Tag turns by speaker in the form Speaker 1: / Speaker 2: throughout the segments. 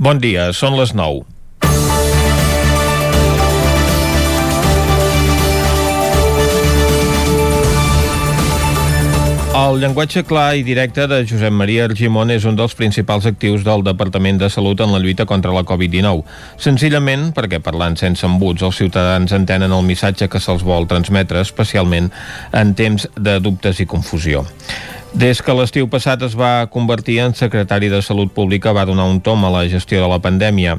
Speaker 1: Bon dia, són les 9. El llenguatge clar i directe de Josep Maria Argimon és un dels principals actius del Departament de Salut en la lluita contra la Covid-19. Senzillament perquè parlant sense embuts els ciutadans entenen el missatge que se'ls vol transmetre, especialment en temps de dubtes i confusió. Des que l'estiu passat es va convertir en secretari de Salut Pública va donar un tom a la gestió de la pandèmia.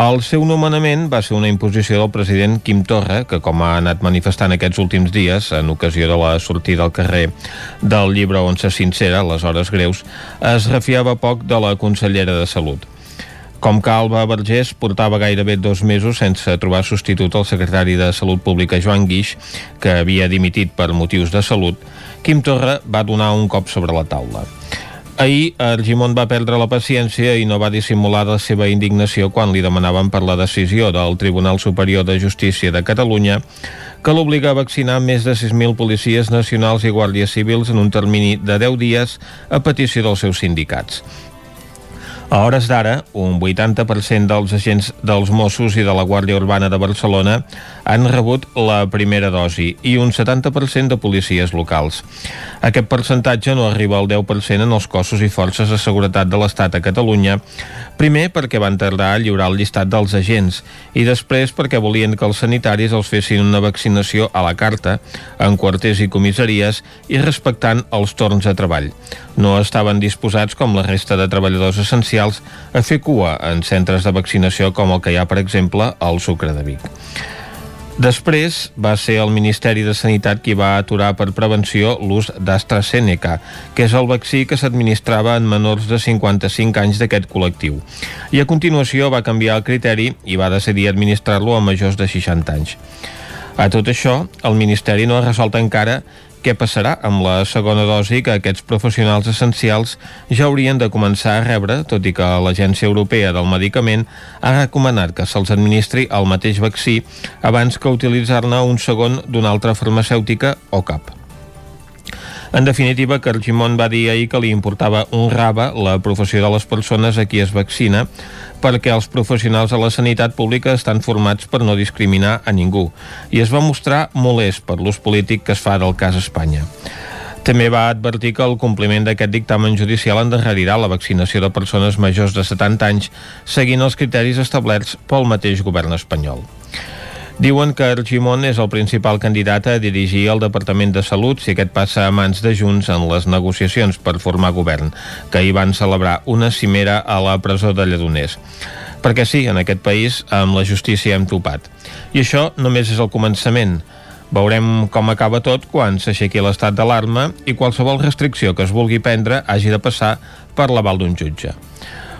Speaker 1: El seu nomenament va ser una imposició del president Quim Torra, que com ha anat manifestant aquests últims dies, en ocasió de la sortida al carrer del llibre on se sincera, les hores greus, es refiava poc de la consellera de Salut. Com que Alba Vergés portava gairebé dos mesos sense trobar substitut al secretari de Salut Pública Joan Guix, que havia dimitit per motius de salut, Quim Torra va donar un cop sobre la taula. Ahir, Argimon va perdre la paciència i no va dissimular la seva indignació quan li demanaven per la decisió del Tribunal Superior de Justícia de Catalunya que l'obliga a vaccinar més de 6.000 policies nacionals i guàrdies civils en un termini de 10 dies a petició dels seus sindicats. A hores d'ara, un 80% dels agents dels Mossos i de la Guàrdia Urbana de Barcelona han rebut la primera dosi i un 70% de policies locals. Aquest percentatge no arriba al 10% en els cossos i forces de seguretat de l'Estat a Catalunya, primer perquè van tardar a lliurar el llistat dels agents i després perquè volien que els sanitaris els fessin una vaccinació a la carta, en quarters i comissaries i respectant els torns de treball. No estaven disposats, com la resta de treballadors essencials, a fer cua en centres de vaccinació com el que hi ha, per exemple, al Sucre de Vic. Després va ser el Ministeri de Sanitat qui va aturar per prevenció l'ús d'AstraZeneca, que és el vaccí que s'administrava en menors de 55 anys d'aquest col·lectiu. I a continuació va canviar el criteri i va decidir administrar-lo a majors de 60 anys. A tot això, el Ministeri no ha resolt encara què passarà amb la segona dosi que aquests professionals essencials ja haurien de començar a rebre, tot i que l'Agència Europea del Medicament ha recomanat que se'ls administri el mateix vaccí abans que utilitzar-ne un segon d'una altra farmacèutica o cap. En definitiva, que Argimon va dir ahir que li importava un raba la professió de les persones a qui es vaccina perquè els professionals de la sanitat pública estan formats per no discriminar a ningú i es va mostrar molest per l'ús polític que es fa del cas Espanya. També va advertir que el compliment d'aquest dictamen judicial endarrerirà la vaccinació de persones majors de 70 anys seguint els criteris establerts pel mateix govern espanyol. Diuen que Argimon és el principal candidat a dirigir el Departament de Salut si aquest passa a mans de Junts en les negociacions per formar govern, que hi van celebrar una cimera a la presó de Lledoners. Perquè sí, en aquest país amb la justícia hem topat. I això només és el començament. Veurem com acaba tot quan s'aixequi l'estat d'alarma i qualsevol restricció que es vulgui prendre hagi de passar per l'aval d'un jutge.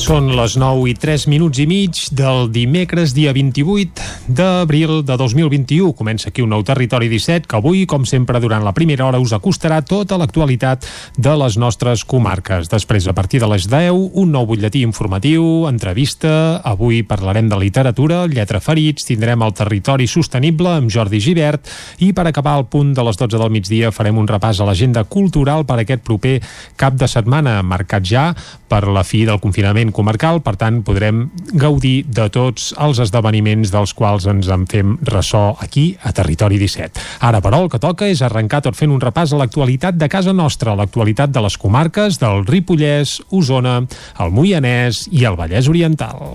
Speaker 2: Són les 9 i 3 minuts i mig del dimecres, dia 28 d'abril de 2021. Comença aquí un nou Territori 17 que avui, com sempre, durant la primera hora us acostarà tota l'actualitat de les nostres comarques. Després, a partir de les 10, un nou butlletí informatiu, entrevista. Avui parlarem de literatura, lletra ferits, tindrem el Territori Sostenible amb Jordi Givert i per acabar al punt de les 12 del migdia farem un repàs a l'agenda cultural per aquest proper cap de setmana, marcat ja per la fi del confinament comarcal, per tant podrem gaudir de tots els esdeveniments dels quals ens en fem ressò aquí a Territori 17. Ara, però, el que toca és arrencar tot fent un repàs a l'actualitat de casa nostra, l'actualitat de les comarques del Ripollès, Osona, el Moianès i el Vallès Oriental.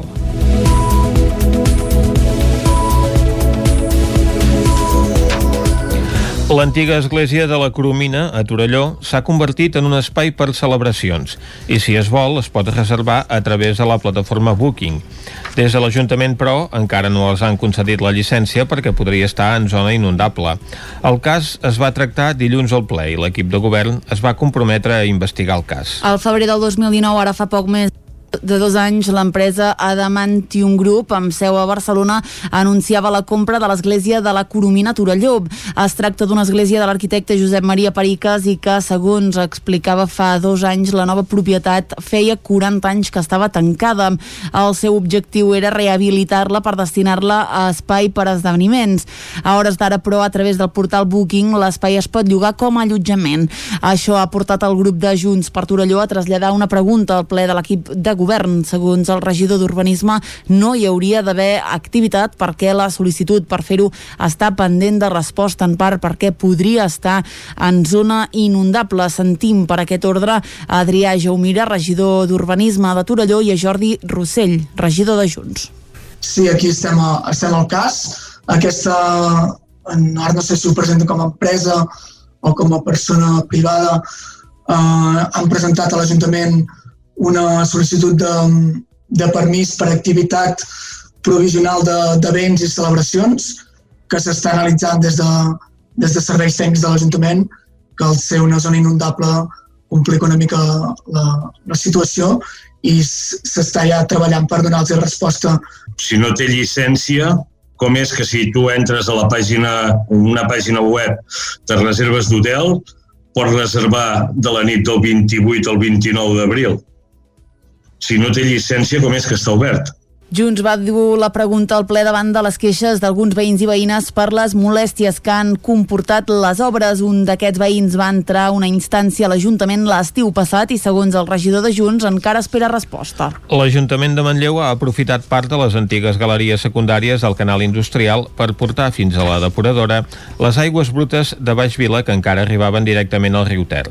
Speaker 1: L'antiga església de la Coromina, a Torelló, s'ha convertit en un espai per celebracions i, si es vol, es pot reservar a través de la plataforma Booking. Des de l'Ajuntament, però, encara no els han concedit la llicència perquè podria estar en zona inundable. El cas es va tractar dilluns al ple i l'equip de govern es va comprometre a investigar el cas.
Speaker 3: Al febrer del 2019, ara fa poc més de dos anys, l'empresa Adamantium Group, amb seu a Barcelona, anunciava la compra de l'església de la Coromina Torelló. Es tracta d'una església de l'arquitecte Josep Maria Periques i que, segons explicava fa dos anys, la nova propietat feia 40 anys que estava tancada. El seu objectiu era rehabilitar-la per destinar-la a espai per a esdeveniments. A hores d'ara, però, a través del portal Booking, l'espai es pot llogar com a allotjament. Això ha portat el grup de Junts per Torelló a traslladar una pregunta al ple de l'equip de govern govern. Segons el regidor d'Urbanisme, no hi hauria d'haver activitat perquè la sol·licitud per fer-ho està pendent de resposta, en part perquè podria estar en zona inundable. Sentim per aquest ordre a Adrià Jaumira, regidor d'Urbanisme de Torelló, i a Jordi Rossell, regidor de Junts.
Speaker 4: Sí, aquí estem, a, estem al cas. Aquesta, ara no sé si ho presenta com a empresa o com a persona privada, eh, han presentat a l'Ajuntament una sol·licitud de, de permís per activitat provisional de, de béns i celebracions que s'està analitzant des de, des de serveis tècnics de l'Ajuntament que al ser una zona inundable complica una mica la, la situació i s'està ja treballant per donar-los resposta.
Speaker 5: Si no té llicència, com és que si tu entres a la pàgina, una pàgina web de reserves d'hotel, pots reservar de la nit del 28 al 29 d'abril si no té llicència, com és que està obert?
Speaker 3: Junts va dur la pregunta al ple davant de les queixes d'alguns veïns i veïnes per les molèsties que han comportat les obres. Un d'aquests veïns va entrar una instància a l'Ajuntament l'estiu passat i, segons el regidor de Junts, encara espera resposta.
Speaker 1: L'Ajuntament de Manlleu ha aprofitat part de les antigues galeries secundàries al canal industrial per portar fins a la depuradora les aigües brutes de Baix Vila que encara arribaven directament al riu Ter.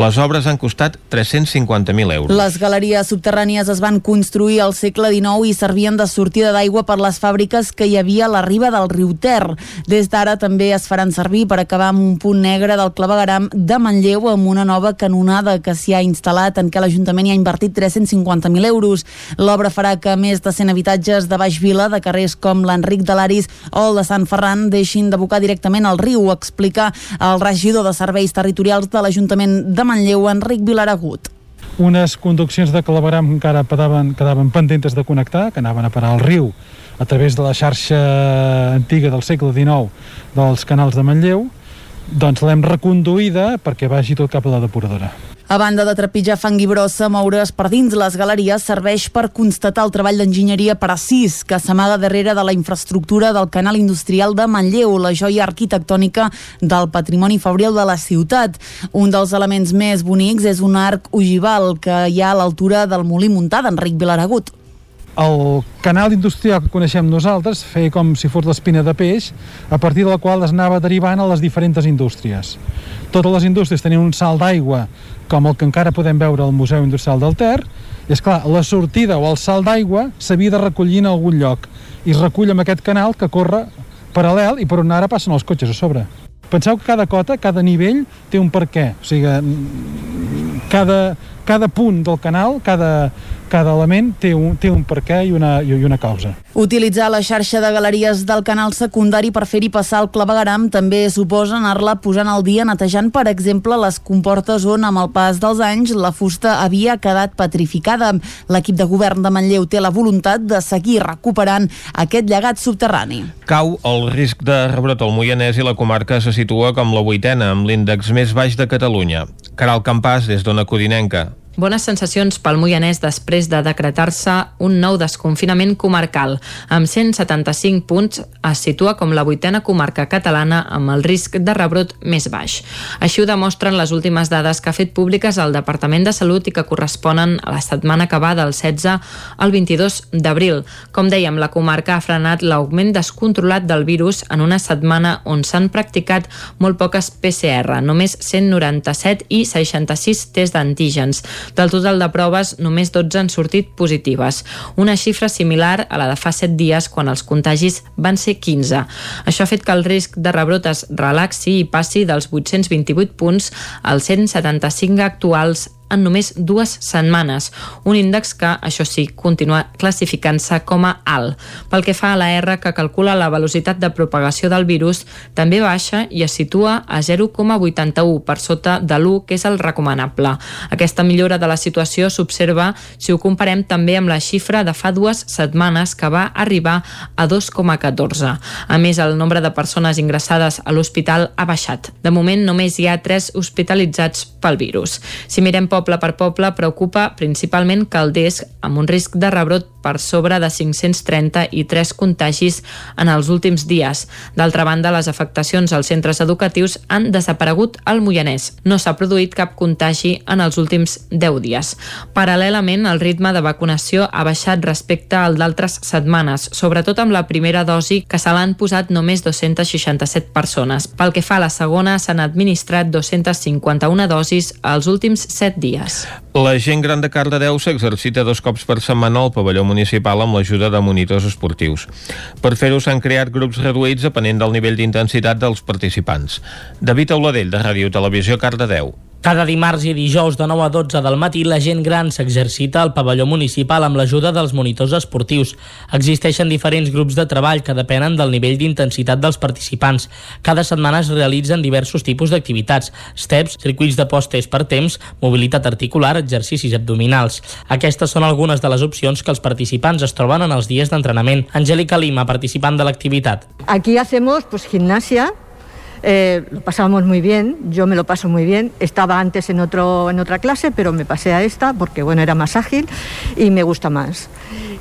Speaker 1: Les obres han costat 350.000 euros.
Speaker 3: Les galeries subterrànies es van construir al segle XIX i servien servien de sortida d'aigua per les fàbriques que hi havia a la riba del riu Ter. Des d'ara també es faran servir per acabar amb un punt negre del clavegaram de Manlleu amb una nova canonada que s'hi ha instal·lat en què l'Ajuntament hi ha invertit 350.000 euros. L'obra farà que més de 100 habitatges de Baix Vila, de carrers com l'Enric de l'Aris o el de Sant Ferran, deixin d'abocar directament al riu, explica el regidor de Serveis Territorials de l'Ajuntament de Manlleu, Enric Vilaragut
Speaker 6: unes conduccions de claveram que encara quedaven, quedaven pendentes de connectar, que anaven a parar al riu a través de la xarxa antiga del segle XIX dels canals de Manlleu, doncs l'hem reconduïda perquè vagi tot cap a la depuradora.
Speaker 3: A banda de trepitjar fang i brossa, moure's per dins les galeries serveix per constatar el treball d'enginyeria precís que s'amaga darrere de la infraestructura del canal industrial de Manlleu, la joia arquitectònica del patrimoni fabril de la ciutat. Un dels elements més bonics és un arc ogival que hi ha a l'altura del molí muntat d'Enric Vilaragut.
Speaker 6: El canal industrial que coneixem nosaltres feia com si fos l'espina de peix, a partir de la qual es anava derivant a les diferents indústries. Totes les indústries tenien un salt d'aigua com el que encara podem veure al Museu Industrial del Ter, és clar, la sortida o el salt d'aigua s'havia de recollir en algun lloc i es recull amb aquest canal que corre paral·lel i per on ara passen els cotxes a sobre. Penseu que cada cota, cada nivell té un per què, o sigui, cada, cada punt del canal, cada, cada element té un, té un per què i una, i una causa.
Speaker 3: Utilitzar la xarxa de galeries del canal secundari per fer-hi passar el clavegaram també suposa anar-la posant al dia netejant, per exemple, les comportes on, amb el pas dels anys, la fusta havia quedat petrificada. L'equip de govern de Manlleu té la voluntat de seguir recuperant aquest llegat subterrani.
Speaker 1: Cau el risc de rebrot al Moianès i la comarca se situa com la vuitena, amb l'índex més baix de Catalunya. Caral Campàs, des d'Ona Codinenca.
Speaker 7: Bones sensacions pel Moianès després de decretar-se un nou desconfinament comarcal. Amb 175 punts es situa com la vuitena comarca catalana amb el risc de rebrot més baix. Així ho demostren les últimes dades que ha fet públiques el Departament de Salut i que corresponen a la setmana que va del 16 al 22 d'abril. Com dèiem, la comarca ha frenat l'augment descontrolat del virus en una setmana on s'han practicat molt poques PCR, només 197 i 66 tests d'antígens. Del total de proves, només 12 han sortit positives, una xifra similar a la de fa 7 dies quan els contagis van ser 15. Això ha fet que el risc de rebrot es relaxi i passi dels 828 punts als 175 actuals en només dues setmanes, un índex que, això sí, continua classificant-se com a alt. Pel que fa a la R, que calcula la velocitat de propagació del virus, també baixa i es situa a 0,81 per sota de l'1, que és el recomanable. Aquesta millora de la situació s'observa si ho comparem també amb la xifra de fa dues setmanes que va arribar a 2,14. A més, el nombre de persones ingressades a l'hospital ha baixat. De moment, només hi ha 3 hospitalitzats pel virus. Si mirem poble per poble, preocupa principalment Calders, amb un risc de rebrot per sobre de 530 i 3 contagis en els últims dies. D'altra banda, les afectacions als centres educatius han desaparegut al Moianès. No s'ha produït cap contagi en els últims 10 dies. Paral·lelament, el ritme de vacunació ha baixat respecte al d'altres setmanes, sobretot amb la primera dosi, que se l'han posat només 267 persones. Pel que fa a la segona, s'han administrat 251 dosis els últims 7 dies.
Speaker 1: La gent gran de Cardedeu s'exercita dos cops per setmana al pavelló municipal amb l'ajuda de monitors esportius. Per fer-ho s'han creat grups reduïts depenent del nivell d'intensitat dels participants. David Auladell, de Ràdio Televisió, Cardedeu.
Speaker 8: Cada dimarts i dijous de 9 a 12 del matí la gent gran s'exercita al pavelló municipal amb l'ajuda dels monitors esportius. Existeixen diferents grups de treball que depenen del nivell d'intensitat dels participants. Cada setmana es realitzen diversos tipus d'activitats, steps, circuits de postes per temps, mobilitat articular, exercicis abdominals. Aquestes són algunes de les opcions que els participants es troben en els dies d'entrenament. Angélica Lima, participant de l'activitat.
Speaker 9: Aquí hacemos pues gimnasia, Eh, lo pasábamos muy bien, yo me lo paso muy bien. Estaba antes en, otro, en otra clase, pero me pasé a esta porque bueno, era más ágil y me gusta más.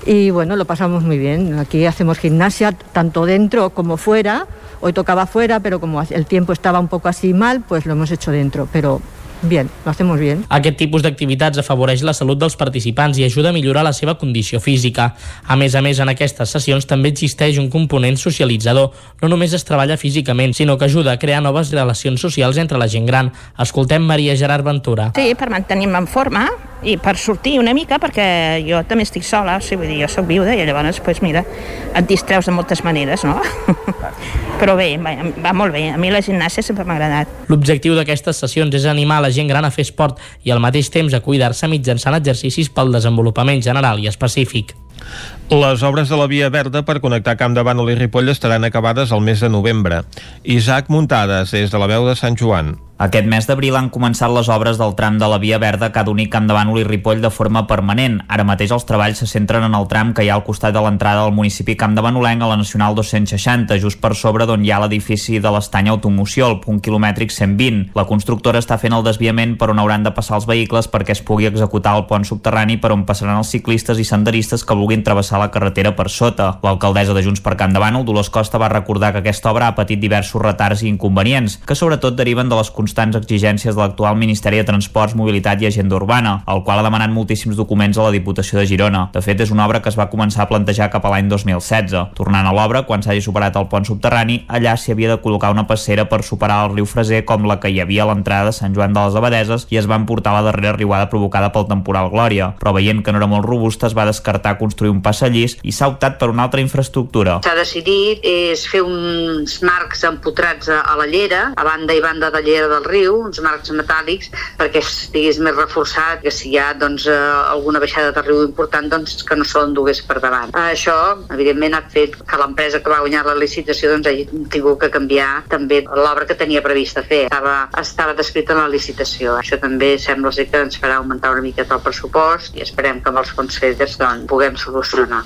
Speaker 9: Y bueno, lo pasamos muy bien. Aquí hacemos gimnasia tanto dentro como fuera. Hoy tocaba fuera, pero como el tiempo estaba un poco así mal, pues lo hemos hecho dentro. Pero Bien, lo hacemos bien.
Speaker 8: Aquest tipus d'activitats afavoreix la salut dels participants i ajuda a millorar la seva condició física. A més a més, en aquestes sessions també existeix un component socialitzador. No només es treballa físicament, sinó que ajuda a crear noves relacions socials entre la gent gran. Escoltem Maria Gerard Ventura.
Speaker 10: Sí, per mantenir-me en forma i per sortir una mica, perquè jo també estic sola, o sigui, vull dir, jo soc viuda i llavors, pues, mira, et distreus de moltes maneres, no? Però bé, va, va molt bé. A mi la gimnàsia sempre m'ha agradat.
Speaker 8: L'objectiu d'aquestes sessions és animar la gent gran a fer esport i al mateix temps a cuidar-se mitjançant exercicis pel desenvolupament general i específic.
Speaker 1: Les obres de la Via Verda per connectar Camp de Bànol i Ripoll estaran acabades al mes de novembre. Isaac Muntades, des de la veu de Sant Joan.
Speaker 11: Aquest mes d'abril han començat les obres del tram de la Via Verda que ha d'unir Camp de Bànol i Ripoll de forma permanent. Ara mateix els treballs se centren en el tram que hi ha al costat de l'entrada del municipi Camp de Banolenc a la Nacional 260, just per sobre d'on hi ha l'edifici de l'estany Automoció, el punt quilomètric 120. La constructora està fent el desviament per on hauran de passar els vehicles perquè es pugui executar el pont subterrani per on passaran els ciclistes i senderistes que vulguin travessar la carretera per sota. L'alcaldessa de Junts per de Bànol, Dolors Costa, va recordar que aquesta obra ha patit diversos retards i inconvenients, que sobretot deriven de les constants exigències de l'actual Ministeri de Transports, Mobilitat i Agenda Urbana, el qual ha demanat moltíssims documents a la Diputació de Girona. De fet, és una obra que es va començar a plantejar cap a l'any 2016. Tornant a l'obra, quan s'hagi superat el pont subterrani, allà s'hi havia de col·locar una passera per superar el riu Freser com la que hi havia a l'entrada de Sant Joan de les Abadeses i es van portar la darrera riuada provocada pel temporal Glòria, però veient que no era molt robusta es va descartar construir un passallís i s'ha optat per una altra infraestructura.
Speaker 12: S'ha decidit és fer uns marcs empotrats a, la llera, a banda i banda de llera del riu, uns marcs metàl·lics, perquè estigués més reforçat, que si hi ha doncs, eh, alguna baixada de riu important, doncs que no se l'endugués per davant. Això, evidentment, ha fet que l'empresa que va guanyar la licitació doncs, hagi tingut que canviar també l'obra que tenia prevista fer. Estava, estava descrita en la licitació. Això també sembla ser que ens farà augmentar una miqueta el pressupost i esperem que amb els fons FEDERS doncs, puguem solucionar.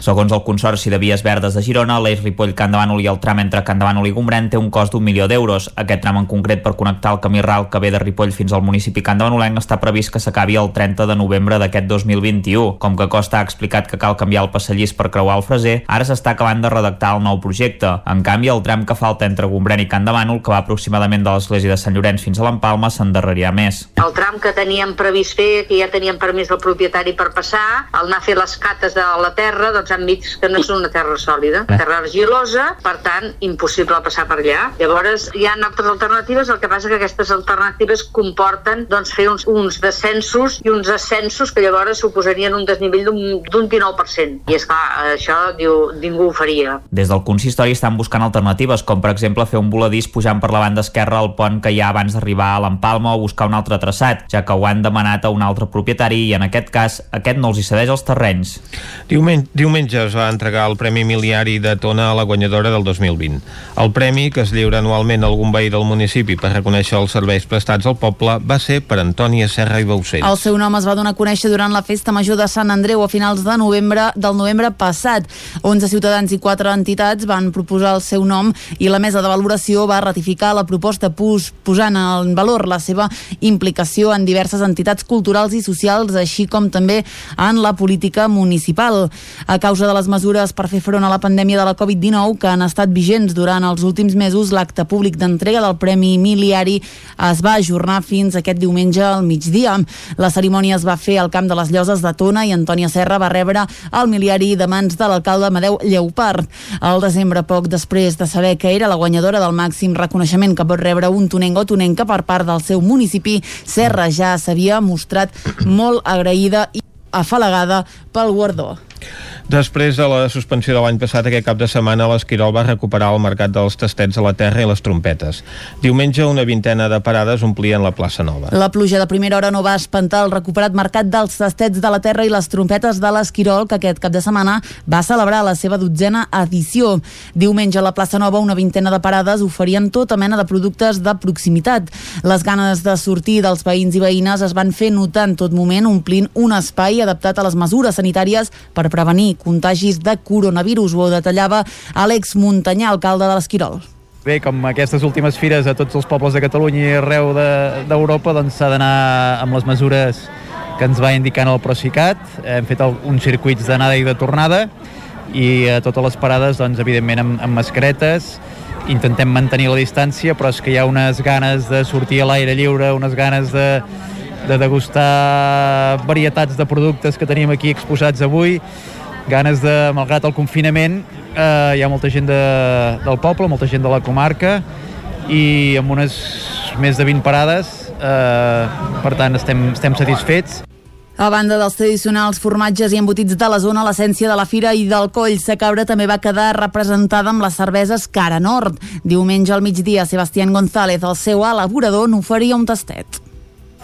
Speaker 11: Segons el Consorci de Vies Verdes de Girona, l'eix Ripoll Can de Bànol i el tram entre Can de Bànol i Gombrèn té un cost d'un milió d'euros. Aquest tram en concret per connectar el camí ral que ve de Ripoll fins al municipi Can de Banolenc està previst que s'acabi el 30 de novembre d'aquest 2021. Com que Costa ha explicat que cal canviar el passallís per creuar el Freser, ara s'està acabant de redactar el nou projecte. En canvi, el tram que falta entre Gombrèn i Can de Bànol, que va aproximadament de l'església de Sant Llorenç fins a l'Empalma, s'endarrerirà més.
Speaker 12: El tram que teníem previst fer, que ja teníem permís del propietari per passar, al anar a fer les cates de la terra, doncs, enmig que no és una terra sòlida, terra argilosa, per tant, impossible passar per allà. Llavors, hi ha altres alternatives, el que passa que aquestes alternatives comporten doncs, fer uns, uns descensos i uns ascensos que llavors suposarien un desnivell d'un 19%. I és clar, això diu, ningú ho faria.
Speaker 11: Des del consistori estan buscant alternatives, com per exemple fer un voladís pujant per la banda esquerra al pont que hi ha abans d'arribar a l'Empalma o buscar un altre traçat, ja que ho han demanat a un altre propietari i en aquest cas aquest no els hi cedeix els terrenys.
Speaker 1: Diumenge, diumenge es va entregar el Premi Miliari de Tona a la guanyadora del 2020. El premi, que es lliura anualment a algun veí del municipi per reconèixer els serveis prestats al poble, va ser per Antònia Serra i Baucells.
Speaker 3: El seu nom es va donar a conèixer durant la festa major de Sant Andreu a finals de novembre del novembre passat. 11 ciutadans i 4 entitats van proposar el seu nom i la mesa de valoració va ratificar la proposta pos, posant en valor la seva implicació en diverses entitats culturals i socials, així com també en la política municipal. A causa de les mesures per fer front a la pandèmia de la Covid-19 que han estat vigents durant els últims mesos, l'acte públic d'entrega del Premi Miliari es va ajornar fins aquest diumenge al migdia. La cerimònia es va fer al Camp de les Lloses de Tona i Antònia Serra va rebre el miliari de mans de l'alcalde Amadeu Lleupart. Al desembre, poc després de saber que era la guanyadora del màxim reconeixement que pot rebre un tonenc o tonenca per part del seu municipi, Serra ja s'havia mostrat molt agraïda i afalagada pel guardó.
Speaker 1: Després de la suspensió de l'any passat, aquest cap de setmana l'Esquirol va recuperar el mercat dels tastets a la terra i les trompetes. Diumenge, una vintena de parades omplien la plaça Nova.
Speaker 3: La pluja de primera hora no va espantar el recuperat mercat dels tastets de la terra i les trompetes de l'Esquirol, que aquest cap de setmana va celebrar la seva dotzena edició. Diumenge a la plaça Nova, una vintena de parades oferien tota mena de productes de proximitat. Les ganes de sortir dels veïns i veïnes es van fer notar en tot moment, omplint un espai adaptat a les mesures sanitàries per prevenir contagis de coronavirus. Ho detallava Àlex Muntanyà, alcalde de l'Esquirol.
Speaker 13: Bé, com aquestes últimes fires a tots els pobles de Catalunya i arreu d'Europa, de, doncs s'ha d'anar amb les mesures que ens va indicant el Procicat. Hem fet el, uns circuits d'anada i de tornada i a totes les parades, doncs, evidentment, amb, amb mascaretes. Intentem mantenir la distància, però és que hi ha unes ganes de sortir a l'aire lliure, unes ganes de, de degustar varietats de productes que tenim aquí exposats avui ganes de, malgrat el confinament, eh, hi ha molta gent de, del poble, molta gent de la comarca i amb unes més de 20 parades, eh, per tant estem, estem satisfets.
Speaker 3: A banda dels tradicionals formatges i embotits de la zona, l'essència de la fira i del coll sa cabra també va quedar representada amb les cerveses Cara Nord. Diumenge al migdia, Sebastián González, el seu elaborador, n'oferia un tastet.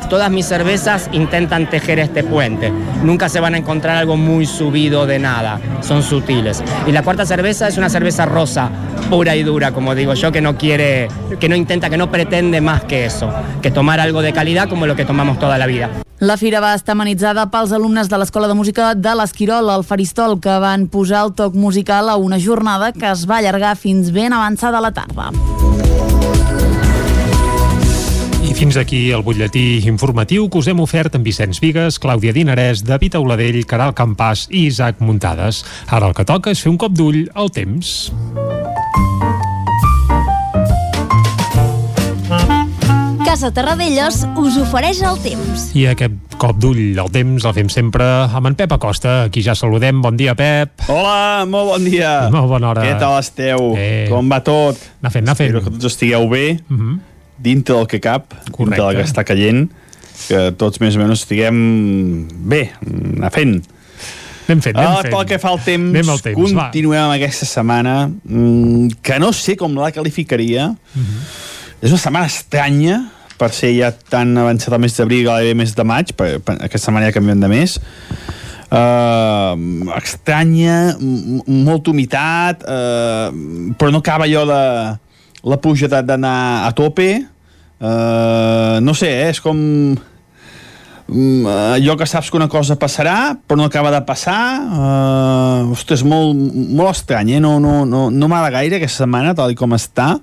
Speaker 14: Todas mis cervezas intentan tejer este puente. Nunca se van a encontrar algo muy subido de nada. Son sutiles. Y la cuarta cerveza es una cerveza rosa, pura y dura, como digo yo, que no quiere, que no intenta, que no pretende más que eso, que tomar algo de calidad como lo que tomamos toda la vida.
Speaker 3: La fira va estar amenitzada pels alumnes de l'Escola de Música de l'Esquirol, al Faristol, que van posar el toc musical a una jornada que es va allargar fins ben avançada la tarda.
Speaker 2: I fins aquí el butlletí informatiu que us hem ofert amb Vicenç Vigues, Clàudia Dinarès, David Auladell, Caral Campàs i Isaac Muntades. Ara el que toca és fer un cop d'ull al temps.
Speaker 15: Casa Terradellos us ofereix el temps.
Speaker 2: I aquest cop d'ull al temps el fem sempre amb en Pep Acosta. Aquí ja saludem. Bon dia, Pep.
Speaker 16: Hola, molt bon dia.
Speaker 2: Molt bona hora.
Speaker 16: Què tal esteu?
Speaker 2: Eh.
Speaker 16: Com va tot?
Speaker 2: Anar fent, anar fent.
Speaker 16: Espero que tots estigueu bé,
Speaker 2: uh -huh.
Speaker 16: Dintre del que cap, dintre del que està caient, que tots més o menys estiguem bé, anar fent.
Speaker 2: Anem fent, anem
Speaker 16: Ah,
Speaker 2: fent.
Speaker 16: pel que fa al temps,
Speaker 2: Anem al temps, va.
Speaker 16: continuem amb aquesta setmana, mm, que no sé com la qualificaria.
Speaker 2: Mhm.
Speaker 16: És una setmana estranya, per ser ja tan avançat el mes d'abril, gairebé mes de maig, per, per, aquesta setmana ja canviem de mes. Uh, estranya, molta humitat, uh, però no acaba allò de la pluja de- d'anar a tope. Uh, no sé, eh, és com mm, allò que saps que una cosa passarà però no acaba de passar uh, ostres, molt, molt estrany eh? no, no, no, no m'agrada gaire aquesta setmana tal com està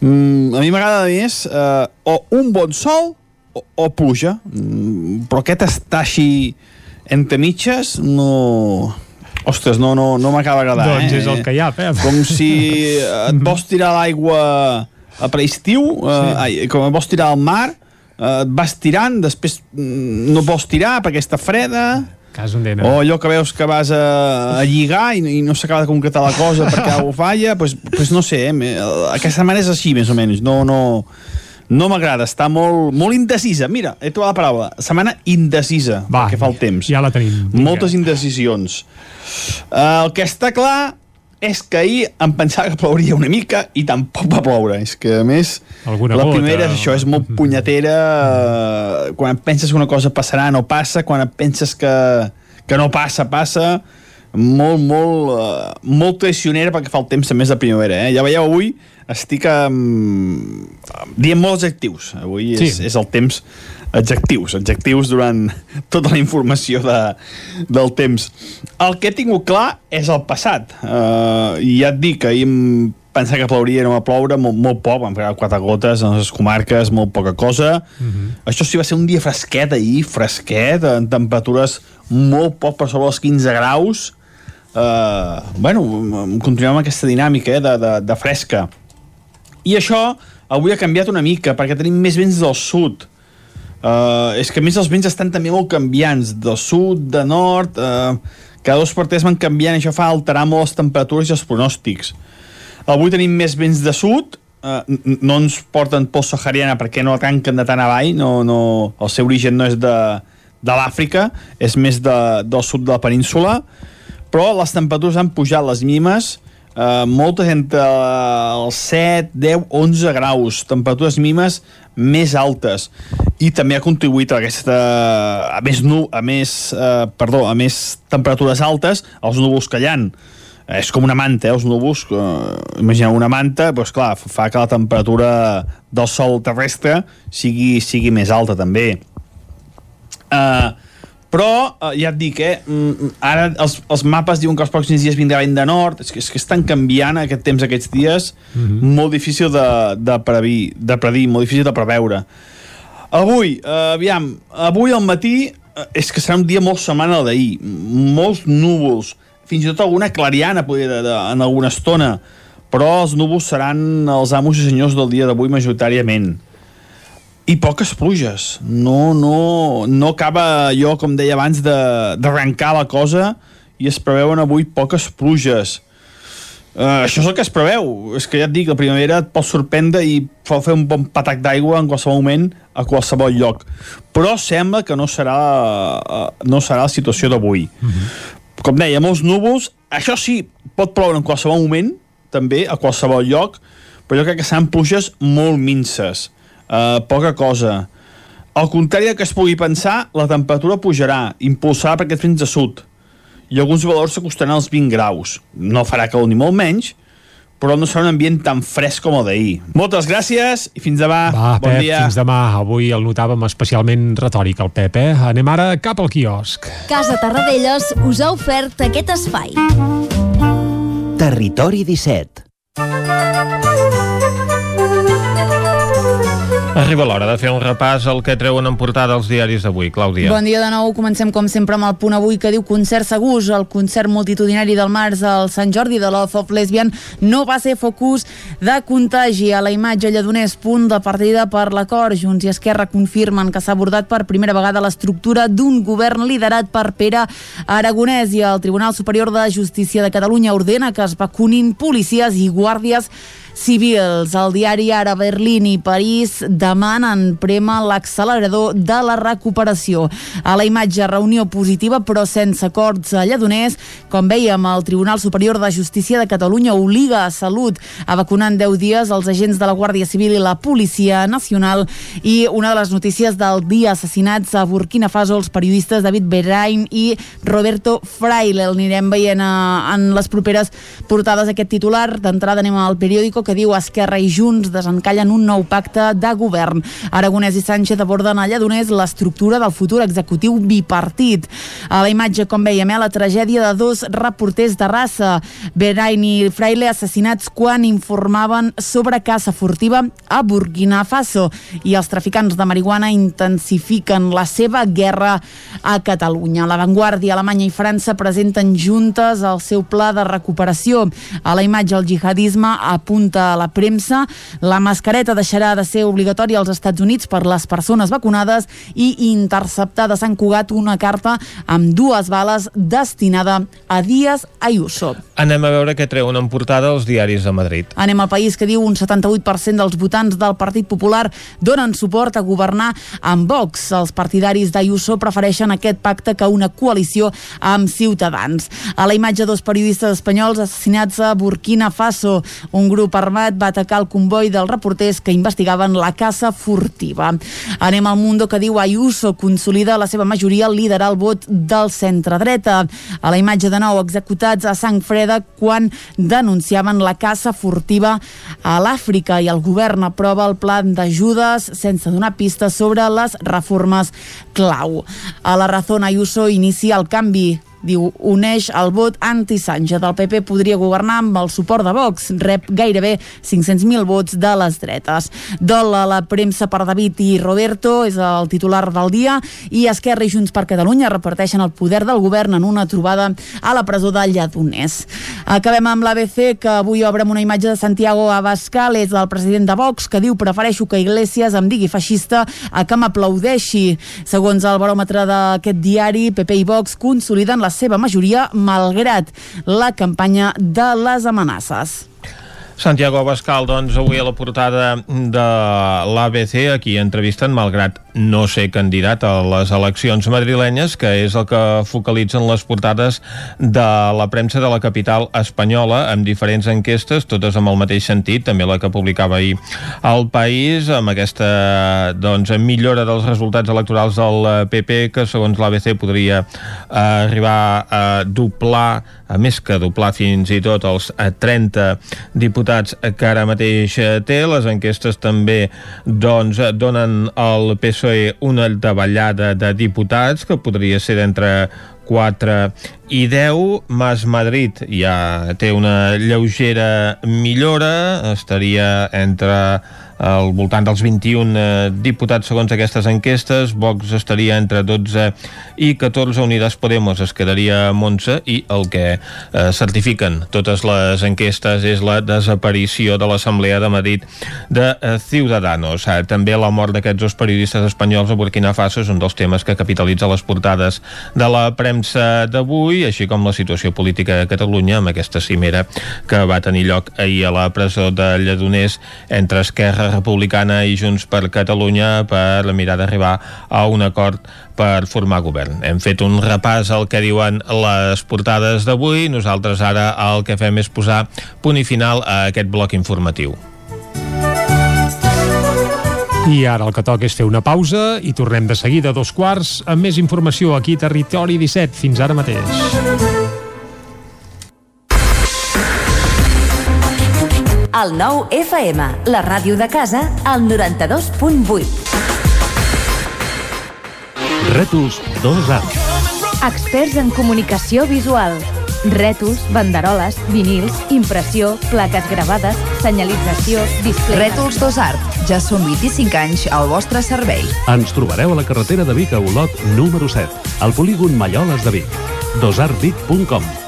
Speaker 16: mm, a mi m'agrada més uh, o un bon sol o, o pluja mm, però aquest està així entre mitges no... Ostres, no, no, no m'acaba d'agradar,
Speaker 2: Doncs
Speaker 16: eh?
Speaker 2: és el que hi ha, Pep.
Speaker 16: Com si et vols tirar l'aigua a preestiu, eh, ai, com et vols tirar al mar, eh, et vas tirant, després mm, no vols tirar perquè està freda,
Speaker 2: Cas on.
Speaker 16: O allò que veus que vas a, a lligar i, i no s'acaba de concretar la cosa perquè algú falla, doncs pues, pues no sé, eh? aquesta setmana és així, més o menys. No, no, no m'agrada, està molt, molt indecisa. Mira, he trobat la paraula. Setmana indecisa, Va, que fa el temps.
Speaker 2: Ja la tenim.
Speaker 16: Moltes indecisions. Uh, el que està clar és que ahir em pensava que plouria una mica i tampoc va ploure. És que, a més,
Speaker 2: Alguna
Speaker 16: la
Speaker 2: gota.
Speaker 16: primera és això, és molt punyetera. eh, Quan penses que una cosa passarà, no passa. Quan penses que, que no passa, passa. Molt, molt, uh, molt traicionera perquè fa el temps també és de primavera. Eh? Ja veieu, avui estic um, dient molts adjectius. Avui és,
Speaker 2: Sí.
Speaker 16: és el temps adjectius, adjectius durant tota la informació de, del temps. El que he tingut clar és el passat. Uh, ja et dic, ahir em pensava que plouria i no va ploure, molt, molt poc, van pegar quatre gotes en les comarques, molt poca cosa. Això sí, va ser un dia fresquet ahir, fresquet, en temperatures molt poc per sobre els 15 graus. Uh, bueno, continuem amb aquesta dinàmica eh, de, de, de fresca. I això avui ha canviat una mica, perquè tenim més vents del sud. Uh, és que a més els vents estan també molt canviants, del sud, de nord, uh, cada dos per tres van canviant això fa alterar molt les temperatures i els pronòstics. Avui tenim més vents de sud, uh, no ens porten pols sahariana perquè no tanquen de tant avall, no, no, el seu origen no és de, de l'Àfrica, és més de, del sud de la península, però les temperatures han pujat les mínimes, eh, moltes entre els 7, 10, 11 graus, temperatures mínimes més altes. I també ha contribuït a aquesta a més, nu, a més, eh, perdó, a més temperatures altes els núvols que hi ha és com una manta, eh, els núvols eh, imagineu una manta, doncs clar fa que la temperatura del sol terrestre sigui, sigui més alta també. Eh, però, eh, ja et dic, eh, mm, ara els, els mapes diuen que els pròxims dies vindrà vent de nord, és que, és que estan canviant aquest temps, aquests dies, mm -hmm. molt difícil de, de, predir, de predir, molt difícil de preveure. Avui, eh, aviam, avui al matí eh, és que serà un dia molt semblant al d'ahir, molts núvols, fins i tot alguna clariana poder, de, de, en alguna estona, però els núvols seran els amos i senyors del dia d'avui majoritàriament i poques pluges. No, no, no acaba allò, com deia abans, de- d'arrencar la cosa i es preveuen avui poques pluges. Uh, això és el que es preveu. És que ja et dic, la primavera et pot sorprendre i pot fer un bon patac d'aigua en qualsevol moment a qualsevol lloc. Però sembla que no serà, uh, no serà la situació d'avui. Com deia, molts núvols. Això sí, pot ploure en qualsevol moment, també, a qualsevol lloc, però jo crec que seran pluges molt minces. Uh, poca cosa. Al contrari del que es pugui pensar, la temperatura pujarà, impulsada per aquests vents de sud. I alguns valors s'acostaran als 20 graus. No farà calor ni molt menys, però no serà un ambient tan fresc com el d'ahir. Moltes gràcies i fins demà.
Speaker 2: Va,
Speaker 16: bon
Speaker 2: Pep,
Speaker 16: dia.
Speaker 2: fins demà. Avui el notàvem especialment retòric, el Pep, eh? Anem ara cap al quiosc.
Speaker 17: Casa Tarradellas us ha ofert aquest espai.
Speaker 18: Territori 17.
Speaker 1: Arriba l'hora de fer un repàs al que treuen en portada els diaris d'avui. Clàudia.
Speaker 3: Bon dia de nou. Comencem, com sempre, amb el punt avui que diu concert segurs. El concert multitudinari del març al Sant Jordi de l'Off of Lesbian no va ser focus de contagi. A la imatge lledoners, punt de partida per l'acord. Junts i Esquerra confirmen que s'ha abordat per primera vegada l'estructura d'un govern liderat per Pere Aragonès i el Tribunal Superior de Justícia de Catalunya ordena que es vacunin policies i guàrdies civils. El diari Ara Berlín i París demanen prema l'accelerador de la recuperació. A la imatge, reunió positiva però sense acords a Lledoners. Com veiem, el Tribunal Superior de Justícia de Catalunya obliga a Salut a vacunar en 10 dies els agents de la Guàrdia Civil i la Policia Nacional. I una de les notícies del dia assassinats a Burkina Faso els periodistes David Berain i Roberto Fraile. El anirem veient eh, en les properes portades aquest titular. D'entrada anem al periòdico que diu Esquerra i Junts desencallen un nou pacte de govern. Aragonès i Sánchez aborden a Lledoners l'estructura del futur executiu bipartit. A la imatge, com veiem, eh, la tragèdia de dos reporters de raça, Berain i Fraile, assassinats quan informaven sobre caça furtiva a Burkina Faso. I els traficants de marihuana intensifiquen la seva guerra a Catalunya. La Vanguardia, Alemanya i França presenten juntes el seu pla de recuperació. A la imatge, el jihadisme apunta tota la premsa. La mascareta deixarà de ser obligatòria als Estats Units per les persones vacunades i interceptar de Sant Cugat una carta amb dues bales destinada a Díaz Ayuso.
Speaker 1: Anem a veure què treuen en portada els diaris de Madrid.
Speaker 3: Anem al país que diu un 78% dels votants del Partit Popular donen suport a governar amb Vox. Els partidaris d'Ayuso prefereixen aquest pacte que una coalició amb Ciutadans. A la imatge dos periodistes espanyols assassinats a Burkina Faso. Un grup armat va atacar el comboi dels reporters que investigaven la caça furtiva. Anem al Mundo que diu Ayuso consolida la seva majoria al liderar el vot del centre-dreta. A la imatge de nou executats a sang freda quan denunciaven la caça furtiva a l'Àfrica i el govern aprova el pla d'ajudes sense donar pistes sobre les reformes clau. A la Razón Ayuso inicia el canvi diu, uneix el vot anti-Sanja del PP podria governar amb el suport de Vox, rep gairebé 500.000 vots de les dretes. Dol a la premsa per David i Roberto, és el titular del dia, i Esquerra i Junts per Catalunya reparteixen el poder del govern en una trobada a la presó de Lledoners. Acabem amb l'ABC, que avui obre amb una imatge de Santiago Abascal, és el president de Vox, que diu prefereixo que Iglesias em digui feixista a que m'aplaudeixi. Segons el baròmetre d'aquest diari, PP i Vox consoliden la seva majoria malgrat la campanya de les amenaces.
Speaker 1: Santiago Abascal, doncs, avui a la portada de l'ABC, aquí entrevisten, malgrat no ser candidat a les eleccions madrilenyes, que és el que focalitzen les portades de la premsa de la capital espanyola, amb diferents enquestes, totes amb el mateix sentit, també la que publicava ahir al País, amb aquesta doncs, millora dels resultats electorals del PP, que segons l'ABC podria arribar a doblar, a més que doblar fins i tot els 30 diputats que ara mateix té. Les enquestes també doncs, donen al PSOE una davallada de diputats que podria ser d'entre 4 i 10. Mas Madrid ja té una lleugera millora, estaria entre al voltant dels 21 eh, diputats segons aquestes enquestes, Vox estaria entre 12 i 14, Unidas Podemos es quedaria amb 11 i el que eh, certifiquen totes les enquestes és la desaparició de l'Assemblea de Madrid de eh, Ciudadanos. També la mort d'aquests dos periodistes espanyols a Burkina Faso és un dels temes que capitalitza les portades de la premsa d'avui, així com la situació política a Catalunya amb aquesta cimera que va tenir lloc ahir a la presó de Lledoners entre Esquerra Republicana i Junts per Catalunya per mirar d'arribar a un acord per formar govern. Hem fet un repàs al que diuen les portades d'avui. Nosaltres ara el que fem és posar punt i final a aquest bloc informatiu.
Speaker 2: I ara el que toca és fer una pausa i tornem de seguida a dos quarts amb més informació aquí Territori 17. Fins ara mateix.
Speaker 19: El nou FM, la ràdio de casa, al 92.8.
Speaker 20: Rètols 2A.
Speaker 21: Experts en comunicació visual. Rètols, banderoles, vinils, impressió, plaques gravades, senyalització, display...
Speaker 22: Rètols 2 Art. Ja són 25 anys al vostre servei.
Speaker 20: Ens trobareu a la carretera de Vic a Olot, número 7, al polígon Malloles de Vic. dosartvic.com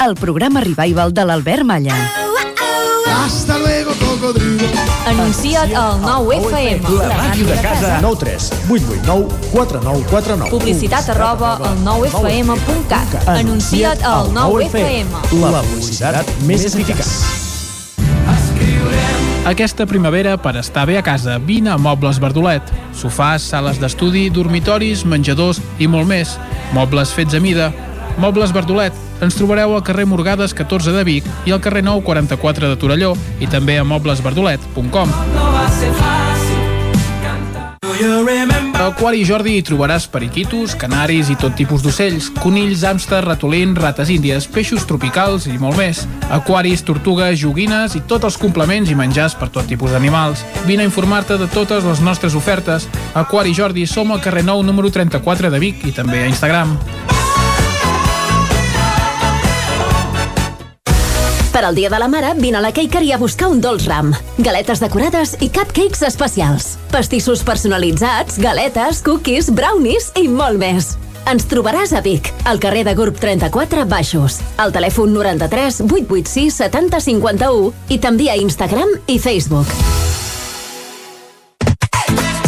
Speaker 19: el programa revival de l'Albert Malla.
Speaker 23: Hasta luego, cocodrilo.
Speaker 21: Anuncia't al 9FM.
Speaker 23: La màquina de casa. 9 3 8 8 9 4 9 4 9.
Speaker 21: Publicitat arroba al 9FM.cat. Anuncia't al 9FM.
Speaker 23: La publicitat més eficaç.
Speaker 24: Aquesta primavera, per estar bé a casa, vine a Mobles Verdolet. Sofàs, sales d'estudi, dormitoris, menjadors i molt més. Mobles fets a mida. Mobles Verdolet. Ens trobareu al carrer Morgades 14 de Vic i al carrer 9 44 de Torelló i també a moblesverdolet.com. A Aquari Jordi hi trobaràs periquitos, canaris i tot tipus d'ocells, conills, hàmster, ratolins, rates índies, peixos tropicals i molt més. Aquaris, tortugues, joguines i tots els complements i menjars per tot tipus d'animals. Vine a informar-te de totes les nostres ofertes. Aquari Jordi som al carrer Nou número 34 de Vic i també a Instagram.
Speaker 19: Per al Dia de la Mare, vine a la Cakery a buscar un dolç ram. Galetes decorades i cupcakes especials. Pastissos personalitzats, galetes, cookies, brownies i molt més. Ens trobaràs a Vic, al carrer de Gurb 34 Baixos, al telèfon 93 886 70 51 i també a Instagram i Facebook.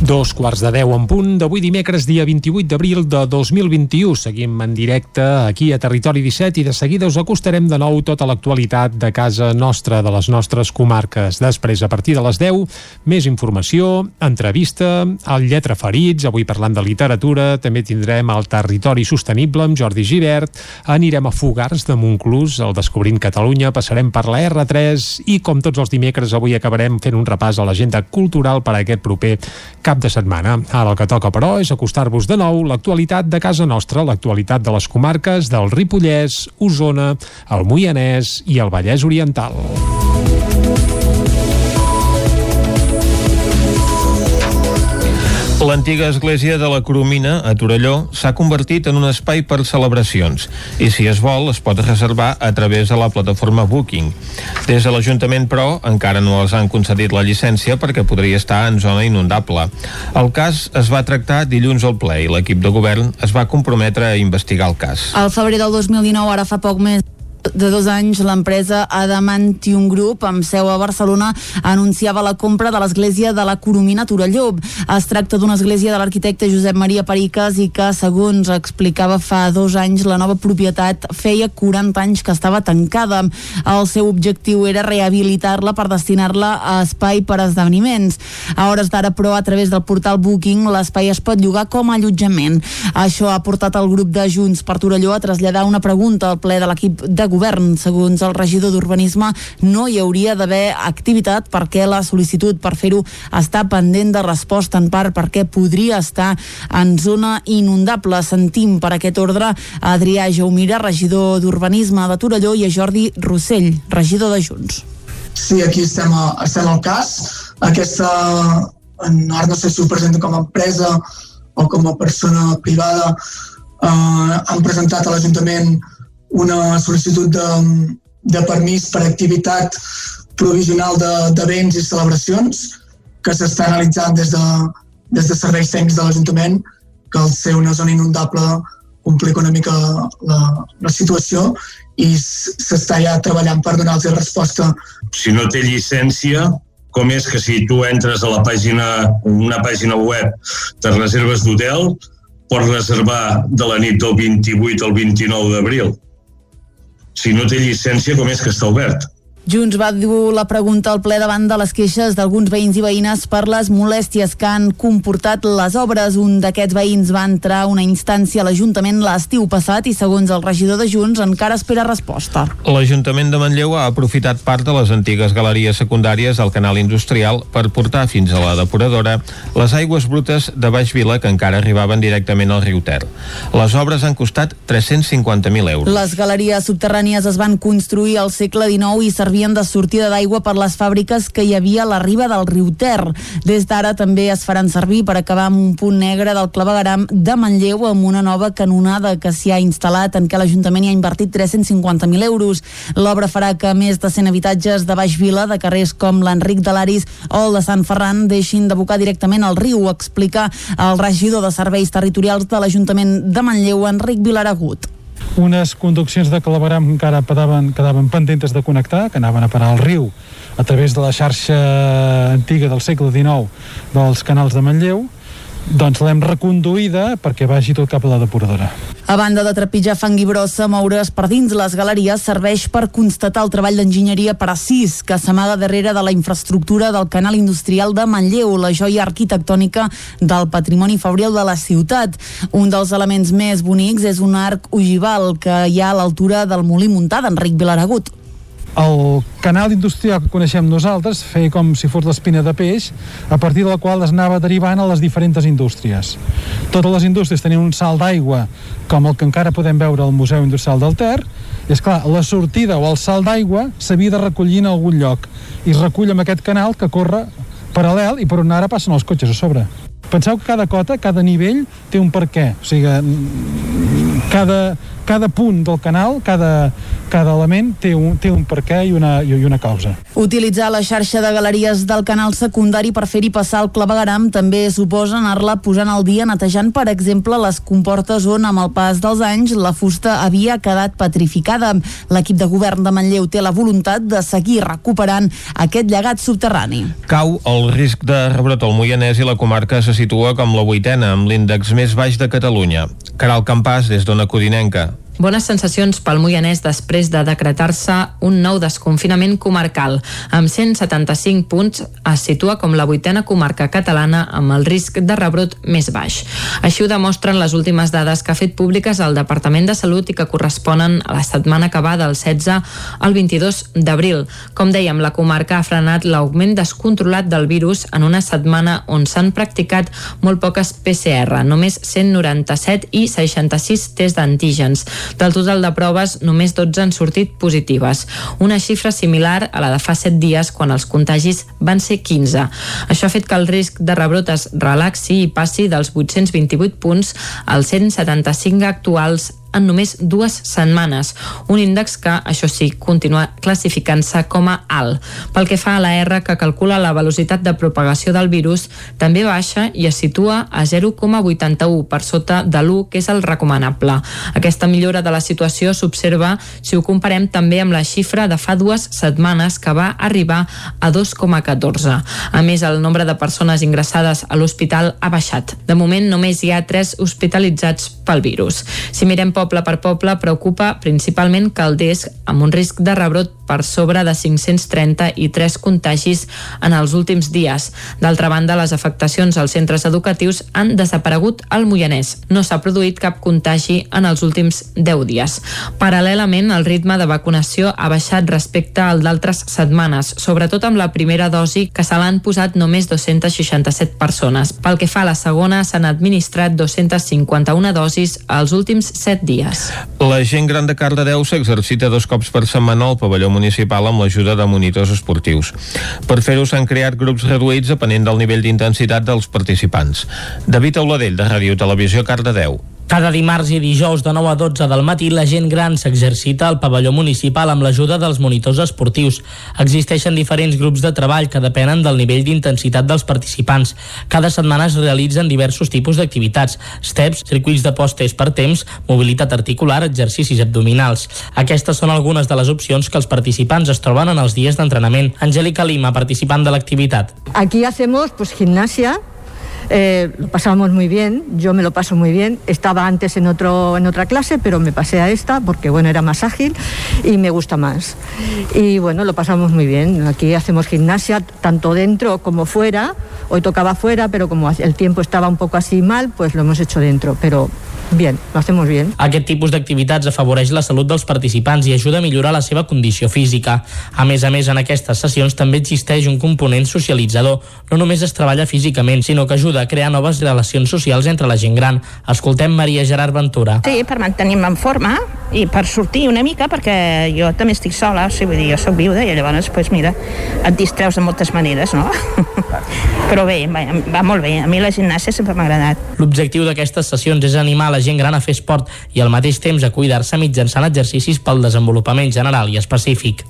Speaker 2: Dos quarts de deu en punt d'avui dimecres, dia 28 d'abril de 2021. Seguim en directe aquí a Territori 17 i de seguida us acostarem de nou tota l'actualitat de casa nostra, de les nostres comarques. Després, a partir de les 10, més informació, entrevista, el Lletra Ferits, avui parlant de literatura, també tindrem el Territori Sostenible amb Jordi Givert, anirem a Fogars de Montclús, el Descobrint Catalunya, passarem per la R3 i, com tots els dimecres, avui acabarem fent un repàs a l'agenda cultural per a aquest proper cap de setmana. Ara el que toca, però, és acostar-vos de nou l'actualitat de casa nostra, l'actualitat de les comarques del Ripollès, Osona, el Moianès i el Vallès Oriental.
Speaker 1: L'antiga església de la Coromina, a Torelló, s'ha convertit en un espai per celebracions i, si es vol, es pot reservar a través de la plataforma Booking. Des de l'Ajuntament, però, encara no els han concedit la llicència perquè podria estar en zona inundable. El cas es va tractar dilluns al ple i l'equip de govern es va comprometre a investigar el cas.
Speaker 3: Al febrer del 2019, ara fa poc més de dos anys, l'empresa Adamantium Group, amb seu a Barcelona, anunciava la compra de l'església de la Coromina Torelló. Es tracta d'una església de l'arquitecte Josep Maria Periques i que, segons explicava fa dos anys, la nova propietat feia 40 anys que estava tancada. El seu objectiu era rehabilitar-la per destinar-la a espai per a esdeveniments. A hores d'ara, però, a través del portal Booking, l'espai es pot llogar com a allotjament. Això ha portat el grup de Junts per Torelló a traslladar una pregunta al ple de l'equip de govern. Segons el regidor d'Urbanisme, no hi hauria d'haver activitat perquè la sol·licitud per fer-ho està pendent de resposta en part perquè podria estar en zona inundable. Sentim per aquest ordre Adrià Jaumira, regidor d'Urbanisme de Torelló, i a Jordi Rossell, regidor de Junts.
Speaker 4: Sí, aquí estem, a, estem al cas. Aquesta, ara no sé si ho presenta com a empresa o com a persona privada, eh, han presentat a l'Ajuntament una sol·licitud de, de permís per activitat provisional de- d'events i celebracions que s'està analitzant des de, des de serveis tècnics de l'Ajuntament que al ser una zona inundable complica una mica la, la situació i s'està ja treballant per donar-los resposta
Speaker 5: si no té llicència, com és que si tu entres a la pàgina, una pàgina web de reserves d'hotel, pots reservar de la nit del 28 al 29 d'abril. Si no té llicència, com és que està obert?
Speaker 3: Junts va dur la pregunta al ple davant de les queixes d'alguns veïns i veïnes per les molèsties que han comportat les obres. Un d'aquests veïns va entrar una instància a l'Ajuntament l'estiu passat i, segons el regidor de Junts, encara espera resposta.
Speaker 1: L'Ajuntament de Manlleu ha aprofitat part de les antigues galeries secundàries del canal industrial per portar fins a la depuradora les aigües brutes de Baix Vila que encara arribaven directament al riu Ter. Les obres han costat 350.000 euros.
Speaker 3: Les galeries subterrànies es van construir al segle XIX i servien servien de sortida d'aigua per les fàbriques que hi havia a la riba del riu Ter. Des d'ara també es faran servir per acabar amb un punt negre del clavegaram de Manlleu amb una nova canonada que s'hi ha instal·lat en què l'Ajuntament hi ha invertit 350.000 euros. L'obra farà que més de 100 habitatges de Baix Vila, de carrers com l'Enric de l'Aris o el de Sant Ferran, deixin d'abocar directament al riu, explica el regidor de Serveis Territorials de l'Ajuntament de Manlleu, Enric Vilaragut
Speaker 6: unes conduccions de claveram que encara quedaven, quedaven pendentes de connectar, que anaven a parar al riu a través de la xarxa antiga del segle XIX dels canals de Manlleu, doncs l'hem reconduïda perquè vagi tot cap a la depuradora.
Speaker 3: A banda de trepitjar fang i brossa, moure's per dins les galeries serveix per constatar el treball d'enginyeria precís que s'amaga darrere de la infraestructura del canal industrial de Manlleu, la joia arquitectònica del patrimoni fabril de la ciutat. Un dels elements més bonics és un arc ogival que hi ha a l'altura del molí muntat d'Enric Vilaragut
Speaker 6: el canal industrial que coneixem nosaltres feia com si fos l'espina de peix a partir de la qual es anava derivant a les diferents indústries. Totes les indústries tenien un salt d'aigua com el que encara podem veure al Museu Industrial del Ter i és clar, la sortida o el salt d'aigua s'havia de recollir en algun lloc i es recull amb aquest canal que corre paral·lel i per on ara passen els cotxes a sobre. Penseu que cada cota, cada nivell té un per què, o sigui, cada, cada punt del canal, cada, cada element té un, té un per què i una, i una causa.
Speaker 3: Utilitzar la xarxa de galeries del canal secundari per fer-hi passar el clavegaram també suposa anar-la posant al dia netejant, per exemple, les comportes on amb el pas dels anys la fusta havia quedat petrificada. L'equip de govern de Manlleu té la voluntat de seguir recuperant aquest llegat subterrani.
Speaker 1: Cau el risc de rebrot al Moianès i la comarca se situa com la vuitena amb l'índex més baix de Catalunya. Caral Campàs, des d'Ona Codinenca.
Speaker 7: Bones sensacions pel Moianès després de decretar-se un nou desconfinament comarcal. Amb 175 punts es situa com la vuitena comarca catalana amb el risc de rebrot més baix. Així ho demostren les últimes dades que ha fet públiques el Departament de Salut i que corresponen a la setmana que va del 16 al 22 d'abril. Com dèiem, la comarca ha frenat l'augment descontrolat del virus en una setmana on s'han practicat molt poques PCR, només 197 i 66 tests d'antígens. Del total de proves, només 12 han sortit positives, una xifra similar a la de fa 7 dies quan els contagis van ser 15. Això ha fet que el risc de rebrot es relaxi i passi dels 828 punts als 175 actuals en només dues setmanes, un índex que, això sí, continua classificant-se com a alt. Pel que fa a la R, que calcula la velocitat de propagació del virus, també baixa i es situa a 0,81 per sota de l'1, que és el recomanable. Aquesta millora de la situació s'observa si ho comparem també amb la xifra de fa dues setmanes que va arribar a 2,14. A més, el nombre de persones ingressades a l'hospital ha baixat. De moment només hi ha 3 hospitalitzats pel virus. Si mirem poble per poble preocupa principalment Calders amb un risc de rebrot per sobre de 530 i 3 contagis en els últims dies. D'altra banda, les afectacions als centres educatius han desaparegut al Moianès. No s'ha produït cap contagi en els últims 10 dies. Paral·lelament, el ritme de vacunació ha baixat respecte al d'altres setmanes, sobretot amb la primera dosi que se l'han posat només 267 persones. Pel que fa a la segona, s'han administrat 251 dosis als últims 7 dies.
Speaker 1: La gent gran de Cardedeu s'exercita dos cops per setmana al pavelló municipal amb l'ajuda de monitors esportius. Per fer-ho s'han creat grups reduïts depenent del nivell d'intensitat dels participants. David Auladell, de Ràdio Televisió, Cardedeu.
Speaker 8: Cada dimarts i dijous de 9 a 12 del matí la gent gran s'exercita al pavelló municipal amb l'ajuda dels monitors esportius. Existeixen diferents grups de treball que depenen del nivell d'intensitat dels participants. Cada setmana es realitzen diversos tipus d'activitats, steps, circuits de postes per temps, mobilitat articular, exercicis abdominals. Aquestes són algunes de les opcions que els participants es troben en els dies d'entrenament. Angélica Lima, participant de l'activitat.
Speaker 9: Aquí hacemos pues gimnasia, Eh, lo pasamos muy bien, yo me lo paso muy bien. Estaba antes en, otro, en otra clase, pero me pasé a esta porque bueno, era más ágil y me gusta más. Y bueno, lo pasamos muy bien. Aquí hacemos gimnasia tanto dentro como fuera. Hoy tocaba fuera, pero como el tiempo estaba un poco así mal, pues lo hemos hecho dentro. Pero bien, lo hacemos bien.
Speaker 8: Aquest tipus d'activitats afavoreix la salut dels participants i ajuda a millorar la seva condició física. A més a més, en aquestes sessions també existeix un component socialitzador. No només es treballa físicament, sinó que ajuda a crear noves relacions socials entre la gent gran. Escoltem Maria Gerard Ventura.
Speaker 10: Sí, per mantenir-me en forma i per sortir una mica, perquè jo també estic sola, o sigui, vull dir, jo soc viuda i llavors, pues, mira, et distreus de moltes maneres, no? Però bé, va, va molt bé. A mi la gimnàsia sempre m'ha agradat.
Speaker 8: L'objectiu d'aquestes sessions és animar la gent gran a fer esport i al mateix temps a cuidar-se mitjançant exercicis pel desenvolupament general i específic.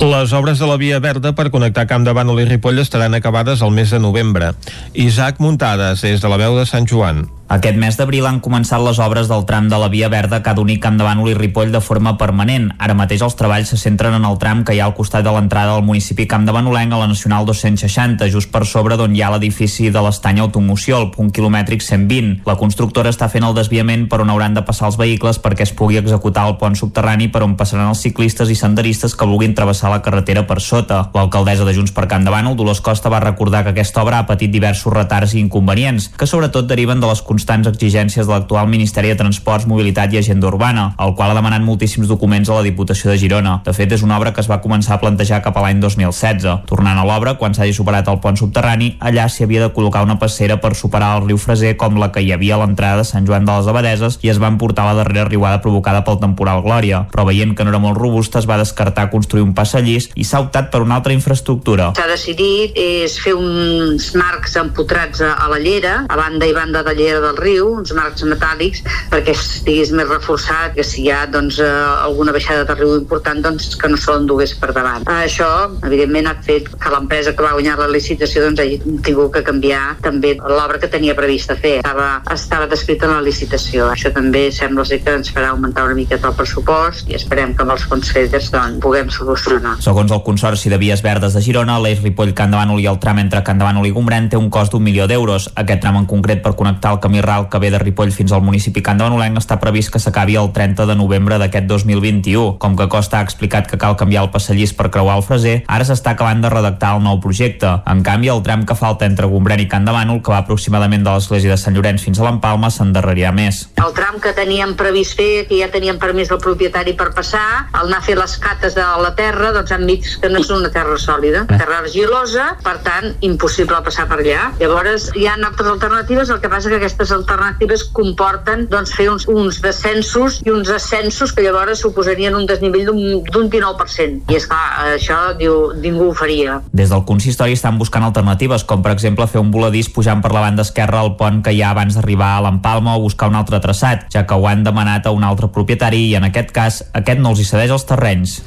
Speaker 1: Les obres de la Via Verda per connectar Camp de Bànol i Ripoll estaran acabades al mes de novembre. Isaac Muntades, des de la veu de Sant Joan.
Speaker 11: Aquest mes d'abril han començat les obres del tram de la Via Verda que ha d'unir Camp de Bànol i Ripoll de forma permanent. Ara mateix els treballs se centren en el tram que hi ha al costat de l'entrada del municipi Camp de Banolenc a la Nacional 260, just per sobre d'on hi ha l'edifici de l'estany Automoció, el punt quilomètric 120. La constructora està fent el desviament per on hauran de passar els vehicles perquè es pugui executar el pont subterrani per on passaran els ciclistes i senderistes que vulguin travessar la carretera per sota. L'alcaldessa de Junts per Camp Bànol, Dolors Costa, va recordar que aquesta obra ha patit diversos retards i inconvenients, que sobretot deriven de les constants exigències de l'actual Ministeri de Transports, Mobilitat i Agenda Urbana, el qual ha demanat moltíssims documents a la Diputació de Girona. De fet, és una obra que es va començar a plantejar cap a l'any 2016. Tornant a l'obra, quan s'hagi superat el pont subterrani, allà s'hi havia de col·locar una passera per superar el riu Freser com la que hi havia a l'entrada de Sant Joan de les Abadeses i es va emportar la darrera riuada provocada pel temporal Glòria. Però veient que no era molt robusta, es va descartar construir un passallís i s'ha optat per una altra infraestructura.
Speaker 12: S'ha decidit és fer uns marcs empotrats a, la llera, a banda i banda de llera del riu, uns marcs metàl·lics, perquè estigués més reforçat, que si hi ha doncs, eh, alguna baixada de riu important, doncs que no se l'endugués per davant. Això, evidentment, ha fet que l'empresa que va guanyar la licitació doncs, hagi tingut que canviar també l'obra que tenia prevista fer. Estava, estava descrita en la licitació. Això també sembla ser que ens farà augmentar una miqueta el pressupost i esperem que amb els fons FEDERS doncs, puguem solucionar.
Speaker 11: Segons el Consorci de Vies Verdes de Girona, l'eix Ripoll-Can de Bànol i el tram entre Can de Bànol i Gombrèn té un cost d'un milió d'euros. Aquest tram en concret per connectar el camí ral que ve de Ripoll fins al municipi Can de Banolenc està previst que s'acabi el 30 de novembre d'aquest 2021. Com que Costa ha explicat que cal canviar el passallís per creuar el Freser, ara s'està acabant de redactar el nou projecte. En canvi, el tram que falta entre Gombrèn i Can de Bànol, que va aproximadament de l'església de Sant Llorenç fins a l'Empalma, s'endarrerirà més.
Speaker 12: El tram que teníem previst fer, que ja teníem permís del propietari per passar, al anar a fer les cates de la terra, doncs han vist que no és una terra sòlida, terra argilosa, per tant, impossible passar per allà. Llavors, hi ha altres alternatives, el que passa que aquestes alternatives comporten doncs, fer uns, uns descensos i uns ascensos que llavors suposarien un desnivell d'un 19%. I és clar, això diu, ningú ho faria.
Speaker 11: Des del consistori estan buscant alternatives, com per exemple fer un voladís pujant per la banda esquerra al pont que hi ha abans d'arribar a l'Empalma o buscar un altre traçat, ja que ho han demanat a un altre propietari i en aquest cas aquest no els hi cedeix els terrenys.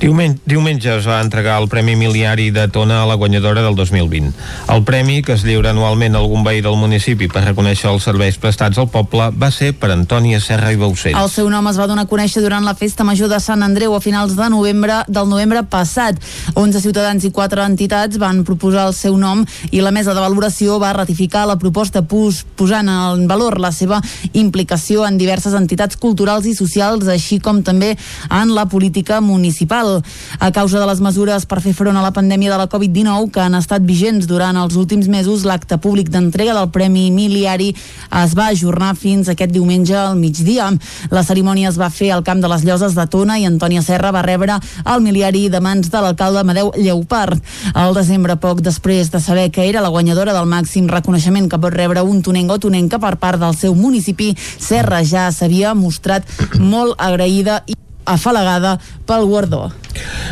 Speaker 1: Diumenge, diumenge es va entregar el Premi Miliari de Tona a la guanyadora del 2020. El premi, que es lliura anualment a algun veí del municipi per reconèixer els serveis prestats al poble, va ser per Antònia Serra i Baucells.
Speaker 3: El seu nom es va donar a conèixer durant la festa major de Sant Andreu a finals de novembre del novembre passat. 11 ciutadans i 4 entitats van proposar el seu nom i la mesa de valoració va ratificar la proposta pos, posant en valor la seva implicació en diverses entitats culturals i socials, així com també en la política municipal. A causa de les mesures per fer front a la pandèmia de la Covid-19 que han estat vigents durant els últims mesos, l'acte públic d'entrega del Premi Miliari es va ajornar fins aquest diumenge al migdia. La cerimònia es va fer al Camp de les Lloses de Tona i Antònia Serra va rebre el miliari de mans de l'alcalde Amadeu Lleupart. Al desembre, poc després de saber que era la guanyadora del màxim reconeixement que pot rebre un tonenc o tonenca per part del seu municipi, Serra ja s'havia mostrat molt agraïda i afalagada pel guardó.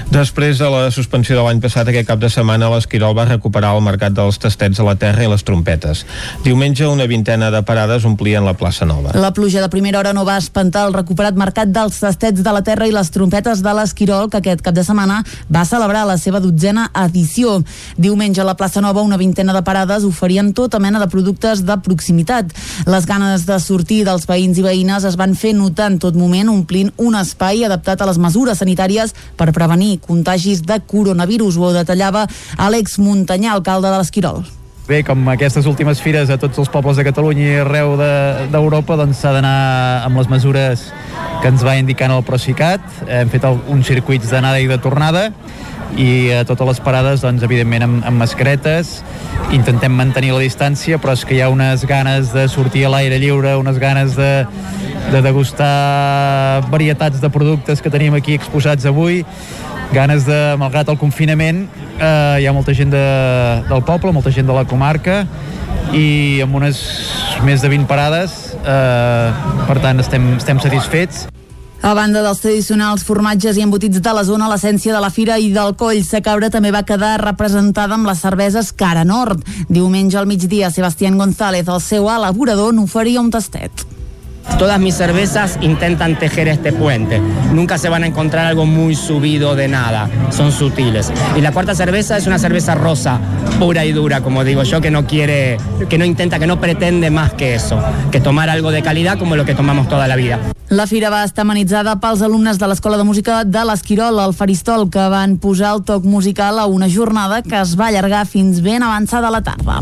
Speaker 1: Després de la suspensió de l'any passat, aquest cap de setmana l'Esquirol va recuperar el mercat dels tastets a la terra i les trompetes. Diumenge, una vintena de parades omplien la plaça Nova.
Speaker 3: La pluja de primera hora no va espantar el recuperat mercat dels tastets de la terra i les trompetes de l'Esquirol, que aquest cap de setmana va celebrar la seva dotzena edició. Diumenge, a la plaça Nova, una vintena de parades oferien tota mena de productes de proximitat. Les ganes de sortir dels veïns i veïnes es van fer notar en tot moment, omplint un espai adaptat a les mesures sanitàries per prevenir contagis de coronavirus. Ho detallava Àlex Muntanyà, alcalde de l'Esquirol.
Speaker 13: Bé, com aquestes últimes fires a tots els pobles de Catalunya i arreu d'Europa, de, doncs s'ha d'anar amb les mesures que ens va indicant el Procicat. Hem fet el, uns circuits d'anada i de tornada i a totes les parades, doncs, evidentment, amb, amb mascaretes, intentem mantenir la distància, però és que hi ha unes ganes de sortir a l'aire lliure, unes ganes de, de degustar varietats de productes que tenim aquí exposats avui, ganes de, malgrat el confinament, eh, hi ha molta gent de, del poble, molta gent de la comarca, i amb unes més de 20 parades, eh, per tant estem, estem satisfets.
Speaker 3: A banda dels tradicionals formatges i embotits de la zona, l'essència de la fira i del coll sa cabra també va quedar representada amb les cerveses Cara Nord. Diumenge al migdia, Sebastián González, el seu elaborador, n'oferia un tastet.
Speaker 14: Todas mis cervezas intentan tejer este puente. Nunca se van a encontrar algo muy subido de nada. Son sutiles. Y la cuarta cerveza es una cerveza rosa, pura y dura, como digo yo, que no quiere, que no intenta, que no pretende más que eso, que tomar algo de calidad como lo que tomamos toda la vida.
Speaker 3: La fira va estar amenitzada pels alumnes de l'Escola de Música de l'Esquirol, al Faristol, que van posar el toc musical a una jornada que es va allargar fins ben avançada la tarda.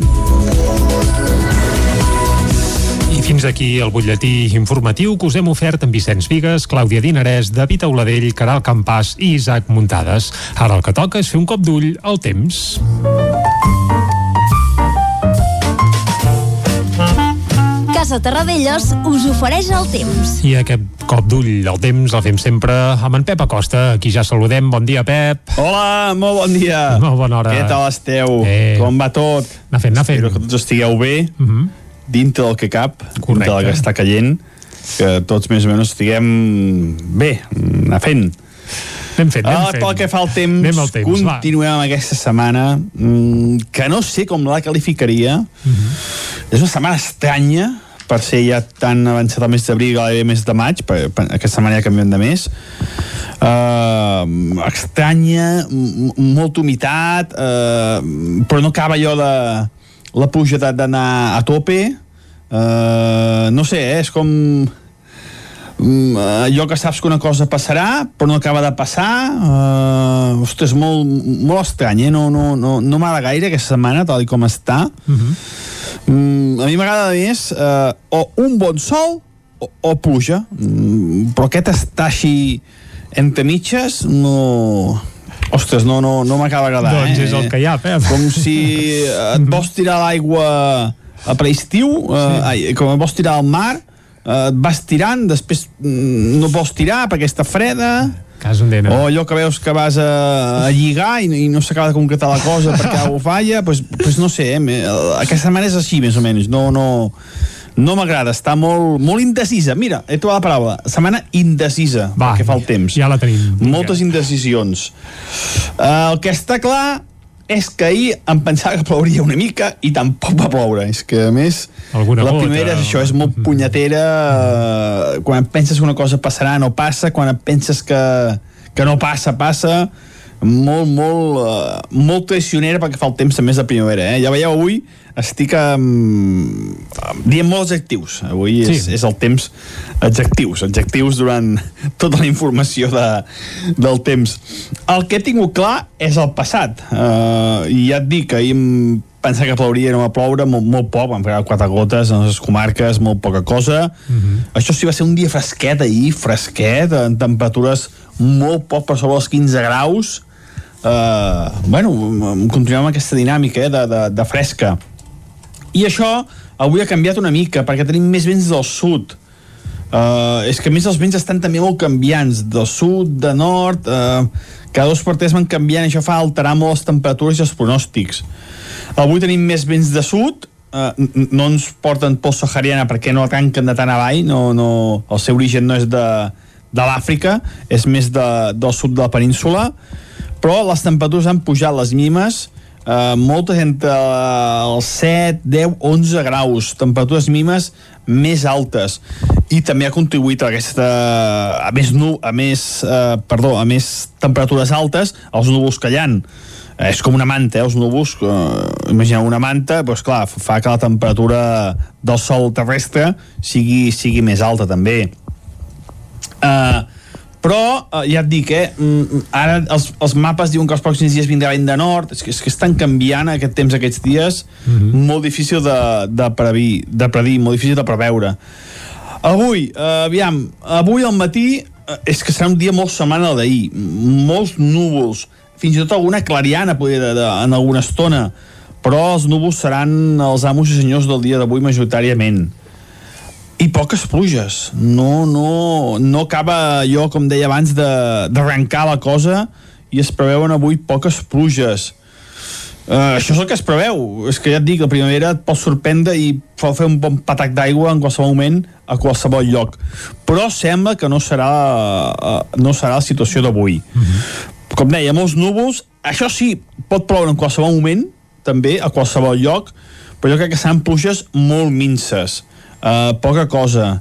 Speaker 2: Fins aquí el butlletí informatiu que us hem ofert amb Vicenç Vigues, Clàudia Dinarès, David Auladell, Caral Campàs i Isaac Muntades. Ara el que toca és fer un cop d'ull al temps.
Speaker 25: Casa Terradellos us ofereix el temps.
Speaker 2: I aquest cop d'ull al temps el fem sempre amb en Pep Acosta. Aquí ja saludem. Bon dia, Pep.
Speaker 16: Hola, molt bon dia.
Speaker 2: Molt bona hora.
Speaker 16: Què tal esteu?
Speaker 2: Eh.
Speaker 16: Com va tot?
Speaker 2: Anar fent, anar fent.
Speaker 16: Espero que tots estigueu bé,
Speaker 2: Uh -huh.
Speaker 16: Dintre del que cap, dintre del que està caient, que tots més o menys estiguem bé, anar fent.
Speaker 2: Anem fent, anem
Speaker 16: Ah,
Speaker 2: fent.
Speaker 16: pel que fa al temps,
Speaker 2: Anem al temps, va.
Speaker 16: continuem amb aquesta setmana, mm, que no sé com la qualificaria.
Speaker 2: Mhm.
Speaker 16: És una setmana estranya, per ser ja tan avançat el mes d'abril gairebé mes de maig, per, per, aquesta setmana ja canviem de mes. Uh, estranya, m- m- molta humitat, uh, però no acaba allò de la pluja de- d'anar a tope. Uh, no sé, eh, és com mm, allò que saps que una cosa passarà però no acaba de passar uh, ostres, molt, molt estrany eh? no, no, no, no m'agrada gaire aquesta setmana tal com està mm, a mi m'agrada més uh, o un bon sol o, o pluja mm, però aquest està així entre mitges no... Ostres, no, no, no m'acaba d'agradar.
Speaker 2: Doncs
Speaker 16: eh?
Speaker 2: és el que hi ha, Pep.
Speaker 16: Com si et vols tirar l'aigua a preestiu, eh, ai, com et vols tirar al mar, eh, et vas tirant, després mm, no vols tirar perquè està freda,
Speaker 2: Cas on dena.
Speaker 16: o allò que veus que vas a, a lligar i, i no s'acaba de concretar la cosa perquè algú falla, doncs pues, pues no sé, eh, aquesta setmana és així, més o menys, no, no, no m'agrada, està molt, molt indecisa. Mira, he trobat la paraula, setmana indecisa, Va, que fa el temps.
Speaker 2: Ja la tenim.
Speaker 16: Moltes indecisions. Uh, el que està clar és que ahir em pensava que plouria una mica i tampoc va ploure. És que, a més,
Speaker 2: Alguna
Speaker 16: la
Speaker 2: gota.
Speaker 16: primera és això, és molt punyetera. Uh, quan penses que una cosa passarà, no passa. Quan penses que, que no passa, passa. Molt, molt, uh, molt traicionera perquè fa el temps també és de primavera. Eh? Ja veieu, avui estic um, dient molts adjectius. Avui és,
Speaker 2: Sí.
Speaker 16: és el temps adjectius, adjectius durant tota la informació de, del temps. El que he tingut clar és el passat. Uh, I ja et dic, ahir em pensava que plouria i no va ploure, molt, molt poc, van pegar quatre gotes a les comarques, molt poca cosa. Això sí, va ser un dia fresquet ahir, fresquet, en temperatures molt poc per sobre els 15 graus. Uh, bueno, continuem amb aquesta dinàmica eh, de, de, de fresca. I això avui ha canviat una mica, perquè tenim més vents del sud. Uh, és que a més els vents estan també molt canviants, del sud, de nord, uh, cada dos per tres van canviant, això fa alterar molt les temperatures i els pronòstics. Avui tenim més vents de sud, uh, no ens porten pols sahariana perquè no tanquen de tan avall, no, no, el seu origen no és de, de l'Àfrica, és més de, del sud de la península, però les temperatures han pujat les mínimes, Uh, moltes entre els 7, 10, 11 graus, temperatures mínimes més altes. I també ha contribuït a aquesta a més, nu, a més, uh, perdó, a més temperatures altes els núvols que hi ha Eh, és com una manta, eh, els núvols uh, imagineu una manta, doncs clar fa que la temperatura del sol terrestre sigui, sigui més alta també. Uh, però eh, ja et dic, eh, mm, ara els, els mapes diuen que els pròxims dies vindrà vent de nord, és que, és que estan canviant aquest temps aquests dies, molt difícil de, de, predir, de predir, molt difícil de preveure. Avui, eh, aviam, avui al matí eh, és que serà un dia molt semblant al d'ahir. Molts núvols, fins i tot alguna clariana poder de, de, en alguna estona, però els núvols seran els amos i senyors del dia d'avui majoritàriament i poques pluges. No, no, no acaba allò com deia abans d'arrencar la cosa i es preveuen avui poques pluges. Uh, això és el que es preveu. És que ja et dic, la primavera et pot sorprendre i pot fer un bon patac d'aigua en qualsevol moment a qualsevol lloc. Però sembla que no serà uh, no serà la situació d'avui. Uh -huh. com deia, molts núvols. Això sí, pot ploure en qualsevol moment també, a qualsevol lloc però jo crec que seran pluges molt minces uh, poca cosa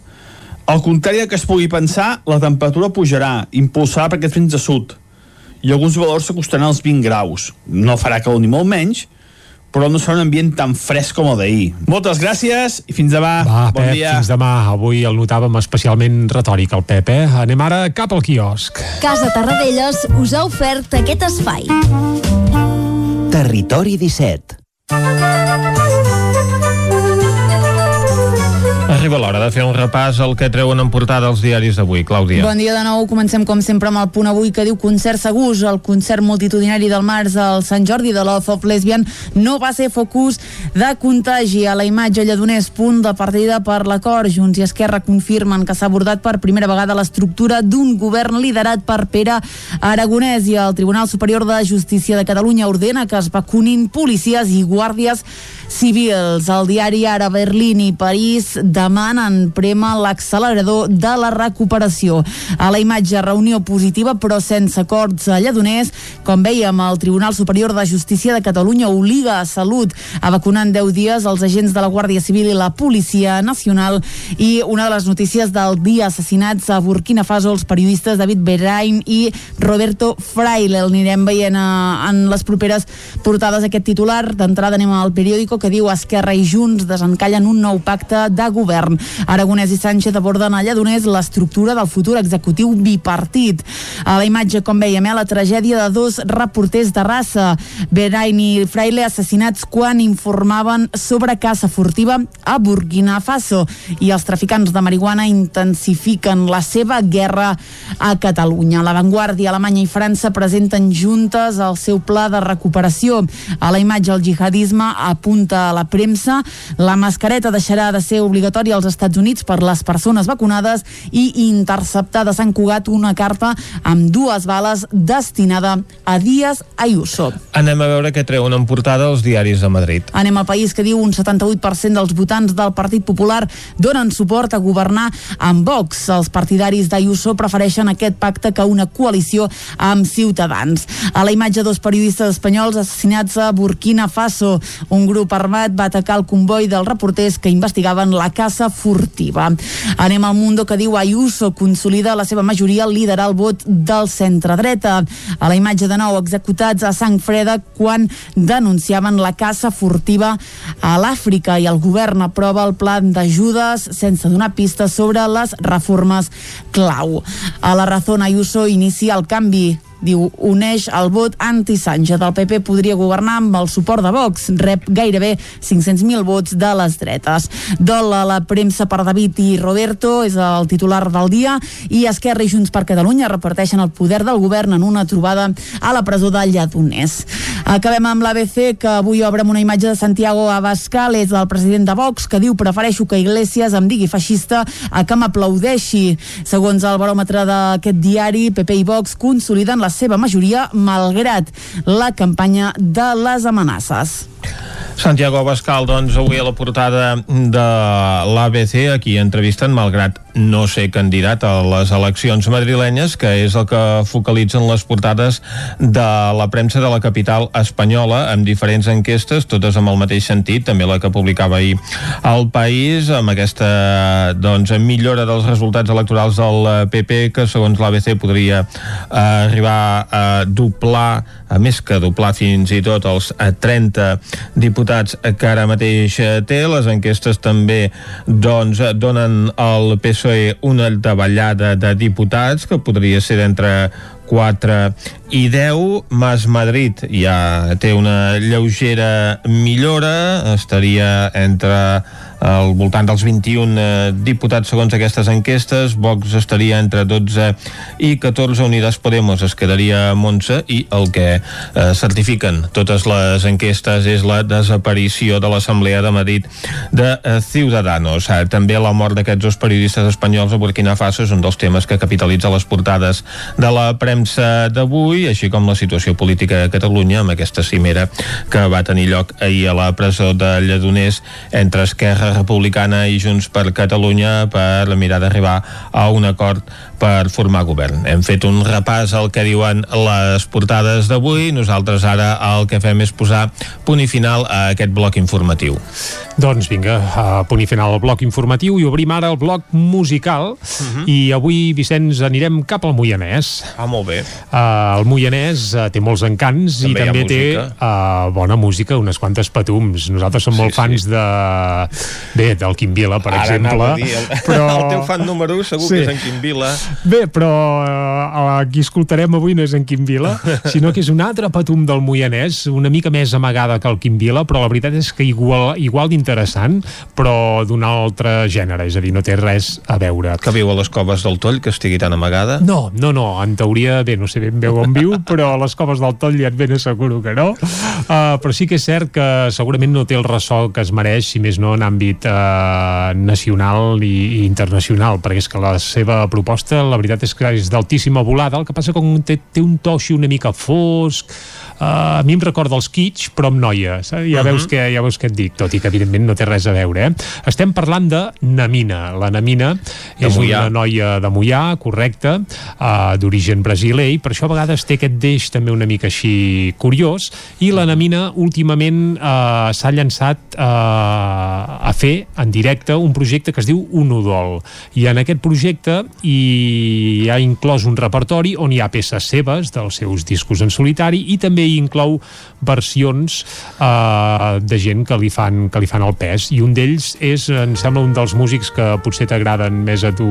Speaker 16: al contrari del que es pugui pensar la temperatura pujarà, impulsarà per aquest fins de sud i alguns valors s'acostaran als 20 graus. No farà calor ni molt menys, però no serà un ambient tan fresc com el d'ahir. Moltes gràcies i fins demà.
Speaker 2: Va,
Speaker 16: bon
Speaker 2: Pep,
Speaker 16: dia.
Speaker 2: fins demà. Avui el notàvem especialment retòric, el Pep, eh? Anem ara cap al quiosc.
Speaker 25: Casa Tarradellas us ha ofert aquest espai.
Speaker 26: Territori 17
Speaker 1: Arriba l'hora de fer un repàs al que treuen en portada els diaris d'avui. Clàudia.
Speaker 3: Bon dia de nou. Comencem, com sempre, amb el punt avui que diu concert segurs. El concert multitudinari del març al Sant Jordi de l'Off of Lesbian no va ser focus de contagi. A la imatge lledoners, punt de partida per l'acord. Junts i Esquerra confirmen que s'ha abordat per primera vegada l'estructura d'un govern liderat per Pere Aragonès i el Tribunal Superior de Justícia de Catalunya ordena que es vacunin policies i guàrdies civils. El diari Ara Berlín i París demanen prema l'accelerador de la recuperació. A la imatge, reunió positiva però sense acords a Lledoners. Com veiem, el Tribunal Superior de Justícia de Catalunya obliga a Salut a vacunar en 10 dies els agents de la Guàrdia Civil i la Policia Nacional i una de les notícies del dia assassinats a Burkina Faso els periodistes David Berain i Roberto Fraile. El anirem veient a, en les properes portades aquest titular. D'entrada anem al periòdico que diu Esquerra i Junts desencallen un nou pacte de govern. Aragonès i Sánchez aborden a Lledoners l'estructura del futur executiu bipartit. A la imatge, com veiem, eh, la tragèdia de dos reporters de raça, Berain i Fraile, assassinats quan informaven sobre caça furtiva a Burkina Faso. I els traficants de marihuana intensifiquen la seva guerra a Catalunya. La Vanguardia, Alemanya i França presenten juntes el seu pla de recuperació. A la imatge, el jihadisme apunta a la premsa. La mascareta deixarà de ser obligatòria als Estats Units per les persones vacunades i interceptar de Sant Cugat una carta amb dues bales destinada a Díaz Ayuso.
Speaker 1: Anem a veure què treuen en portada els diaris de Madrid.
Speaker 3: Anem al país que diu un 78% dels votants del Partit Popular donen suport a governar amb Vox. Els partidaris d'Ayuso prefereixen aquest pacte que una coalició amb Ciutadans. A la imatge dos periodistes espanyols assassinats a Burkina Faso. Un grup armat va atacar el comboi dels reporters que investigaven la caça furtiva. Anem al Mundo que diu Ayuso consolida la seva majoria al liderar el vot del centre-dreta. A la imatge de nou executats a sang freda quan denunciaven la caça furtiva a l'Àfrica i el govern aprova el pla d'ajudes sense donar pistes sobre les reformes clau. A la raó Ayuso inicia el canvi diu, uneix el vot anti-Sánchez. El PP podria governar amb el suport de Vox. Rep gairebé 500.000 vots de les dretes. Dol a la premsa per David i Roberto, és el titular del dia, i Esquerra i Junts per Catalunya reparteixen el poder del govern en una trobada a la presó de Lledoners. Acabem amb l'ABC, que avui obre amb una imatge de Santiago Abascal, és el president de Vox, que diu prefereixo que Iglesias em digui feixista a que m'aplaudeixi. Segons el baròmetre d'aquest diari, PP i Vox consoliden la seva majoria malgrat la campanya de les amenaces.
Speaker 1: Santiago Abascal, doncs, avui a la portada de l'ABC, aquí entrevisten, malgrat no ser candidat a les eleccions madrilenyes, que és el que focalitzen les portades de la premsa de la capital espanyola, amb diferents enquestes, totes amb el mateix sentit, també la que publicava ahir al País, amb aquesta doncs, millora dels resultats electorals del PP, que segons l'ABC podria eh, arribar a doblar, a més que doblar fins i tot els eh, 30 diputats que ara mateix eh, té. Les enquestes també doncs, donen al PSOE una davallada de diputats que podria ser d'entre 4 i 10. Mas Madrid ja té una lleugera millora, estaria entre al voltant dels 21 eh, diputats segons aquestes enquestes, Vox estaria entre 12 i 14, Unidas Podemos es quedaria amb 11 i el que eh, certifiquen totes les enquestes és la desaparició de l'Assemblea de Madrid de eh, Ciudadanos. Eh, també la mort d'aquests dos periodistes espanyols a Burkina Faso és un dels temes que capitalitza les portades de la premsa d'avui, així com la situació política a Catalunya amb aquesta cimera que va tenir lloc ahir a la presó de Lledoners entre Esquerra Republicana i Junts per Catalunya per mirar d'arribar a un acord per formar govern. Hem fet un repàs al que diuen les portades d'avui. Nosaltres ara el que fem és posar punt i final a aquest bloc informatiu.
Speaker 2: Doncs vinga, a punt i final el bloc informatiu i obrim ara el bloc musical uh -huh. i avui, Vicenç, anirem cap al Moianès.
Speaker 1: Ah, molt bé.
Speaker 2: Uh, el Moianès uh, té molts encants
Speaker 1: També
Speaker 2: i també té
Speaker 1: música.
Speaker 2: uh, bona música, unes quantes patums. Nosaltres som
Speaker 1: Sí,
Speaker 2: molt
Speaker 1: sí.
Speaker 2: fans de... Bé, del Quim Vila, per
Speaker 1: Ara
Speaker 2: exemple.
Speaker 1: dir, el,
Speaker 2: però...
Speaker 1: el teu fan número 1 segur
Speaker 2: Sí.
Speaker 1: que és en Quim Vila.
Speaker 2: Bé, però el qui escoltarem avui no és en Quim Vila, sinó que és un altre patum del Moianès, una mica més amagada que el Quim Vila, però la veritat és que igual, igual d'interessant, però d'un altre gènere, és a dir, no té res a veure.
Speaker 1: Que viu a les coves del Toll, que estigui tan amagada?
Speaker 2: No, no, no, en teoria, bé, no sé ben bé on viu, però a les coves del Toll ja et ben asseguro que no. Uh, però sí que és cert que segurament no té el ressò que es mereix, si més no en àmbit uh, nacional i, i internacional, perquè és que la seva proposta, la veritat és que és d'altíssima volada, el que passa que té, té un to així una mica fosc, uh, a mi em recorda els Kitsch, però amb noia, saps? Ja,
Speaker 1: Mhm.
Speaker 2: veus que, ja veus què et dic, tot i que evidentment no té res a veure, eh? Estem parlant de Namina. La Namina
Speaker 1: De
Speaker 2: és
Speaker 1: Moià.
Speaker 2: una noia de Moià, correcte, uh, d'origen brasiler, i per això a vegades té aquest deix també una mica així curiós, i la Namina últimament uh, s'ha llançat uh, a fer en directe un projecte que es diu Unodol, i en aquest projecte hi ha inclòs un repertori on hi ha peces seves dels seus discos en solitari i també hi inclou versions uh, de gent que li fan que li fan el pes i un d'ells és, em sembla, un dels músics que potser t'agraden més a tu,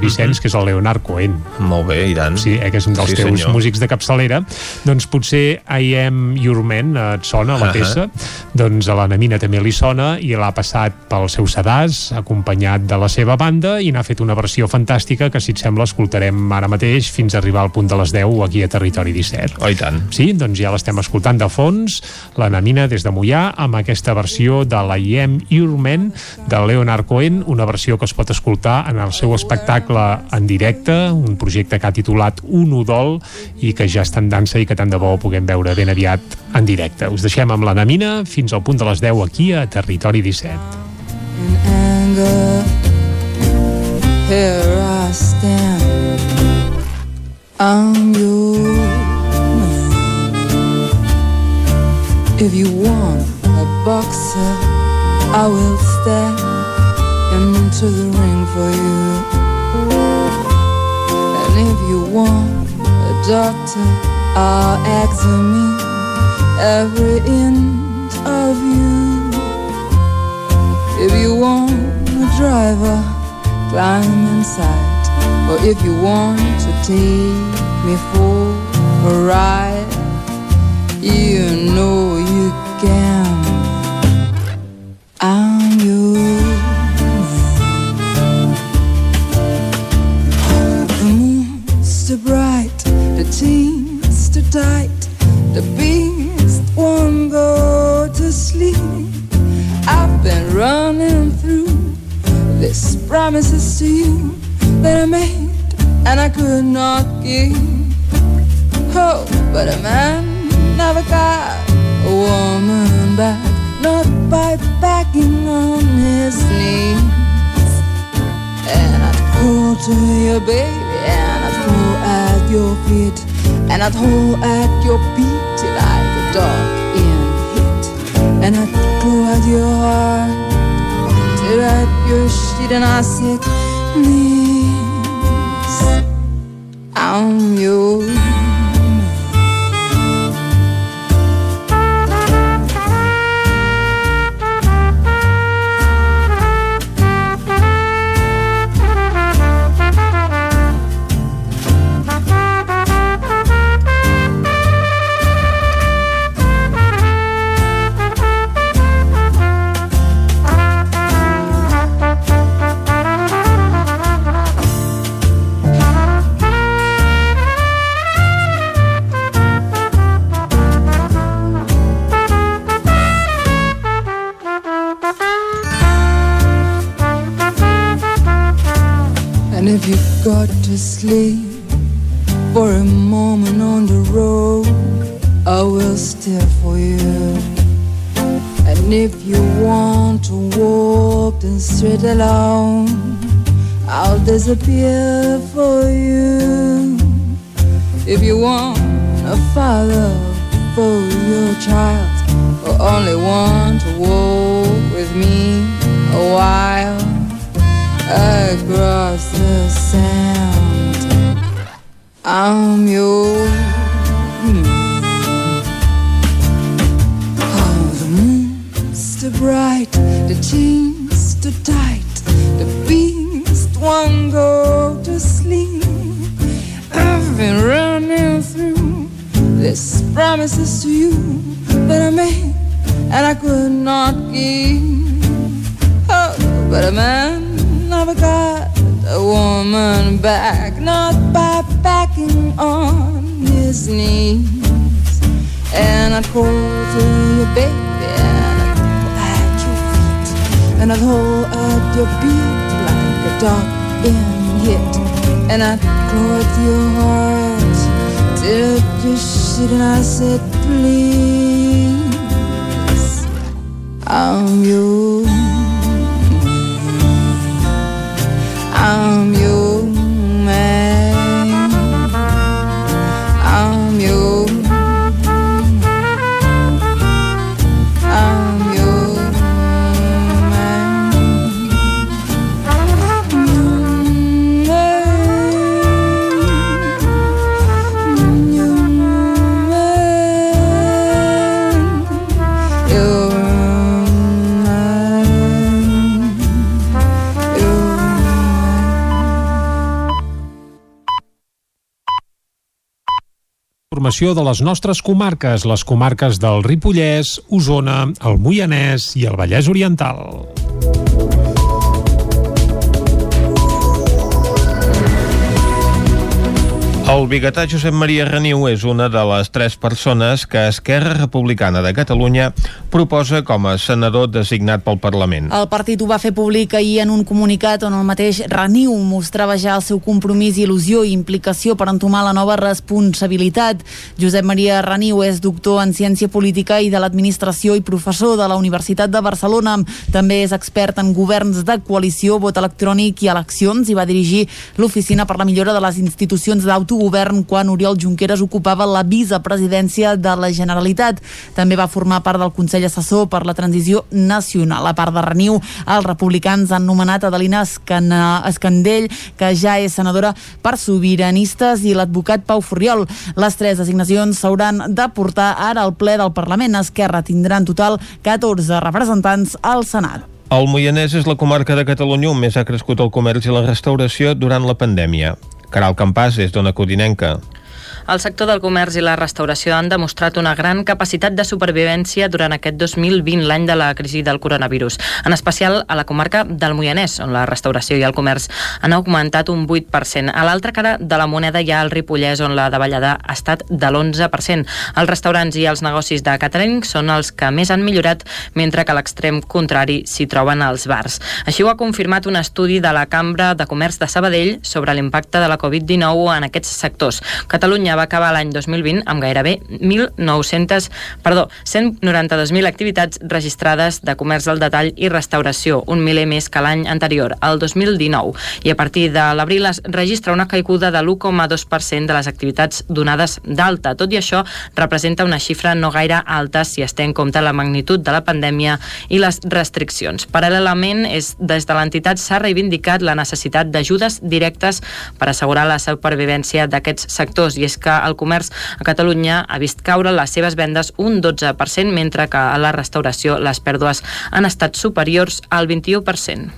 Speaker 2: Vicenç, que és el Leonard Cohen.
Speaker 1: Molt bé, i tant.
Speaker 2: Sí, eh, que és un dels
Speaker 1: Sí,
Speaker 2: teus
Speaker 1: senyor.
Speaker 2: músics de capçalera. Doncs potser I Am Your Man eh, et sona la peça. Doncs a la Namina també li sona i l'ha passat pel seu sedàs, acompanyat de la seva banda, i n'ha fet una versió fantàstica que, si et sembla, escoltarem ara mateix fins a arribar al punt de les 10 aquí a Territori 17.
Speaker 1: Oh, i tant.
Speaker 2: Sí, doncs ja l'estem escoltant de fons, la Namina des de Mollà, amb aquesta versió de la I Am de Leonard Cohen, una versió que es pot escoltar en el seu espectacle en directe, un projecte que ha titulat Un Udol i que ja està en dansa i que tant de bo puguem veure ben aviat en directe. Us deixem amb la Namina fins al punt de les 10 aquí a Territori 17.
Speaker 26: anger. Here I stand. I'm your If you want a boxer, I will step into the ring for you. And if you want a doctor, I'll examine every inch of you. If you want a driver, climb inside. Or if you want to take me for a ride, you know can. I'm your man. The moon's too bright, the team's too tight, the beast won't go to sleep. I've been running through these promises to you that I made and I could not keep. Oh, but a man never got a woman back, not by begging on his knees. And I'd crawl to you, baby, and I'd throw at your feet, and I'd hold at your beat till I the dog in heat. And I'd claw at your heart, tear at your sheet, and I said, please, I'm yours. Disappear
Speaker 2: Informació de les nostres comarques, les comarques del Ripollès, Osona, el Moianès i el Vallès Oriental.
Speaker 1: El biguetà Josep Maria Reniu és una de les tres persones que Esquerra Republicana de Catalunya proposa com a senador designat pel Parlament.
Speaker 3: El partit ho va fer públic ahir en un comunicat on el mateix Reniu mostrava ja el seu compromís, il·lusió i implicació per entomar la nova responsabilitat. Josep Maria Reniu és doctor en Ciència Política i de l'Administració i professor de la Universitat de Barcelona. També és expert en governs de coalició, vot electrònic i eleccions i va dirigir l'Oficina per la Millora de les Institucions d'Autogovern quan Oriol Junqueras ocupava la vicepresidència de la Generalitat. També va formar part del Consell Assessor per la Transició Nacional. A part de Reniu, els republicans han nomenat Adelina Escandell, que ja és senadora per sobiranistes, i l'advocat Pau Furriol. Les tres designacions s'hauran de portar ara al ple del Parlament. Esquerra tindrà en total 14 representants al Senat.
Speaker 1: El Moianès és la comarca de Catalunya on més ha crescut el comerç i la restauració durant la pandèmia. Caral Campàs és d'Ona Codinenca.
Speaker 7: El sector del comerç i la restauració han demostrat una gran capacitat de supervivència durant aquest 2020, l'any de la crisi del coronavirus, en especial a la comarca del Moianès, on la restauració i el comerç han augmentat un 8%. A l'altra cara de la moneda hi ha el Ripollès, on la davallada ha estat de l'11%. Els restaurants i els negocis de catering són els que més han millorat, mentre que a l'extrem contrari s'hi troben els bars. Així ho ha confirmat un estudi de la Cambra de Comerç de Sabadell sobre l'impacte de la Covid-19 en aquests sectors. Catalunya va acabar l'any 2020 amb gairebé 1.900, perdó, 192.000 activitats registrades de comerç al detall i restauració, un miler més que l'any anterior, el 2019. I a partir de l'abril es registra una caiguda de l'1,2% de les activitats donades d'alta. Tot i això, representa una xifra no gaire alta si es té en compte la magnitud de la pandèmia i les restriccions. Paral·lelament, és, des de l'entitat s'ha reivindicat la necessitat d'ajudes directes per assegurar la supervivència d'aquests sectors i és que el comerç a Catalunya ha vist caure les seves vendes un 12%, mentre que a la restauració les pèrdues han estat superiors al 21%.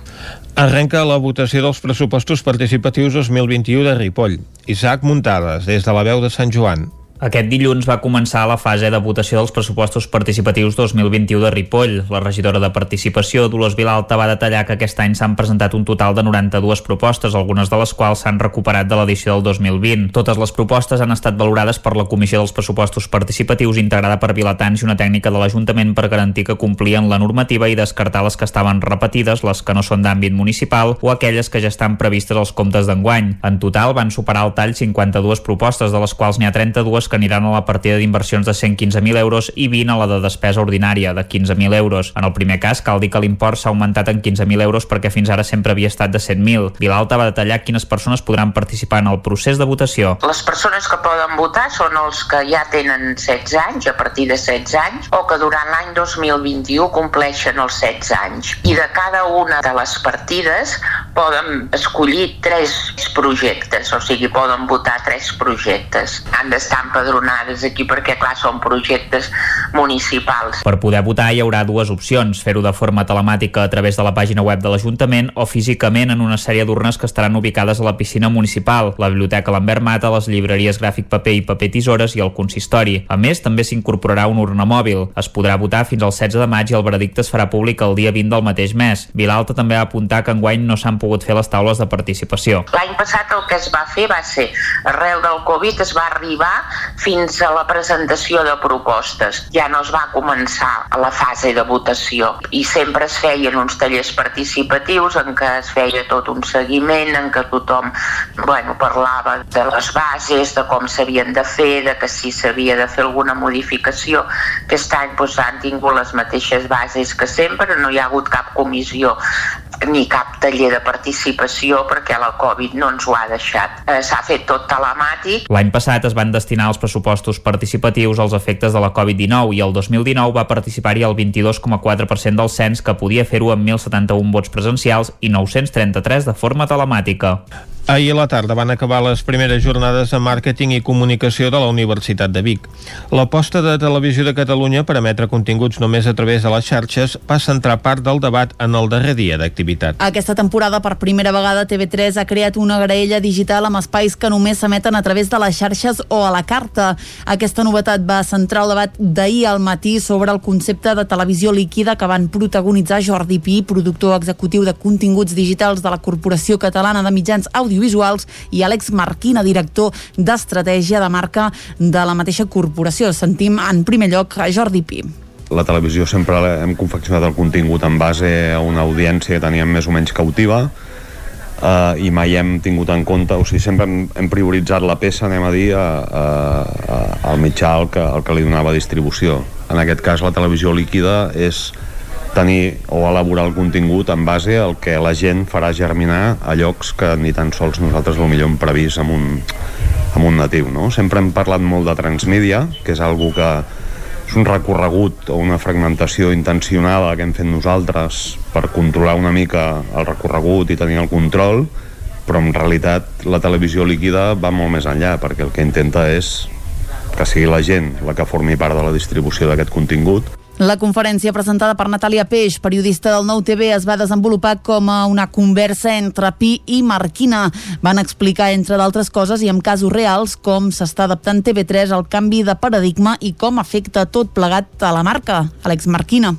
Speaker 1: Arrenca la votació dels pressupostos participatius 2021 de Ripoll. Isaac Muntades, des de la veu de Sant Joan.
Speaker 11: Aquest dilluns va començar la fase de votació dels pressupostos participatius 2021 de Ripoll. La regidora de Participació, Dolors Vilalta, va detallar que aquest any s'han presentat un total de 92 propostes, algunes de les quals s'han recuperat de l'edició del 2020. Totes les propostes han estat valorades per la Comissió dels Pressupostos Participatius integrada per vilatans i una tècnica de l'Ajuntament per garantir que complien la normativa i descartar les que estaven repetides, les que no són d'àmbit municipal o aquelles que ja estan previstes als comptes d'enguany. En total van superar el tall 52 propostes, de les quals n'hi ha 32 que aniran a la partida d'inversions de 115.000 euros i 20 a la de despesa ordinària de 15.000 euros. En el primer cas, cal dir que l'import s'ha augmentat en 15.000 euros perquè fins ara sempre havia estat de 100.000. Vilalta va detallar quines persones podran participar en el procés de votació.
Speaker 27: Les persones que poden votar són els que ja tenen 16 anys, a partir de 16 anys, o que durant l'any 2021 compleixen els 16 anys. I de cada una de les partides poden escollir tres projectes, o sigui, poden votar tres projectes. Han d'estar empadronades aquí perquè, clar, són projectes municipals.
Speaker 11: Per poder votar hi haurà dues opcions, fer-ho de forma telemàtica a través de la pàgina web de l'Ajuntament o físicament en una sèrie d'urnes que estaran ubicades a la piscina municipal, la Biblioteca Lambert Mata, les llibreries Gràfic Paper i Paper Tisores i el consistori. A més, també s'incorporarà una urna mòbil. Es podrà votar fins al 16 de maig i el veredicte es farà públic el dia 20 del mateix mes. Vilalta també va apuntar que enguany no s'han pogut fer les taules de participació.
Speaker 27: L'any passat el que es va fer va ser, arrel del Covid es va arribar fins a la presentació de propostes. Ja no es va començar a la fase de votació i sempre es feien uns tallers participatius en què es feia tot un seguiment, en què tothom bueno, parlava de les bases, de com s'havien de fer, de que si s'havia de fer alguna modificació. Aquest any doncs, han tingut les mateixes bases que sempre, no hi ha hagut cap comissió ni cap taller de participació perquè la Covid no ens ho ha deixat. Eh, S'ha fet tot telemàtic.
Speaker 11: L'any passat es van destinar els pressupostos participatius als efectes de la Covid-19 i el 2019 va participar-hi el 22,4% del cens que podia fer-ho amb 1.071 vots presencials i 933 de forma telemàtica.
Speaker 1: Ahir a la tarda van acabar les primeres jornades de màrqueting i comunicació de la Universitat de Vic. L'aposta de Televisió de Catalunya per emetre continguts només a través de les xarxes va centrar part del debat en el darrer dia d'activitat.
Speaker 3: Aquesta temporada, per primera vegada, TV3 ha creat una graella digital amb espais que només s'emeten a través de les xarxes o a la carta. Aquesta novetat va centrar el debat d'ahir al matí sobre el concepte de televisió líquida que van protagonitzar Jordi Pi, productor executiu de continguts digitals de la Corporació Catalana de Mitjans Audiovisuals, i Àlex Marquina, director d'estratègia de marca de la mateixa corporació. Sentim en primer lloc a Jordi Pi.
Speaker 28: La televisió sempre hem confeccionat el contingut en base a una audiència que teníem més o menys cautiva uh, i mai hem tingut en compte, o sigui, sempre hem, hem prioritzat la peça, anem a dir, a, a, a, al mitjà al que, al que li donava distribució. En aquest cas, la televisió líquida és tenir o elaborar el contingut en base al que la gent farà germinar a llocs que ni tan sols nosaltres potser hem previst amb un, amb un natiu. No? Sempre hem parlat molt de transmídia, que és algo que és un recorregut o una fragmentació intencionada que hem fet nosaltres per controlar una mica el recorregut i tenir el control, però en realitat la televisió líquida va molt més enllà, perquè el que intenta és que sigui la gent la que formi part de la distribució d'aquest contingut
Speaker 3: La conferència presentada per Natàlia Peix, periodista del Nou TV, es va desenvolupar com a una conversa entre Pi i Marquina. Van explicar, entre d'altres coses i amb casos reals, com s'està adaptant TV3 al canvi de paradigma i com afecta tot plegat a la marca. Àlex Marquina.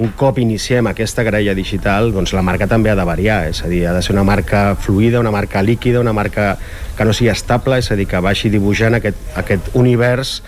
Speaker 29: un cop iniciem aquesta graella digital, doncs la marca també ha de variar, és a dir, ha de ser una marca fluida, una marca líquida, una marca que no sigui estable, és a dir, que vagi dibuixant aquest, aquest univers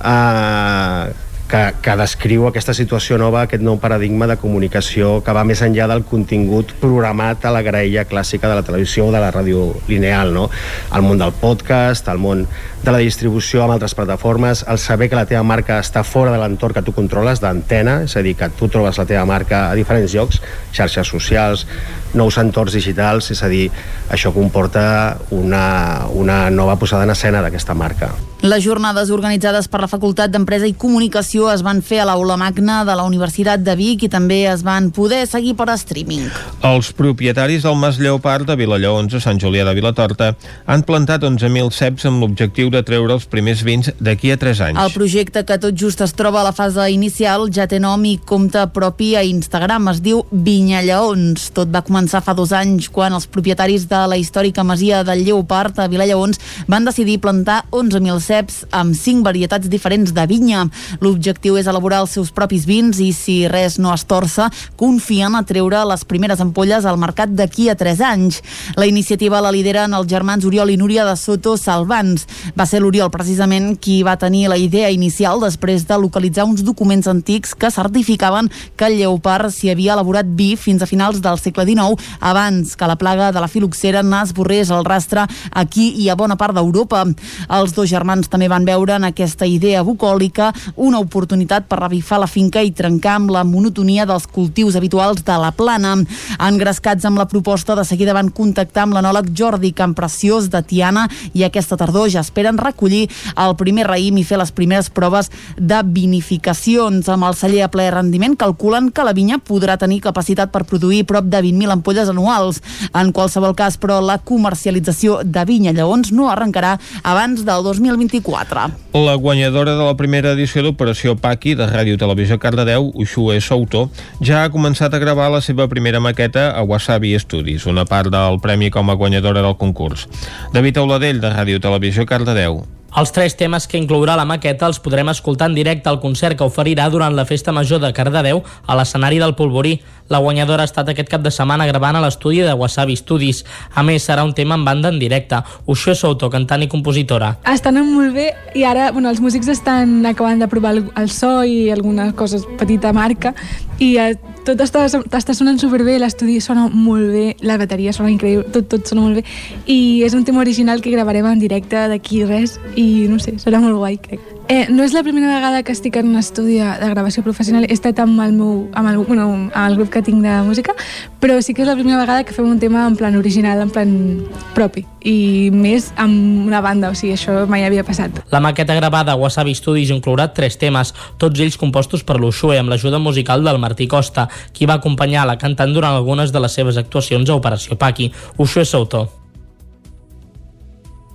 Speaker 29: eh, que, que descriu aquesta situació nova, aquest nou paradigma de comunicació que va més enllà del contingut programat a la graella clàssica de la televisió o de la ràdio lineal, no? El món del podcast, el món de la distribució amb altres plataformes, el saber que la teva marca està fora de l'entorn que tu controles, d'antena, és a dir, que tu trobes la teva marca a diferents llocs, xarxes socials, nous entorns digitals, és a dir, això comporta una, una nova posada en escena d'aquesta marca.
Speaker 3: Les jornades organitzades per la Facultat d'Empresa i Comunicació es van fer a l'aula magna de la Universitat de Vic i també es van poder seguir per streaming.
Speaker 1: Els propietaris del Mas Lleopard de Vilallaons a Sant Julià de Vilatorta han plantat 11.000 ceps amb l'objectiu de treure els primers vins d'aquí a 3 anys.
Speaker 3: El projecte, que tot just es troba a la fase inicial, ja té nom i compte propi a Instagram. Es diu Vinyalleons. Tot va començar fa dos anys quan els propietaris de la històrica masia del Lleopard a Vilallaons van decidir plantar 11.000 ceps amb cinc varietats diferents de vinya. L'objectiu és elaborar els seus propis vins i, si res no es torça, confien a treure les primeres ampolles al mercat d'aquí a 3 anys. La iniciativa la lideren els germans Oriol i Núria de Soto Salvans. Va ser l'Oriol, precisament, qui va tenir la idea inicial després de localitzar uns documents antics que certificaven que el lleopard s'hi havia elaborat vi fins a finals del segle XIX, abans que la plaga de la filoxera n'esborrés el rastre aquí i a bona part d'Europa. Els dos germans també van veure en aquesta idea bucòlica una oportunitat per revifar la finca i trencar amb la monotonia dels cultius habituals de la plana. Engrescats amb la proposta, de seguida van contactar amb l'anòleg Jordi Campreciós de Tiana i aquesta tardor ja esperen recollir el primer raïm i fer les primeres proves de vinificacions. Amb el celler a ple rendiment calculen que la vinya podrà tenir capacitat per produir prop de 20.000 ampolles anuals. En qualsevol cas, però, la comercialització de vinya lleons no arrencarà abans del 2024.
Speaker 1: La guanyadora de la primera edició d'Operació Paqui de Ràdio Televisió Cardedeu, Uxue Souto, ja ha començat a gravar la seva primera maqueta a Wasabi Studios, una part del premi com a guanyadora del concurs. David Auladell, de Ràdio Televisió Cardedeu.
Speaker 30: Els tres temes que inclourà la maqueta els podrem escoltar en directe al concert que oferirà durant la Festa Major de Cardedeu a l'escenari del Polvorí. La guanyadora ha estat aquest cap de setmana gravant a l'estudi de Wasabi Studios. A més, serà un tema en banda en directe. Uxue Souto, cantant i compositora.
Speaker 31: Estan molt bé i ara bueno, els músics estan acabant de provar el, el so i alguna cosa petita marca i eh, tot està, està sonant superbé, l'estudi sona molt bé, la bateria sona increïble, tot, tot sona molt bé i és un tema original que gravarem en directe d'aquí res i no sé, serà molt guai, crec. Eh, no és la primera vegada que estic en un estudi de gravació professional, he estat amb el, meu, amb el, bueno, amb el grup que tinc de música, però sí que és la primera vegada que fem un tema en plan original, en plan propi, i més amb una banda, o sigui, això mai havia passat.
Speaker 30: La maqueta gravada a Wasabi Studios inclourà tres temes, tots ells compostos per l'Uxue, amb l'ajuda musical del Martí Costa, qui va acompanyar la cantant durant algunes de les seves actuacions a Operació Paqui. Uxue Souto.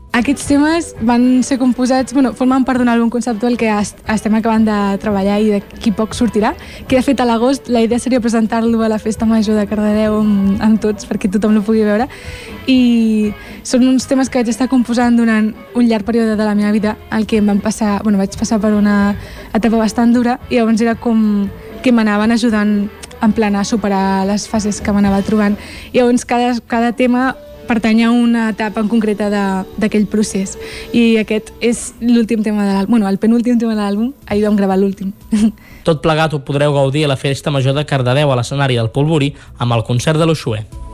Speaker 31: Aquests temes van ser composats, bueno, formen part d'un àlbum conceptual que est estem acabant de treballar i d'aquí poc sortirà, que de fet a l'agost la idea seria presentar-lo a la Festa Major de Cardedeu amb, amb tots perquè tothom lo pugui veure i són uns temes que vaig estar composant durant un llarg període de la meva vida el que em van passar, bueno, vaig passar per una etapa bastant dura i llavors era com que m'anaven ajudant en plan a superar les fases que m'anava trobant. I llavors cada, cada tema pertany a una etapa en concreta d'aquell procés. I aquest és l'últim tema de l'àlbum, bueno, el penúltim tema de l'àlbum, ahir vam gravar l'últim.
Speaker 30: Tot plegat ho podreu gaudir a la Festa Major de Cardedeu a l'escenari del Polvorí amb el concert de l'Uxue.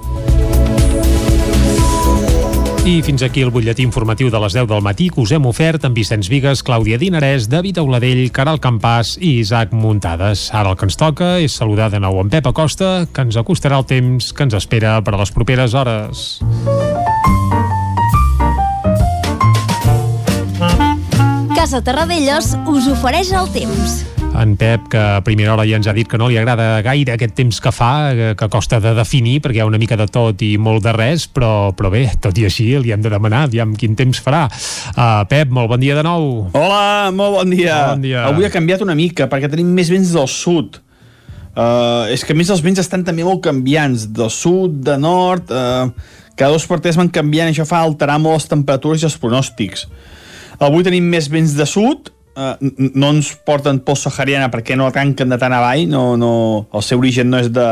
Speaker 2: I fins aquí el butlletí informatiu de les 10 del matí que us hem ofert amb Vicenç Vigues, Clàudia Dinarès, David Auladell, Caral Campàs i Isaac Muntades. Ara el que ens toca és saludar de nou en Pep Acosta, que ens acostarà el temps que ens espera per a les properes hores.
Speaker 25: Casa Terradellos us ofereix el temps.
Speaker 2: En Pep, que a primera hora ja ens ha dit que no li agrada gaire aquest temps que fa, que, que costa de definir, perquè hi ha una mica de tot i molt de res, però, però bé, tot i així li hem de demanar, aviam quin temps farà. Uh, Pep, molt bon dia de nou.
Speaker 16: Hola, molt bon dia.
Speaker 2: Bon dia.
Speaker 16: Avui ha canviat una mica, perquè tenim més vents del sud. Uh, és que més els vents estan també molt canviants, del sud, de nord, uh, cada dos per tres van canviant, això fa alterar molt les temperatures i els pronòstics. Avui tenim més vents de sud, uh, no ens porten pols sahariana perquè no tanquen de tant avall, no, no, el seu origen no és de,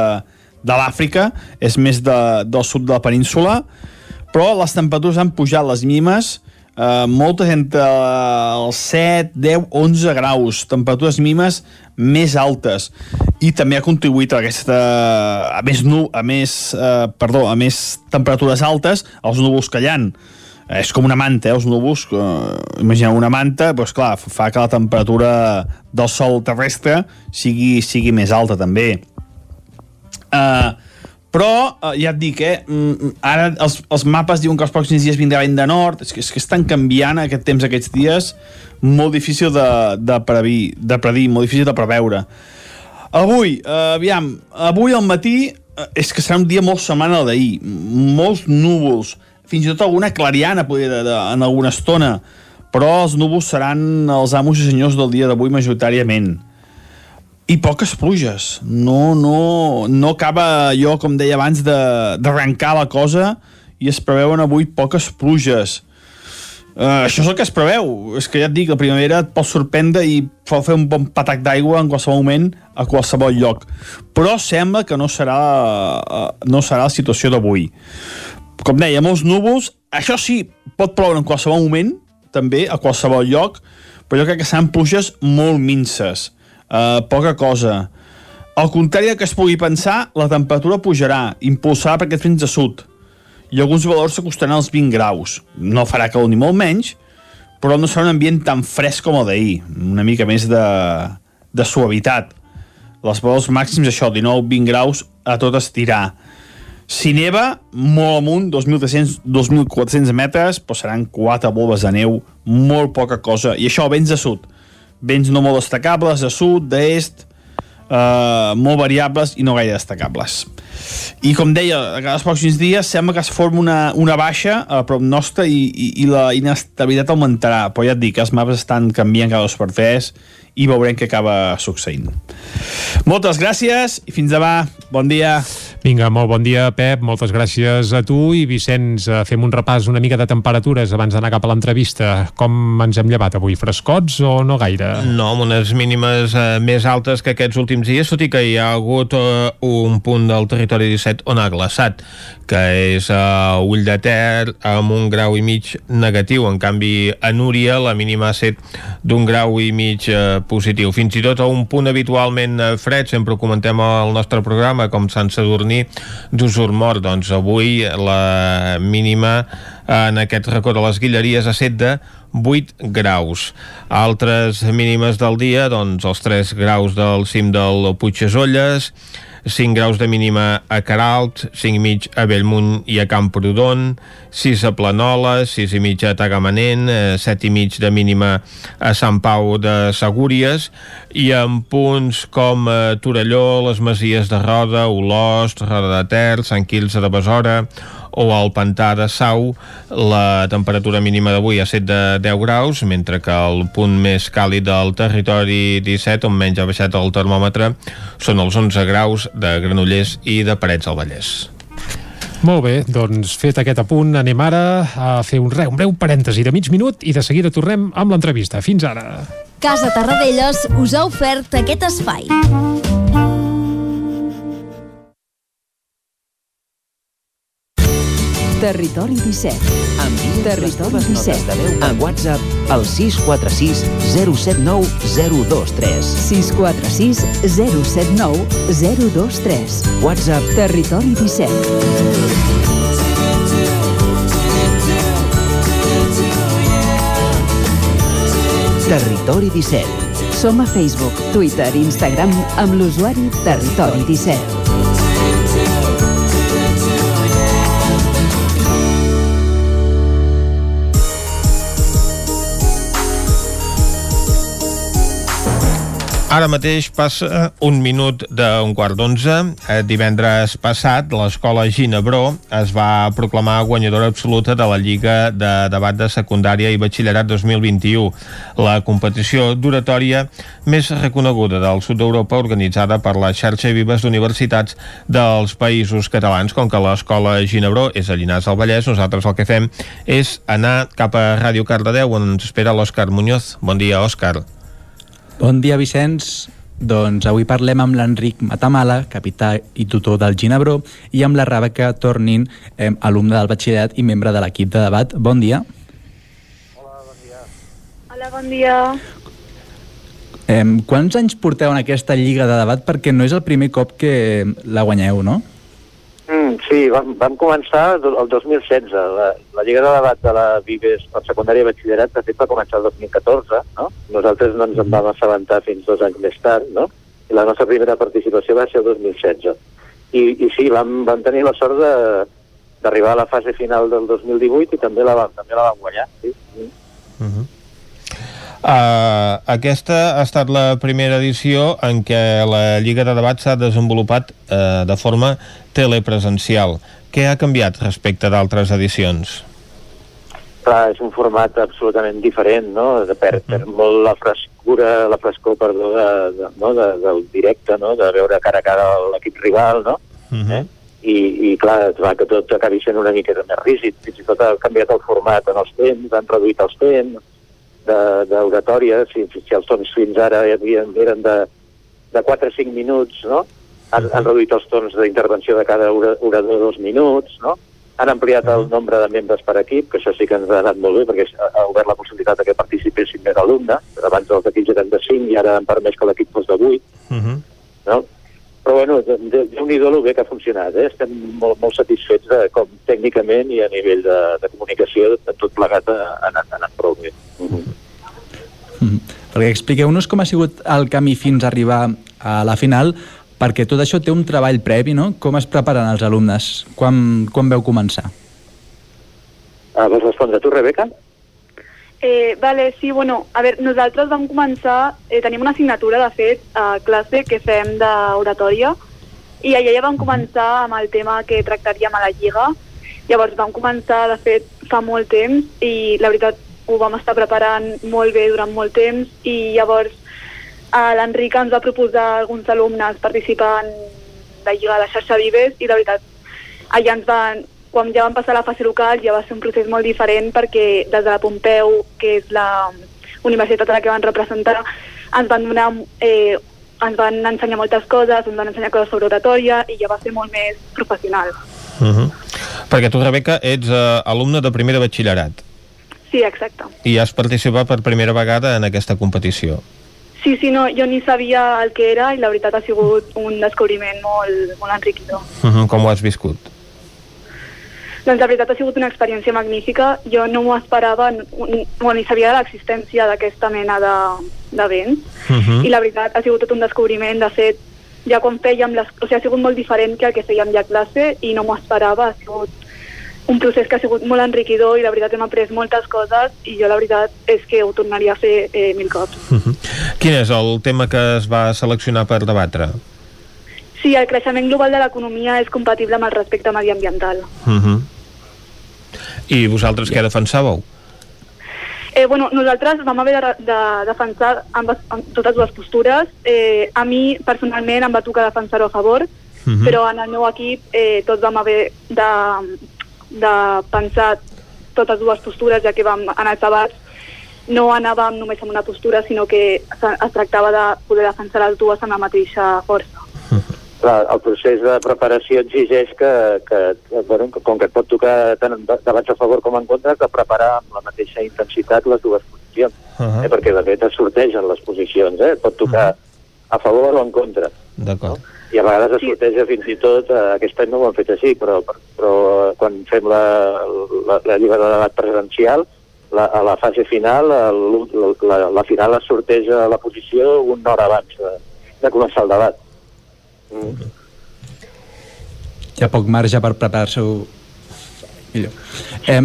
Speaker 16: de l'Àfrica, és més de, del sud de la península, però les temperatures han pujat les mínimes, eh, moltes entre els 7, 10, 11 graus, temperatures mínimes més altes. I també ha contribuït a aquesta a més, nu, a més, eh, perdó, a més temperatures altes els núvols que hi ha és com una manta, eh, els núvols eh, imagineu una manta, doncs clar fa que la temperatura del sol terrestre sigui, sigui més alta també. Eh, però eh, ja et dic, eh, mm, ara els, els mapes diuen que els pròxims dies vindrà vent de nord, és que, és que estan canviant aquest temps aquests dies, molt difícil de, de, predir, de predir, molt difícil de preveure. Avui, eh, aviam, avui al matí eh, és que serà un dia molt semblant al d'ahir, molts núvols, fins i tot alguna clariana podria de, de, en alguna estona, però els núvols seran els amos i senyors del dia d'avui majoritàriament i poques pluges. No, no, no acaba allò, com deia abans, d'arrencar la cosa i es preveuen avui poques pluges. Uh, això és el que es preveu. És que ja et dic, la primavera et pot sorprendre i pot fer un bon patac d'aigua en qualsevol moment a qualsevol lloc. Però sembla que no serà, uh, no serà la situació d'avui. Com deia, molts núvols. Això sí, pot ploure en qualsevol moment, també, a qualsevol lloc, però jo crec que seran pluges molt minces. Uh, poca cosa. Al contrari del que es pugui pensar, la temperatura pujarà, impulsarà per aquest frens de sud i alguns valors s'acostaran als 20 graus. No farà calor ni molt menys, però no serà un ambient tan fresc com el d'ahir, una mica més de, de suavitat. Les valors màxims, això, 19-20 graus a tot estirar. Si neva, molt amunt, 2.300-2.400 metres, però seran 4 boles de neu, molt poca cosa. I això, vents de sud. Vents no molt destacables, de sud, d'est, eh, molt variables i no gaire destacables. I com deia, els pròxims dies sembla que es forma una, una baixa a prop nostra i, i, i la inestabilitat augmentarà, però ja et dic, els maps estan canviant cada dos per tres i veurem què acaba succeint. Moltes gràcies i fins demà. Bon dia.
Speaker 2: Vinga, molt bon dia, Pep. Moltes gràcies a tu i Vicenç. eh, Fem un repàs una mica de temperatures abans d'anar cap a l'entrevista. Com ens hem llevat avui? Frescots o no gaire?
Speaker 1: No, amb unes mínimes eh, més altes que aquests últims dies, tot i que hi ha hagut eh, un punt del territori 17 on ha glaçat, que és a Ull de Ter amb un grau i mig negatiu. En canvi, a Núria la mínima ha set d'un grau i mig eh, positiu. Fins i tot a un punt habitualment eh, fred, sempre ho comentem al nostre programa, com Sant Sadurní d'Usur Mort. Doncs avui la mínima en aquest racó de les Guilleries ha set de 8 graus. Altres mínimes del dia, doncs els 3 graus del cim del Puigdesolles, 5 graus de mínima a Caralt, 5 i mig a Bellmunt i a Camprodon, 6 a Planoles, 6 i mig a Tagamanent, 7 i mig de mínima a Sant Pau de Segúries i en punts com a Torelló, les Masies de Roda, Olost, Roda de Ter, Sant Quilze de Besora o al Pantà de Sau la temperatura mínima d'avui ha set de 10 graus, mentre que el punt més càlid del territori 17, on menys ha baixat el termòmetre, són els 11 graus de Granollers i de Parets del Vallès.
Speaker 2: Molt bé, doncs fet aquest apunt, anem ara a fer un, re, un breu parèntesi de mig minut i de seguida tornem amb l'entrevista. Fins ara.
Speaker 25: Casa Tarradellas us ha ofert aquest espai.
Speaker 32: Territori 17. Envia Territori 17. De veu a WhatsApp al 646 079 023. 646 079 023. WhatsApp Territori 17. Territori 17. Som a Facebook, Twitter i Instagram amb l'usuari Territori 17.
Speaker 1: Ara mateix passa un minut d'un quart d'onze. Eh, divendres passat, l'escola Ginebró es va proclamar guanyadora absoluta de la Lliga de Debat de Secundària i Batxillerat 2021, la competició d'oratòria més reconeguda del sud d'Europa organitzada per la xarxa Vives d'Universitats dels Països Catalans. Com que l'escola Ginebró és a Llinars del Vallès, nosaltres el que fem és anar cap a Ràdio Cardedeu, on ens espera l'Òscar Muñoz. Bon dia, Òscar.
Speaker 33: Bon dia, Vicenç. Doncs avui parlem amb l'Enric Matamala, capità i tutor del Ginebró, i amb la Rebeca Tornin, eh, alumne del batxillerat i membre de l'equip de debat. Bon dia.
Speaker 34: Hola, bon dia.
Speaker 33: Eh, quants anys porteu en aquesta lliga de debat? Perquè no és el primer cop que la guanyeu, no?
Speaker 34: Mm, sí, vam, vam començar el 2016. La, la Lliga de Debat de la Vives per secundària i batxillerat, de fet, va començar el 2014, no? Nosaltres no ens en vam assabentar fins dos anys més tard, no? I la nostra primera participació va ser el 2016. I, i sí, vam, vam tenir la sort de- d'arribar a la fase final del 2018 i també la, també la vam guanyar. Sí. Mm.
Speaker 1: Uh, aquesta ha estat la primera edició en què la Lliga de Debat s'ha desenvolupat uh, de forma telepresencial. Què ha canviat respecte d'altres edicions?
Speaker 34: Clar, és un format absolutament diferent, no? De per, per molt la frescura, la frescor, perdó, de, de, no? de, del directe, no? De veure cara a cara l'equip rival, no?
Speaker 1: Uh -huh.
Speaker 34: eh? i, i clar, es va que tot acabi sent una miqueta més rígid, fins i tot ha canviat el format en els temps, han reduït els temps d'oratòria, si, si els tons fins ara havia, eren de, de 4 a 5 minuts, no? Han, han reduït els tons d'intervenció de cada ora- orador dos minuts, no? Han ampliat el nombre de membres per equip, que això sí que ens ha anat molt bé, perquè ha, obert la possibilitat que participessin més alumnes. Abans els equips eren de 5 i ara han permès que l'equip fos de 8
Speaker 1: Uh -huh.
Speaker 34: no? Però bueno, déu-n'hi-do el bé que ha funcionat, eh? Estem molt, molt satisfets de com tècnicament i a nivell de, de comunicació de tot plegat ha anat, ha anat prou bé.
Speaker 33: Perquè expliqueu-nos com ha sigut el camí fins a arribar a la final, perquè tot això té un treball previ, no? Com es preparen els alumnes? Quan, quan veu començar?
Speaker 34: Ah, vols respondre tu, Rebeca?
Speaker 35: Eh, vale, sí, bueno, a veure, nosaltres vam començar, eh, tenim una assignatura, de fet, a classe que fem d'oratòria, i allà ja vam començar amb el tema que tractaríem a la Lliga. Llavors vam començar, de fet, fa molt temps, i la veritat ho vam estar preparant molt bé durant molt temps, i llavors eh, l'Enric ens va proposar a alguns alumnes participar en la Lliga de la xarxa Vives, i la veritat, allà ens van, quan ja vam passar a la fase local ja va ser un procés molt diferent perquè des de la Pompeu, que és la universitat a la que van representar, ens van donar eh, ens van ensenyar moltes coses, ens van ensenyar coses sobre oratòria i ja va ser molt més professional.
Speaker 1: Uh -huh. Perquè tu, Rebeca, ets uh, alumne de primer de batxillerat
Speaker 35: Sí, exacte.
Speaker 1: i has participat per primera vegada en aquesta competició.
Speaker 35: Sí, sí, no, jo ni sabia el que era i la veritat ha sigut un descobriment molt, molt enriquidor.
Speaker 1: Uh -huh. Com ho has viscut?
Speaker 35: Doncs la veritat ha sigut una experiència magnífica. Jo no m'ho esperava, n- n- bueno, ni sabia de l'existència d'aquesta mena de- d'events.
Speaker 1: Uh -huh.
Speaker 35: I la veritat ha sigut tot un descobriment. De fet, ja quan fèiem les... O sigui, ha sigut molt diferent que el que fèiem ja a classe i no m'ho esperava. Ha sigut un procés que ha sigut molt enriquidor i la veritat hem après moltes coses i jo la veritat és que ho tornaria a fer eh, mil cops.
Speaker 1: Uh -huh. Quin és el tema que es va seleccionar per debatre?
Speaker 35: Sí, el creixement global de l'economia és compatible amb el respecte mediambiental.
Speaker 1: Uh -huh. I vosaltres què defensàveu?
Speaker 35: Eh, bueno, nosaltres vam haver de, de defensar ambes, amb totes dues postures. Eh, a mi, personalment, em va tocar defensar-ho a favor,
Speaker 1: Mhm.
Speaker 35: però en el meu equip eh, tots vam haver de, de pensar totes dues postures, ja que vam anar debats no anàvem només amb una postura, sinó que es tractava de poder defensar les dues amb la mateixa força.
Speaker 34: Clar, el procés de preparació exigeix que, que, bueno, que com que et pot tocar tant debats a favor com en contra, que preparar amb la mateixa intensitat les dues posicions.
Speaker 1: Uh -huh.
Speaker 34: eh, perquè de fet es sortegen les posicions, eh? et pot tocar a favor o en contra.
Speaker 1: D'acord.
Speaker 34: I a vegades es sorteja fins i tot, eh, aquest any no ho han fet així, però, però quan fem la, la, la lliga de debat presencial, la, a la fase final, el, la, la, la final es sorteja la posició una hora abans de, de començar el debat. Mm.
Speaker 33: Hi ha poc marge per preparar-se-ho millor. Eh,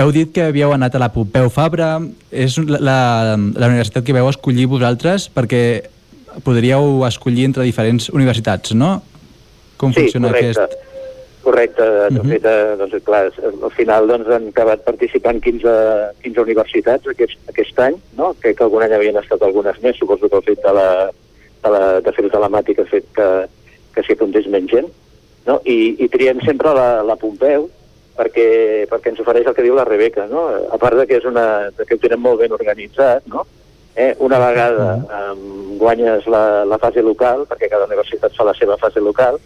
Speaker 33: heu dit que havíeu anat a la Pompeu Fabra. És la, la, la universitat que veu escollir vosaltres perquè podríeu escollir entre diferents universitats, no? Com
Speaker 34: sí,
Speaker 33: funciona
Speaker 34: correcte.
Speaker 33: aquest...
Speaker 34: Correcte, de fet, eh, doncs, clar, al final doncs, han acabat participant 15, 15 universitats aquest, aquest any, no? que, que algun any havien estat algunes més, suposo que el fet de, la, de, la, de fer-ho telemàtic ha fet que, que s'hi apuntés menys gent, no? I, i triem sempre la, la Pompeu, perquè, perquè ens ofereix el que diu la Rebeca, no? a part de que, és una, de que ho tenen molt ben organitzat, no? eh, una vegada um, guanyes la, la fase local, perquè cada universitat fa la seva fase local,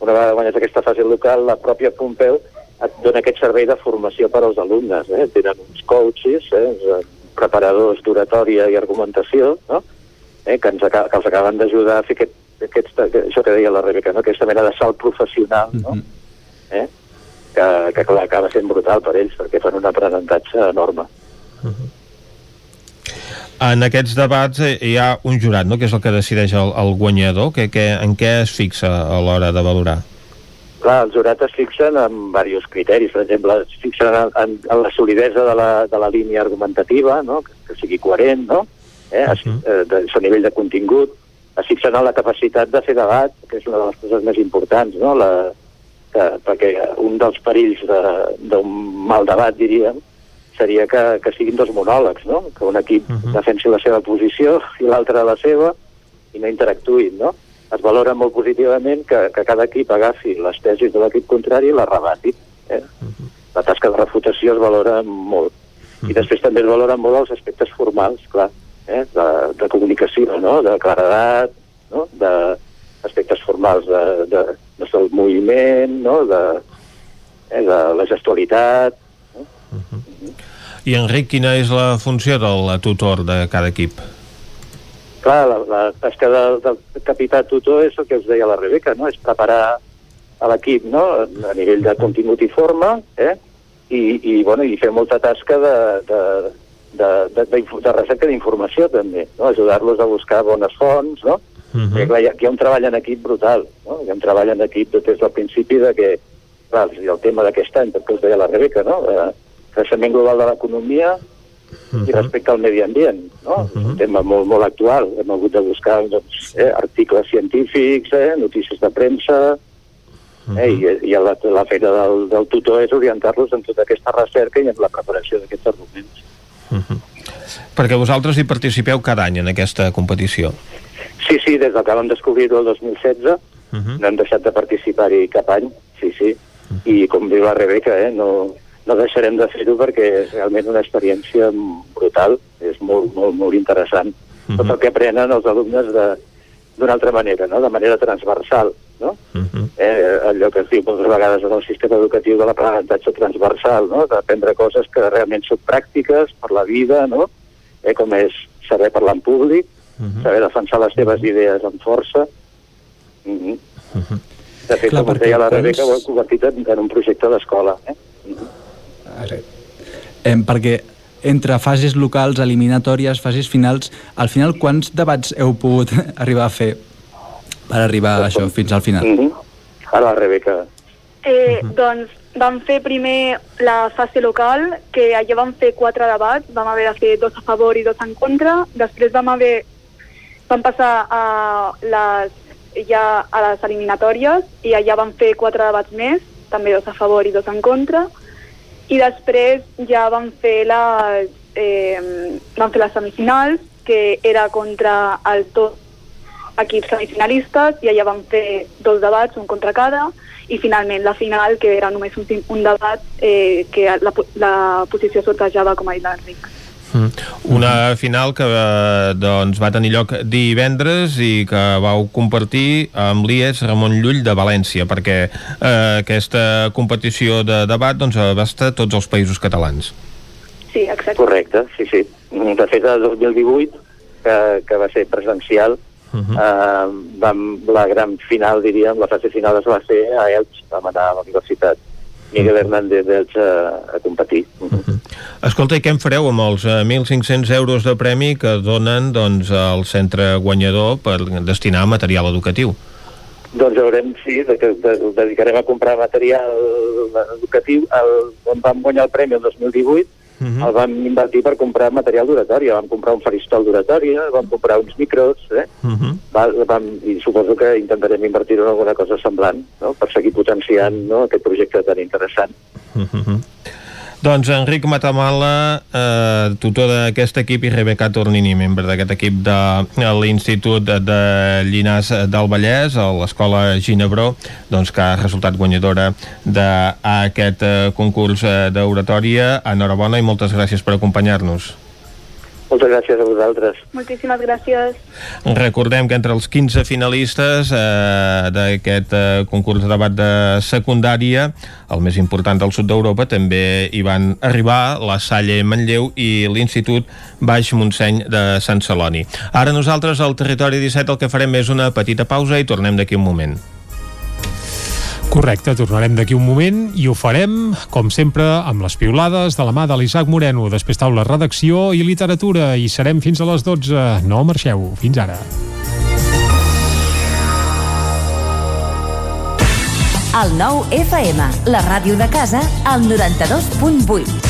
Speaker 34: una vegada guanyes aquesta fase local, la pròpia Pompeu et dona aquest servei de formació per als alumnes. Eh? Tenen uns coaches, eh? eh, preparadors d'oratòria i argumentació, no? Eh? que, ens que els acaben d'ajudar a fer aquest, aquest, això que deia la Rebeca, no? aquesta mena de salt professional, no? eh? que, que clar, acaba sent brutal per ells, perquè fan un aprenentatge enorme.
Speaker 1: En aquests debats eh, hi ha un jurat, no?, que és el que decideix el, el guanyador. Que, que, en què es fixa a l'hora de valorar?
Speaker 34: Clar, els jurats es fixen en diversos criteris. Per exemple, es fixen en, en, en la solidesa de la, de la línia argumentativa, no? que, que sigui coherent, no? Eh? es, eh, de, a nivell de contingut. Es fixen en la capacitat de fer debat, que és una de les coses més importants, no? La, que, perquè un dels perills de- d'un mal debat, diríem, seria que, que siguin dos monòlegs, no? que un equip uh -huh. defensi la seva posició i l'altre la seva i no interactuïn, no? es valora molt positivament que, que cada equip agafi les tesis de l'equip contrari i les rebati. Eh? La tasca de refutació es valora molt. I després també es valoren molt els aspectes formals, clar, eh? de, de comunicació, no? de claredat, no? de aspectes formals de, de, de del moviment, no? de, eh? de la gestualitat.
Speaker 1: I Enric, quina és la funció del tutor de cada equip?
Speaker 34: Clar, la, la tasca del, del capità tutor és el que us deia la Rebeca, no? és preparar a l'equip no? a nivell de contingut i forma, eh? i, i, bueno, i fer molta tasca de, de, de, de, de, de recerca d'informació també, no? ajudar-los a buscar bones fonts, no? Uh -huh. Perquè, clar, hi ha, hi ha un treball en equip brutal, no? hi ha un treball en equip des del principi de que, clar, el tema d'aquest any, perquè us deia la Rebeca, no? Eh, creixement global de l'economia uh -huh. i respecte al medi ambient, no? Uh -huh. És un tema molt, molt actual. Hem hagut de buscar doncs, eh, articles científics, eh, notícies de premsa, uh -huh. eh, i, i la, la feina del, del tutor és orientar-los en tota aquesta recerca i en la preparació d'aquests arguments.
Speaker 1: Uh -huh. Perquè vosaltres hi participeu cada any en aquesta competició.
Speaker 34: Sí, sí, des que vam descobrir-ho el 2016 uh -huh. no hem deixat de participar-hi cap any, sí, sí. Uh -huh. I com diu la Rebeca, eh, no, no deixarem de fer-ho perquè és realment una experiència brutal, és molt, molt, molt interessant. Uh -huh. Tot el que aprenen els alumnes de d'una altra manera, no? de manera transversal. No? Uh -huh. eh, allò que es diu moltes vegades en el sistema educatiu de l'aprenentatge transversal, no? d'aprendre coses que realment són pràctiques per la vida, no? eh, com és saber parlar en públic, uh -huh. saber defensar les teves idees amb força. Uh -huh. Uh -huh. De fet, Clar, com deia la Rebeca, ho hem convertit en, en un projecte d'escola. Eh? Uh -huh.
Speaker 33: Eh, perquè entre fases locals, eliminatòries, fases finals, al final quants debats heu pogut arribar a fer per arribar a això, fins al final?
Speaker 34: Mm -hmm. Ara la Rebeca.
Speaker 35: Eh, uh -huh. Doncs vam fer primer la fase local, que allà vam fer quatre debats, vam haver de fer dos a favor i dos en contra, després vam haver vam passar a les, ja a les eliminatòries i allà vam fer quatre debats més, també dos a favor i dos en contra, i després ja vam fer les, eh, vam fer les semifinals, que era contra els dos equips semifinalistes, i allà vam fer dos debats, un contra cada, i finalment la final, que era només un, un debat eh, que la, la posició sortejava, com ha dit l'Enric.
Speaker 1: Mm. Una final que eh, doncs, va tenir lloc divendres i que vau compartir amb l'IES Ramon Llull de València perquè eh, aquesta competició de debat doncs, abasta tots els països catalans.
Speaker 35: Sí, exacte.
Speaker 34: Correcte, sí, sí. De fet, el 2018, que, que va ser presencial, uh -huh. eh, vam, la gran final, diríem, la fase final es va fer a Elx, vam anar a la universitat Miguel Hernández d'Elx a, a competir. Uh -huh.
Speaker 1: Escolta, i què en fareu amb els eh, 1.500 euros de premi que donen doncs, al centre guanyador per destinar a material educatiu?
Speaker 34: Doncs veurem, sí, de, de, de, dedicarem a comprar material educatiu. El, on vam guanyar el premi el 2018, uh -huh. el vam invertir per comprar material d'oratòria. Vam comprar un faristol d'oratòria, vam comprar uns micros, eh? uh -huh. va, vam, i suposo que intentarem invertir en alguna cosa semblant, no? per seguir potenciant no? aquest projecte tan interessant.
Speaker 1: Uh -huh. Doncs Enric Matamala, eh, tutor d'aquest equip, i Rebeca Tornini, membre d'aquest equip de l'Institut de, de Llinars del Vallès, a l'Escola Ginebró, doncs, que ha resultat guanyadora d'aquest eh, concurs eh, d'oratòria. Enhorabona i moltes gràcies per acompanyar-nos.
Speaker 34: Moltes gràcies a vosaltres.
Speaker 35: Moltíssimes gràcies.
Speaker 1: Recordem que entre els 15 finalistes eh, d'aquest eh, concurs de debat de secundària, el més important del sud d'Europa, també hi van arribar la Salle Manlleu i l'Institut Baix Montseny de Sant Celoni. Ara nosaltres al Territori 17 el que farem és una petita pausa i tornem d'aquí un moment.
Speaker 2: Correcte, tornarem d'aquí un moment i ho farem, com sempre, amb les piulades de la mà de l'Isaac Moreno. Després taula redacció i literatura i serem fins a les 12. No marxeu. Fins ara.
Speaker 32: El nou FM, la ràdio de casa, al 92.8.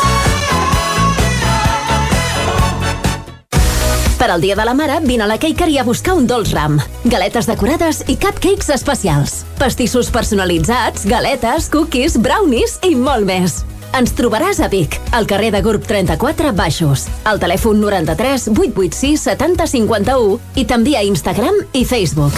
Speaker 19: Per al Dia de la Mare, vine a la Cakery a buscar un dolç ram. Galetes decorades i cupcakes especials. Pastissos personalitzats, galetes, cookies, brownies i molt més. Ens trobaràs a Vic, al carrer de Gurb 34 Baixos, al telèfon 93 886 70 51 i també a Instagram i Facebook.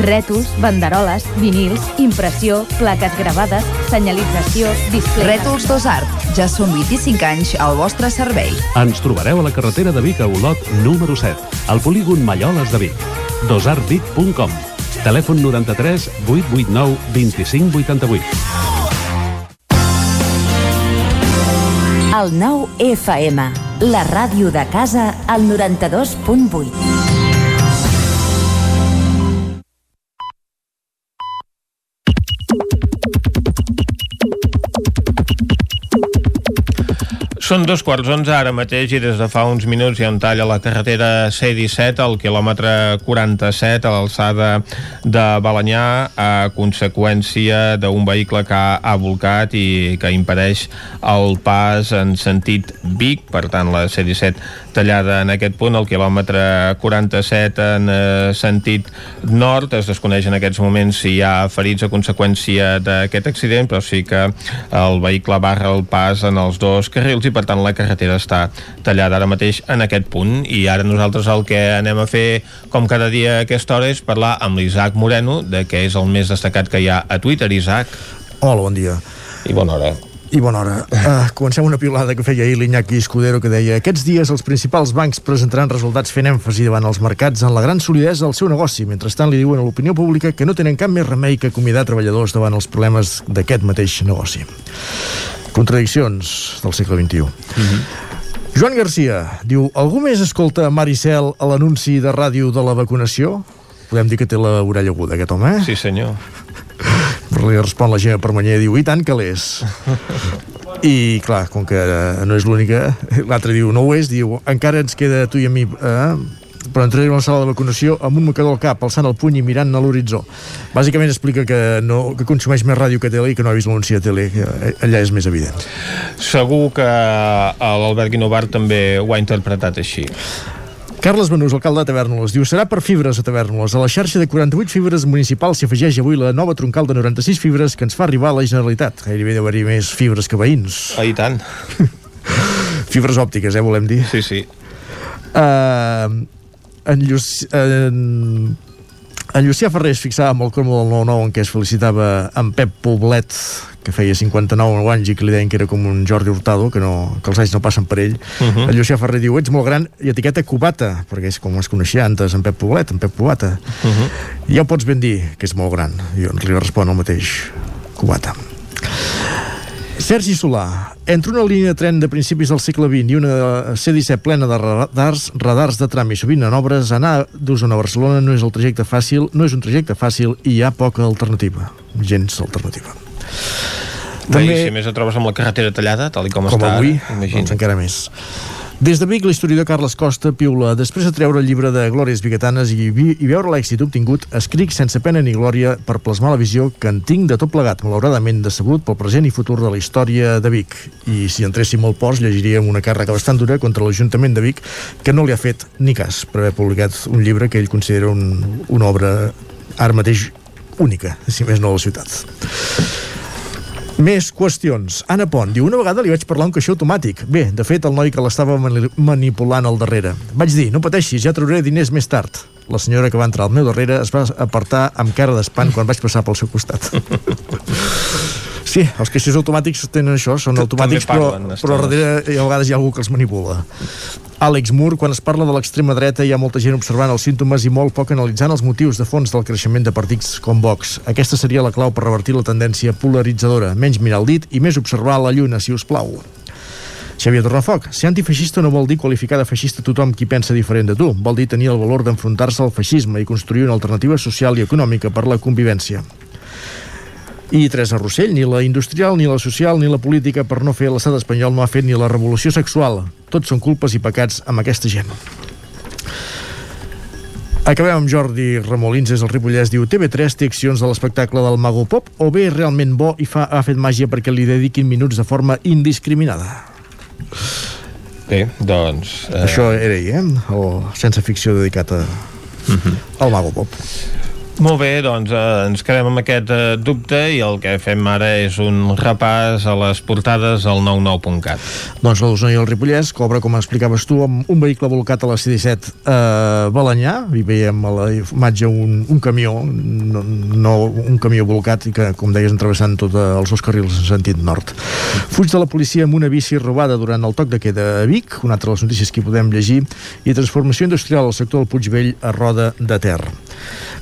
Speaker 21: Rètols, banderoles, vinils, impressió, plaques gravades, senyalització, display...
Speaker 36: Rètols Dos Art. Ja són 25 anys al vostre servei.
Speaker 20: Ens trobareu a la carretera de Vic a Olot número 7, al polígon Malloles de Vic. dosartvic.com Telèfon 93 889 25 88.
Speaker 21: El 9 FM. La ràdio de casa al 92.8.
Speaker 1: Són dos quarts onze ara mateix i des de fa uns minuts hi ha un tall a la carretera C-17 al quilòmetre 47 a l'alçada de Balanyà a conseqüència d'un vehicle que ha volcat i que impedeix el pas en sentit Vic, per tant la C-17 tallada en aquest punt, el quilòmetre 47 en eh, sentit nord. Es desconeix en aquests moments si hi ha ferits a conseqüència d'aquest accident, però sí que el vehicle barra el pas en els dos carrils i per tant la carretera està tallada ara mateix en aquest punt i ara nosaltres el que anem a fer com cada dia a aquesta hora és parlar amb l'Isaac Moreno, de què és el més destacat que hi ha a Twitter. Isaac.
Speaker 37: Hola, bon dia.
Speaker 1: I bona hora.
Speaker 37: I bona hora. Uh, comencem una piulada que feia ahir l'Iñaki Escudero que deia aquests dies els principals bancs presentaran resultats fent èmfasi davant els mercats en la gran solidesa del seu negoci. Mentrestant li diuen a l'opinió pública que no tenen cap més remei que acomiadar treballadors davant els problemes d'aquest mateix negoci. Contradiccions del segle XXI. Mm -hmm. Joan Garcia diu Algú més escolta Maricel a l'anunci de ràdio de la vacunació? Podem dir que té l'orella aguda, aquest home, eh?
Speaker 1: Sí, senyor.
Speaker 37: Li respon la Gemma Permanyer, diu, i tant que l'és. I, clar, com que no és l'única, l'altre diu, no ho és, diu, encara ens queda tu i a mi, eh? Però entraré a la sala de vacunació amb un mocador al cap, alçant el puny i mirant a l'horitzó. Bàsicament explica que, no, que consumeix més ràdio que tele i que no ha vist l'anunci de tele, eh, allà és més evident.
Speaker 1: Segur que l'Albert Guinovart també ho ha interpretat així.
Speaker 37: Carles Benús, alcalde de Tavernoles, diu serà per fibres a Tavernoles. A la xarxa de 48 fibres municipals s'hi afegeix avui la nova troncal de 96 fibres que ens fa arribar a la Generalitat. Gairebé deu haver més fibres que veïns.
Speaker 1: Ah, i tant.
Speaker 37: fibres òptiques, eh, volem dir.
Speaker 1: Sí, sí.
Speaker 37: Uh, en, Lluc en, en Llucià Ferrer es fixava amb el cromo del 9-9 en què es felicitava en Pep Poblet que feia 59 anys i que li deien que era com un Jordi Hurtado, que, no, que els anys no passen per ell. Uh -huh. En Llucià Ferrer diu, ets molt gran, i etiqueta Cubata, perquè és com es coneixia antes en Pep Poblet, en Pep Cubata. Uh -huh. I ja ho pots ben dir, que és molt gran. I jo li respon el mateix, Cubata. Sergi Solà, entre una línia de tren de principis del segle XX i una C-17 plena de radars, radars de tram i sovint en obres, anar d'Osona a Barcelona no és el trajecte fàcil, no és un trajecte fàcil i hi ha poca alternativa. Gens alternativa.
Speaker 1: També... Bé, si més et trobes amb la carretera tallada, tal i com,
Speaker 37: com
Speaker 1: està,
Speaker 37: avui,
Speaker 1: imagina.
Speaker 37: doncs encara més. Des de Vic, l'historiador Carles Costa piula després de treure el llibre de Glòries Biguetanes i, vi, i veure l'èxit obtingut, escric sense pena ni glòria per plasmar la visió que en tinc de tot plegat, malauradament decebut pel present i futur de la història de Vic. I si entréssim al post, llegiríem una càrrega bastant dura contra l'Ajuntament de Vic, que no li ha fet ni cas per haver publicat un llibre que ell considera un, una obra ara mateix única, si més no a la ciutat. Més qüestions. Anna Pont diu, una vegada li vaig parlar un caixer automàtic. Bé, de fet, el noi que l'estava mani manipulant al darrere. Vaig dir, no pateixis, ja trauré diners més tard. La senyora que va entrar al meu darrere es va apartar amb cara d'espant quan vaig passar pel seu costat. Sí, els caixers automàtics tenen això, són automàtics, parlen, però, però darrere a vegades hi ha algú que els manipula. Àlex Mur, quan es parla de l'extrema dreta hi ha molta gent observant els símptomes i molt poc analitzant els motius de fons del creixement de partits com Vox. Aquesta seria la clau per revertir la tendència polaritzadora. Menys mirar el dit i més observar la lluna, si us plau. Xavier Torrafoc, ser antifeixista no vol dir qualificar de feixista tothom qui pensa diferent de tu. Vol dir tenir el valor d'enfrontar-se al feixisme i construir una alternativa social i econòmica per la convivència. I Teresa Rossell, ni la industrial, ni la social, ni la política per no fer l'estat espanyol no ha fet ni la revolució sexual. Tots són culpes i pecats amb aquesta gent. Acabem amb Jordi Ramolins, és el Ripollès, diu TV3 té accions de l'espectacle del Mago Pop o bé realment bo i fa, ha fet màgia perquè li dediquin minuts de forma indiscriminada?
Speaker 1: Bé, doncs...
Speaker 37: Eh... Això era ell, eh? O sense ficció dedicat a... Uh -huh. al Mago Pop.
Speaker 1: Molt bé, doncs eh, ens quedem amb aquest eh, dubte i el que fem ara és un repàs a les portades al 99.cat.
Speaker 37: Doncs la d'Osona i el Ripollès cobra, com explicaves tu, amb un vehicle volcat a la C-17 a eh, Balanyà, hi veiem a la imatge un, un camió, no, no un camió volcat i que, com deies, travessant tots els dos carrils en sentit nord. Fuig de la policia amb una bici robada durant el toc de queda a Vic, una altra de les notícies que podem llegir, i transformació industrial al sector del Puigvell a Roda de Ter.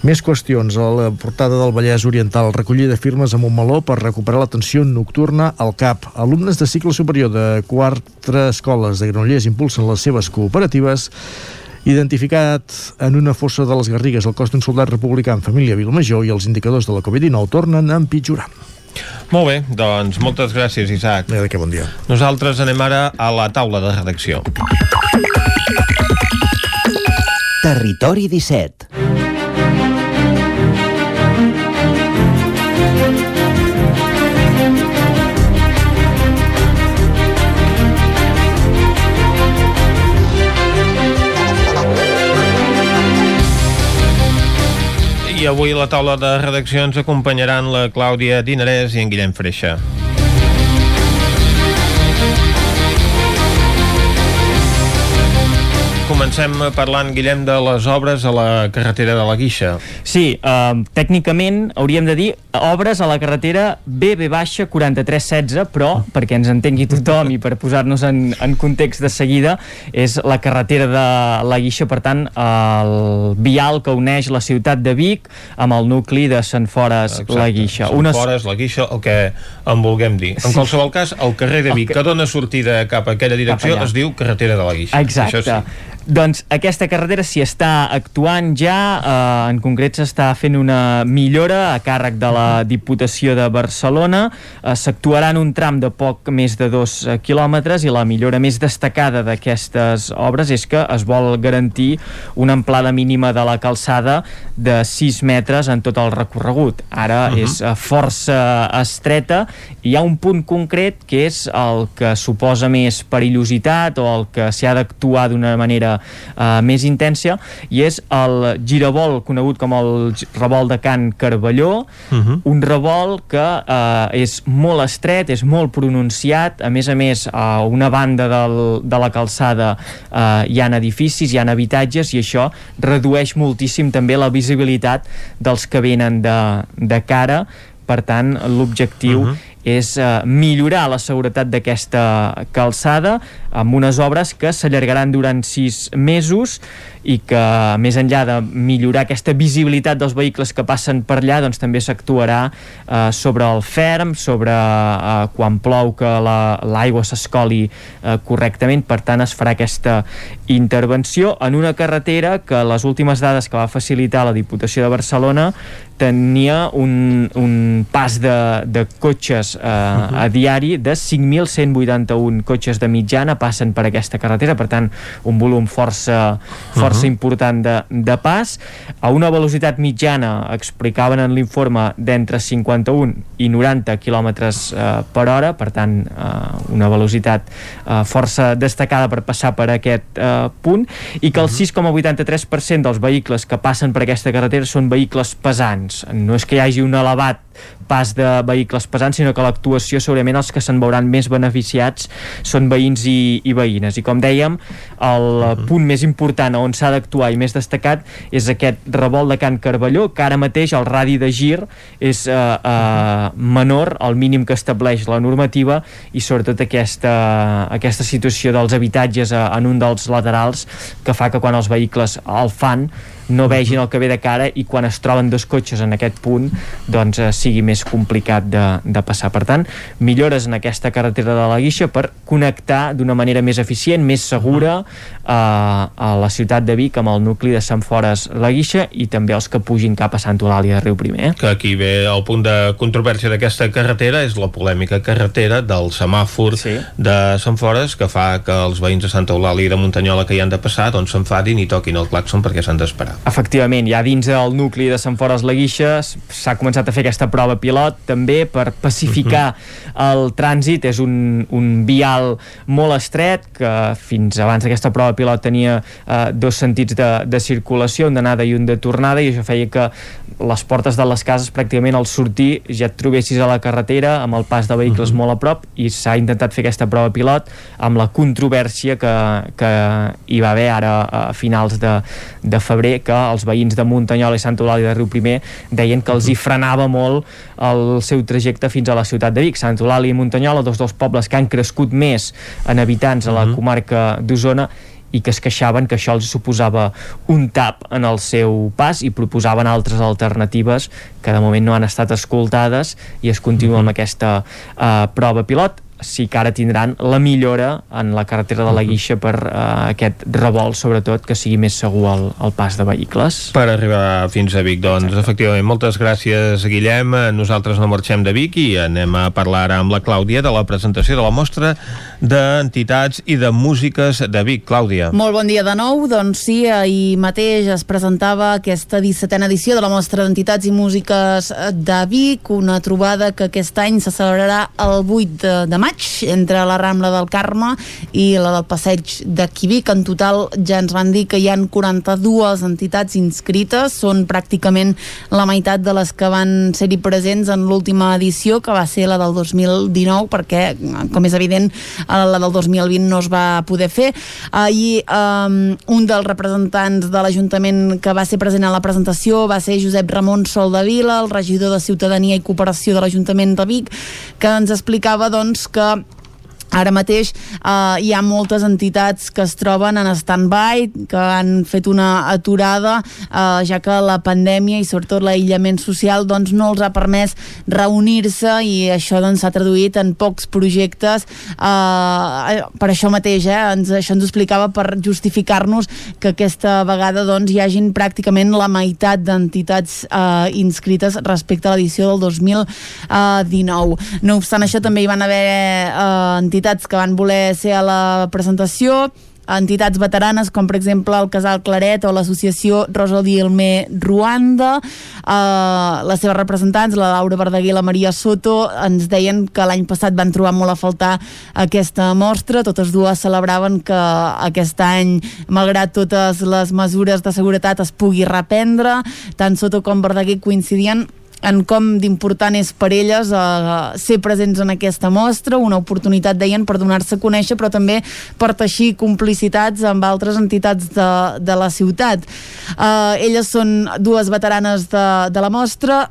Speaker 37: Més qüestions. A la portada del Vallès Oriental, recollida de firmes amb un meló per recuperar l'atenció nocturna al CAP. Alumnes de cicle superior de quatre escoles de Granollers impulsen les seves cooperatives identificat en una fossa de les Garrigues el cos d'un soldat republicà en família Vilmajor i els indicadors de la Covid-19 tornen a empitjorar.
Speaker 1: Molt bé, doncs moltes gràcies, Isaac.
Speaker 37: Bé, que bon dia.
Speaker 1: Nosaltres anem ara a la taula de redacció.
Speaker 38: Territori 17
Speaker 1: I avui la taula de redacció ens acompanyaran la Clàudia Dinarès i en Guillem Freixa. Comencem parlant, Guillem, de les obres a la carretera de la Guixa.
Speaker 39: Sí, eh, tècnicament hauríem de dir obres a la carretera BB baixa 4316, però perquè ens entengui tothom i per posar-nos en, en context de seguida, és la carretera de la Guixa, per tant, el vial que uneix la ciutat de Vic amb el nucli de Sant Fores Exacte. la Guixa.
Speaker 1: Sant Unes... Fores, la Guixa, el que en vulguem dir. En sí. qualsevol cas, el carrer de Vic, que... que dona sortida cap a aquella direcció, es diu carretera de la Guixa.
Speaker 39: Exacte. Això sí. Doncs aquesta carretera s'hi està actuant ja, eh, en concret s'està fent una millora a càrrec de la Diputació de Barcelona, eh, s'actuarà en un tram de poc més de dos eh, quilòmetres i la millora més destacada d'aquestes obres és que es vol garantir una amplada mínima de la calçada de 6 metres en tot el recorregut. Ara uh -huh. és eh, força estreta i hi ha un punt concret que és el que suposa més perillositat o el que s'hi ha d'actuar d'una manera uh, més intensa i és el giravolt conegut com el revolt de Can Carballó uh -huh. un revolt que uh, és molt estret, és molt pronunciat a més a més a una banda del, de la calçada uh, hi han edificis, hi han habitatges i això redueix moltíssim també la visibilitat dels que venen de, de cara per tant l'objectiu uh -huh. És eh, millorar la seguretat d'aquesta calçada amb unes obres que s'allargaran durant sis mesos i que més enllà de millorar aquesta visibilitat dels vehicles que passen per allà doncs també s'actuarà eh, sobre el ferm, sobre eh, quan plou que l'aigua la, s'escoli eh, correctament, per tant es farà aquesta intervenció en una carretera que les últimes dades que va facilitar la Diputació de Barcelona tenia un, un pas de, de cotxes eh, uh -huh. a diari de 5.181 cotxes de mitjana passen per aquesta carretera, per tant un volum força, força uh -huh. important de, de pas, a una velocitat mitjana explicaven en l'informe d'entre 51 i 90 km eh, per hora, per tant eh, una velocitat eh, força destacada per passar per aquest eh, punt, i que el 6,83% dels vehicles que passen per aquesta carretera són vehicles pesants doncs no és que hi hagi un elevat pas de vehicles pesants, sinó que l'actuació segurament els que se'n veuran més beneficiats són veïns i, i veïnes. I com dèiem, el uh -huh. punt més important on s'ha d'actuar i més destacat és aquest revolt de Can Carballó, que ara mateix el radi de gir és eh, eh, menor al mínim que estableix la normativa i sobretot aquesta, aquesta situació dels habitatges eh, en un dels laterals que fa que quan els vehicles el fan no vegin el que ve de cara i quan es troben dos cotxes en aquest punt doncs eh, sigui més complicat de, de passar. Per tant, millores en aquesta carretera de la Guixa per connectar d'una manera més eficient, més segura eh, a la ciutat de Vic amb el nucli de Sant Fores la Guixa i també els que pugin cap a Sant Eulàlia de Riu Primer.
Speaker 1: Que aquí ve el punt de controvèrsia d'aquesta carretera és la polèmica carretera del semàfor sí. de Sant Fores que fa que els veïns de Santa Eulàlia i de Muntanyola que hi han de passar doncs s'enfadin i toquin el claxon perquè s'han d'esperar.
Speaker 39: Efectivament, ja dins del nucli de Sant Fores la Guixa s'ha començat a fer aquesta prova pilot també per pacificar uh mhm. -huh. el trànsit. És un, un vial molt estret que fins abans d'aquesta prova pilot tenia eh, dos sentits de, de circulació, un d'anada i un de tornada i això feia que les portes de les cases pràcticament al sortir ja et trobessis a la carretera amb el pas de vehicles uh mhm. -huh. molt a prop i s'ha intentat fer aquesta prova pilot amb la controvèrsia que, que hi va haver ara a finals de, de febrer que els veïns de Muntanyola i Sant Eulàlia de Riu Primer deien que els hi frenava molt el seu trajecte fins a la ciutat de Vic. Sant Eulàlia i Muntanyola, dos dels pobles que han crescut més en habitants a la mhm. comarca d'Osona i que es queixaven que això els suposava un tap en el seu pas i proposaven altres alternatives que de moment no han estat escoltades i es continua mm -hmm. amb aquesta uh, prova pilot sí que ara tindran la millora en la carretera de la Guixa per uh, aquest revolt, sobretot, que sigui més segur el, el pas de vehicles.
Speaker 1: Per arribar fins a Vic, doncs, Exacte. efectivament, moltes gràcies, Guillem. Nosaltres no marxem de Vic i anem a parlar ara amb la Clàudia de la presentació de la mostra d'entitats i de músiques de Vic. Clàudia.
Speaker 3: Molt bon dia de nou. Doncs sí, ahir mateix es presentava aquesta 17a edició de la mostra d'entitats i músiques de Vic, una trobada que aquest any se celebrarà el 8 de, de maig maig entre la Rambla del Carme i la del Passeig de Quivic. En total ja ens van dir que hi han 42 entitats inscrites, són pràcticament la meitat de les que van ser-hi presents en l'última edició, que va ser la del 2019, perquè, com és evident, la del 2020 no es va poder fer. Ahir um, un dels representants de l'Ajuntament que va ser present a la presentació va ser Josep Ramon Soldavila, el regidor de Ciutadania i Cooperació de l'Ajuntament de Vic, que ens explicava doncs, que que Ara mateix eh, hi ha moltes entitats que es troben en stand-by, que han fet una aturada, eh, ja que la pandèmia i sobretot l'aïllament social doncs, no els ha permès reunir-se i això s'ha doncs, traduït en pocs projectes. Eh, per això mateix, eh, ens, això ens explicava per justificar-nos que aquesta vegada doncs, hi hagin pràcticament la meitat d'entitats eh, inscrites respecte a l'edició del 2019. No obstant això, també hi van haver eh, entitats entitats que van voler ser a la presentació entitats veteranes com per exemple el Casal Claret o l'associació Rosa Dielme Ruanda. Eh, les seves representants, la Laura Verdaguer i la Maria Soto ens deien que l'any passat van trobar molt a faltar aquesta mostra, totes dues celebraven que aquest any, malgrat totes les mesures de seguretat es pugui reprendre, tant Soto com Verdaguer coincidien en com d'important és per elles eh, ser presents en aquesta mostra, una oportunitat, deien, per donar-se a conèixer, però també per teixir complicitats amb altres entitats de, de la ciutat. Eh, elles són dues veteranes de, de la mostra,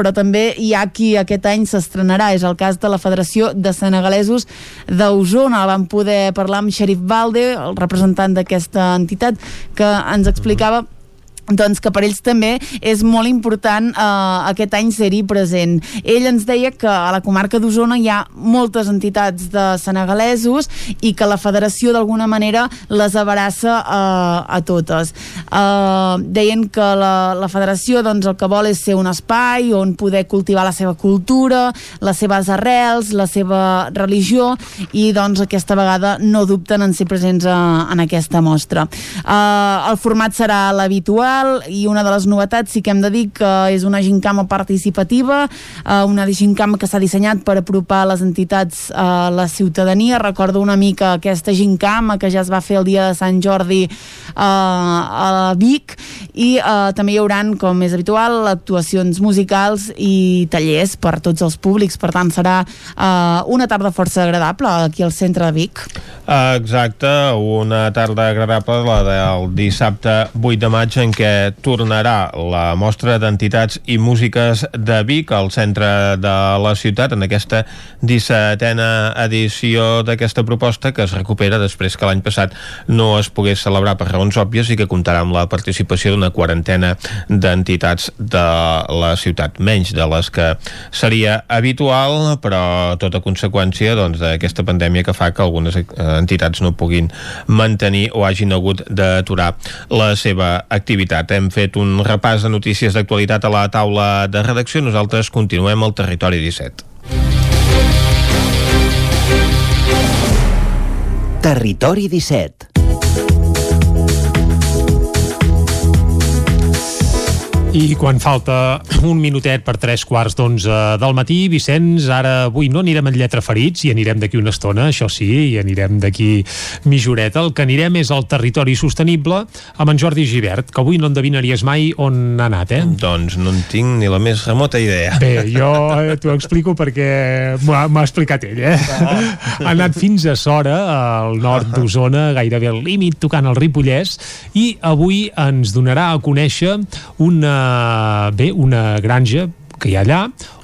Speaker 3: però també hi ha qui aquest any s'estrenarà. És el cas de la Federació de Senegalesos d'Osona. Vam poder parlar amb Xerif Valde, el representant d'aquesta entitat, que ens explicava doncs que per ells també és molt important eh, aquest any ser-hi present. Ell ens deia que a la comarca d'Osona hi ha moltes entitats de senegalesos i que la federació d'alguna manera les abraça eh, a totes. Eh, deien que la, la federació doncs, el que vol és ser un espai on poder cultivar la seva cultura, les seves arrels, la seva religió i doncs aquesta vegada no dubten en ser presents a, en aquesta mostra. Eh, el format serà l'habitual local i una de les novetats sí que hem de dir que és una gincama participativa, eh, una gincama que s'ha dissenyat per apropar les entitats a la ciutadania. Recordo una mica aquesta gincama que ja es va fer el dia de Sant Jordi eh, a Vic i eh, també hi haurà, com és habitual, actuacions musicals i tallers per tots els públics. Per tant, serà una tarda força agradable aquí al centre de Vic.
Speaker 1: Exacte, una tarda agradable, la del dissabte 8 de maig, en què tornarà la mostra d'entitats i músiques de Vic al centre de la ciutat en aquesta 17a edició d'aquesta proposta que es recupera després que l'any passat no es pogués celebrar per raons òbvies i que comptarà amb la participació d'una quarantena d'entitats de la ciutat, menys de les que seria habitual, però tota conseqüència doncs, d'aquesta doncs, pandèmia que fa que algunes eh, entitats no puguin mantenir o hagin hagut d'aturar la seva activitat actualitat. Hem fet un repàs de notícies d'actualitat a la taula de redacció. Nosaltres continuem al Territori 17.
Speaker 32: Territori 17
Speaker 2: I quan falta un minutet per tres quarts d'onze del matí, Vicenç, ara avui no anirem en lletra ferits i anirem d'aquí una estona, això sí, i anirem d'aquí mitjoreta. El que anirem és al territori sostenible amb en Jordi Givert, que avui no endevinaries mai on ha anat, eh?
Speaker 1: Doncs no en tinc ni la més remota idea.
Speaker 2: Bé, jo eh, t'ho explico perquè m'ha explicat ell, eh? Ha anat fins a Sora, al nord d'Osona, gairebé al límit, tocant el Ripollès, i avui ens donarà a conèixer una bé, una granja que hi ha allà,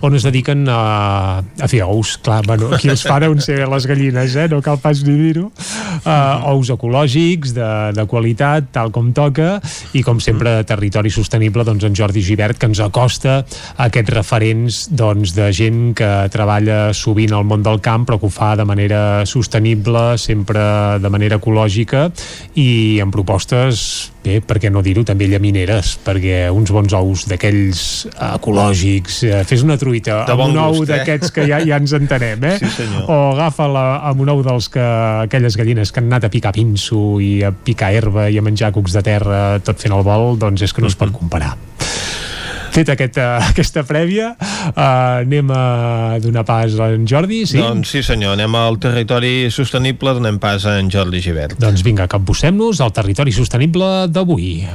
Speaker 2: on es dediquen a, a fer ous, clar, bueno, aquí els fan on ser les gallines, eh? no cal pas ni dir-ho, uh, ous ecològics, de, de qualitat, tal com toca, i com sempre de territori sostenible, doncs en Jordi Givert, que ens acosta a aquests referents doncs, de gent que treballa sovint al món del camp, però que ho fa de manera sostenible, sempre de manera ecològica, i amb propostes bé, per què no dir-ho, també llamineres, perquè uns bons ous d'aquells ecològics, eh, fes una truita
Speaker 1: de
Speaker 2: amb un ou
Speaker 1: eh?
Speaker 2: d'aquests que ja, ja ens entenem, eh?
Speaker 1: Sí, senyor.
Speaker 2: o agafa-la amb un ou dels que aquelles gallines que han anat a picar pinso i a picar herba i a menjar cucs de terra tot fent el vol, doncs és que no es pot comparar fet aquesta, aquesta prèvia uh, anem a donar pas a en Jordi, sí?
Speaker 1: Doncs sí senyor, anem al territori sostenible, donem pas a en Jordi Givert.
Speaker 2: Doncs vinga, capbussem-nos al territori sostenible d'avui.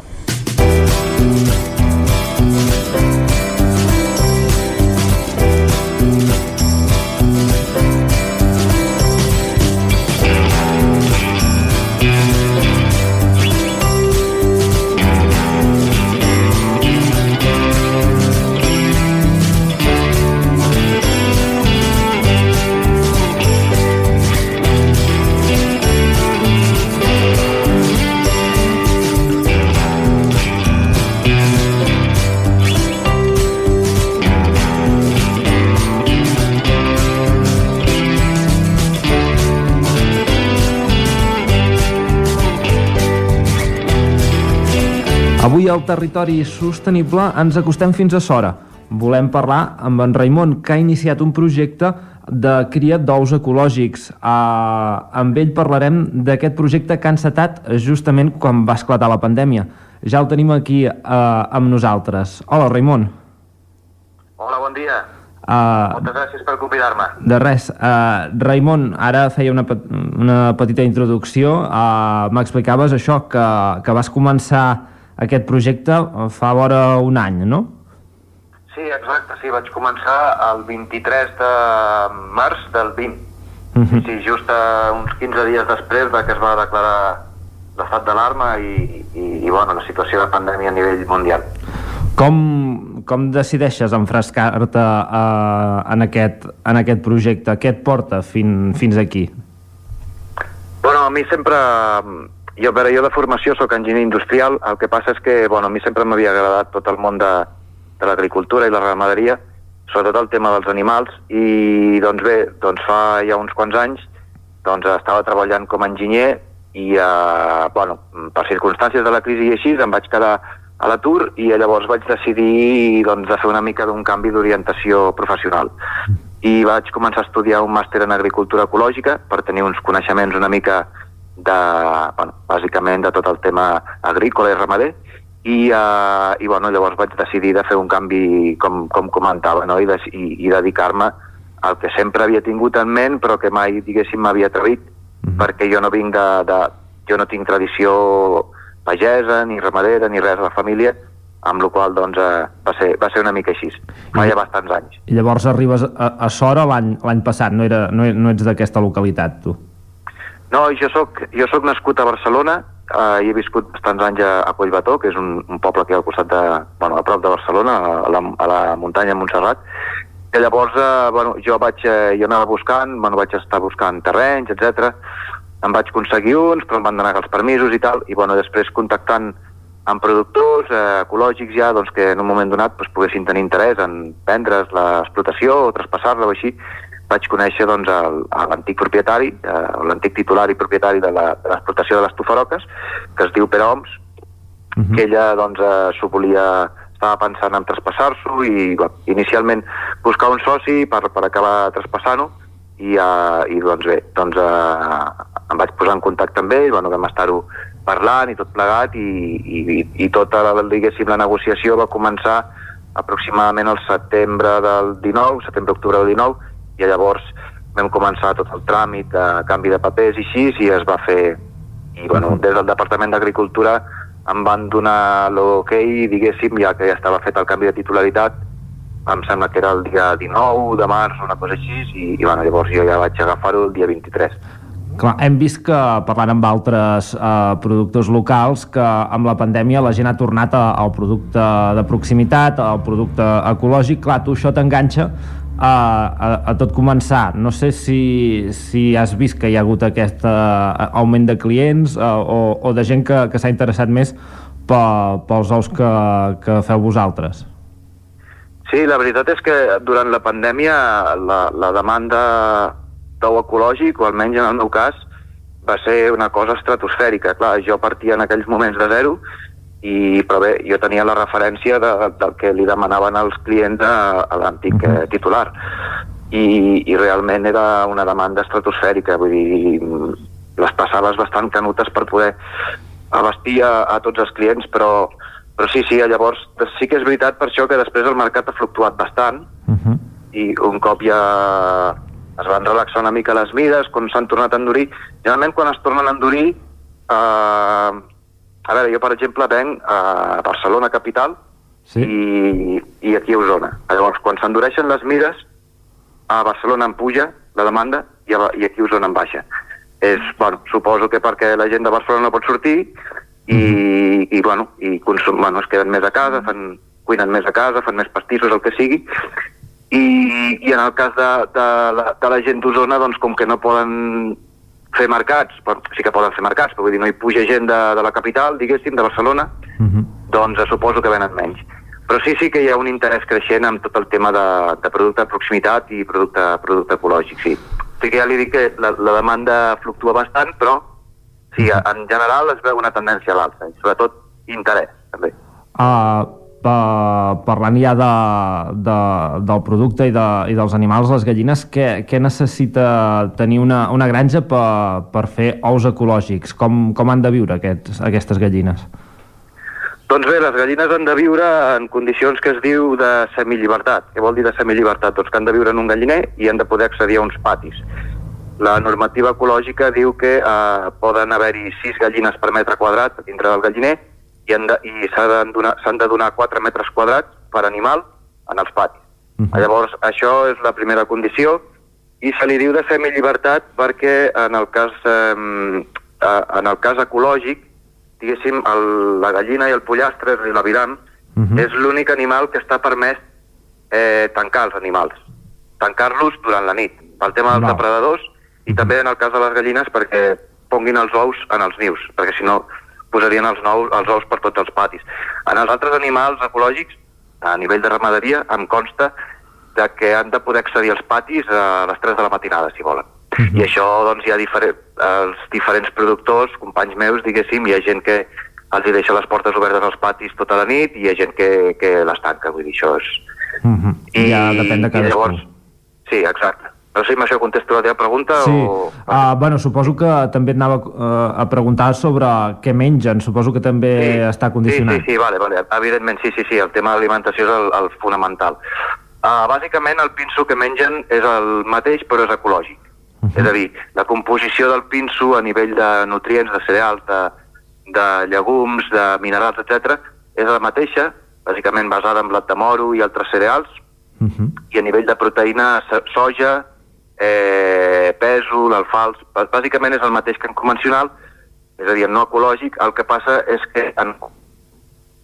Speaker 40: Al Territori Sostenible ens acostem fins a Sora. Volem parlar amb en Raimon, que ha iniciat un projecte de cria d'ous ecològics. Uh, amb ell parlarem d'aquest projecte que ha encetat justament quan va esclatar la pandèmia. Ja el tenim aquí uh, amb nosaltres. Hola, Raimon.
Speaker 41: Hola, bon dia.
Speaker 40: Uh,
Speaker 41: Moltes gràcies per convidar-me.
Speaker 40: de res. Uh, Raimon, ara feia una, una petita introducció. Uh, M'explicaves això, que, que vas començar aquest projecte fa vora un any, no?
Speaker 41: Sí, exacte, sí, vaig començar el 23 de març del 20.
Speaker 40: Uh -huh.
Speaker 41: Sí, just uh, uns 15 dies després de que es va declarar l'estat d'alarma i, i, i bueno, la situació de pandèmia a nivell mundial.
Speaker 40: Com, com decideixes enfrescar-te uh, en, aquest, en aquest projecte? Què et porta fin, fins aquí?
Speaker 41: Bueno, a mi sempre... Jo, veure, jo de formació sóc enginyer industrial, el que passa és que, bueno, a mi sempre m'havia agradat tot el món de, de l'agricultura i la ramaderia, sobretot el tema dels animals, i doncs bé, doncs fa ja uns quants anys doncs estava treballant com a enginyer i, eh, bueno, per circumstàncies de la crisi i així, em vaig quedar a l'atur i llavors vaig decidir doncs, de fer una mica d'un canvi d'orientació professional. I vaig començar a estudiar un màster en agricultura ecològica per tenir uns coneixements una mica de, bueno, bàsicament de tot el tema agrícola i ramader i, uh, i bueno, llavors vaig decidir de fer un canvi com, com comentava no? i, de, i, i dedicar-me al que sempre havia tingut en ment però que mai diguéssim m'havia atrevit mm -hmm. perquè jo no vinc de, de jo no tinc tradició pagesa, ni ramadera, ni res a la família, amb la qual doncs, eh, va, ser, va ser una mica així, fa ja bastants anys.
Speaker 40: I llavors arribes a, a Sora l'any passat, no, era, no, no ets d'aquesta localitat, tu?
Speaker 41: No, jo sóc, jo sóc nascut a Barcelona, eh, i he viscut bastants anys a, a Collbató, que és un, un poble que hi ha al costat de, bueno, a prop de Barcelona, a la, a la muntanya Montserrat, que llavors eh, bueno, jo vaig, eh, jo anava buscant, bueno, vaig estar buscant terrenys, etc em vaig aconseguir uns, però em van donar els permisos i tal, i bueno, després contactant amb productors eh, ecològics ja doncs, que en un moment donat doncs, poguessin tenir interès en vendre's l'explotació o traspassar-la o així, vaig conèixer doncs, l'antic propietari, eh, l'antic titular i propietari de l'explotació de, de les tufaroques, que es diu Pere Oms, uh -huh. que ella doncs, eh, s'ho volia estava pensant en traspassar-s'ho i bueno, inicialment buscar un soci per, per acabar traspassant-ho i, uh, i doncs bé, doncs, uh, em vaig posar en contacte amb ell, bueno, vam estar-ho parlant i tot plegat i, i, i tota la, diguéssim, la negociació va començar aproximadament al setembre del 19, setembre-octubre del 19, i llavors vam començar tot el tràmit de canvi de papers i així, i es va fer... I, bueno, des del Departament d'Agricultura em van donar l'ok, diguéssim, ja que ja estava fet el canvi de titularitat, em sembla que era el dia 19 de març o una cosa així, i, i bueno, llavors jo ja vaig agafar-ho el dia 23.
Speaker 40: Clar, hem vist que, parlant amb altres eh, productors locals, que amb la pandèmia la gent ha tornat a, al producte de proximitat, al producte ecològic. Clar, tu això t'enganxa a, a, tot començar. No sé si, si has vist que hi ha hagut aquest uh, augment de clients uh, o, o de gent que, que s'ha interessat més pels ous que, que feu vosaltres.
Speaker 41: Sí, la veritat és que durant la pandèmia la, la demanda d'ou ecològic, o almenys en el meu cas, va ser una cosa estratosfèrica. Clar, jo partia en aquells moments de zero, i, però bé, jo tenia la referència de, del que li demanaven els clients a, a l'antic uh -huh. titular. I, I realment era una demanda estratosfèrica, vull dir, les passaves bastant canutes per poder abastir a, a tots els clients, però, però sí, sí, llavors sí que és veritat per això que després el mercat ha fluctuat bastant uh -huh. i un cop ja es van relaxar una mica les mides, quan s'han tornat a endurir. Generalment quan es tornen a endurir, eh, a veure, jo per exemple venc a Barcelona capital sí. i, i aquí a Osona. Llavors, quan s'endureixen les mides, a Barcelona en puja la demanda i, a, i aquí a Osona en baixa. És, bueno, suposo que perquè la gent de Barcelona no pot sortir i, mm. i, bueno, i consum, bueno, es queden més a casa, fan, cuinen més a casa, fan més pastissos, el que sigui, i, i en el cas de, de, la, de la gent d'Osona, doncs com que no poden fer mercats, sí que poden fer mercats, però vull dir, no hi puja gent de, de la capital, diguéssim, de Barcelona, uh mhm. -huh. doncs suposo que venen menys. Però sí, sí que hi ha un interès creixent amb tot el tema de, de producte de proximitat i producte, producte ecològic, sí. Que ja li dic que la, la demanda fluctua bastant, però sí, en general es veu una tendència a l'alça, sobretot interès, també.
Speaker 40: Uh, Uh, parlant ja de, de, del producte i, de, i dels animals, les gallines, què, què necessita tenir una, una granja per, per fer ous ecològics? Com, com han de viure aquests, aquestes gallines?
Speaker 41: Doncs bé, les gallines han de viure en condicions que es diu de semillibertat. Què vol dir de semillibertat? Doncs que han de viure en un galliner i han de poder accedir a uns patis. La normativa ecològica diu que eh, poden haver-hi sis gallines per metre quadrat dintre del galliner i, de, i s'han de, donar, de donar 4 metres quadrats per animal en els patis. Uh -huh. Llavors, això és la primera condició i se li diu de semi-llibertat perquè en el cas, eh, en el cas ecològic, diguéssim, el, la gallina i el pollastre i l'aviram
Speaker 37: Mhm.
Speaker 41: És l'únic animal que està permès eh, tancar els animals. Tancar-los durant la nit, pel tema dels
Speaker 37: Val.
Speaker 41: depredadors i també en el cas de les gallines perquè ponguin els ous en els nius, perquè si no posarien els, nous, els ous per tots els patis. En els altres animals ecològics, a nivell de ramaderia, em consta de que han de poder accedir als patis a les 3 de la matinada, si volen. I això, doncs, hi ha diferent, els diferents productors, companys meus, diguéssim, hi ha gent que els hi deixa les portes obertes als patis tota la nit i hi ha gent que, que les tanca, vull dir, això és...
Speaker 40: Mhm.
Speaker 41: I,
Speaker 40: Ja depèn de
Speaker 41: i
Speaker 40: cadascú.
Speaker 41: llavors, sí, exacte. No sé si amb això contesto la teva pregunta
Speaker 40: Sí,
Speaker 41: o...
Speaker 40: uh, bueno, suposo que també et anava uh, a preguntar sobre què mengen, suposo que també està condicionat.
Speaker 41: Sí, sí, sí, vale, vale. Evidentment, sí, sí, sí, el tema de l'alimentació és el, el fonamental. Uh, bàsicament, el pinso que mengen és el mateix, però és ecològic. Uh -huh. És a dir, la composició del pinso a nivell de nutrients, de cereals, de, de llegums, de minerals, etc, és la mateixa, bàsicament basada en blat de moro i altres cereals, i a nivell de proteïna, so- soja, eh, pèsol, alfals, bà- bàsicament és el mateix que en convencional, és a dir, en no ecològic, el que passa és que en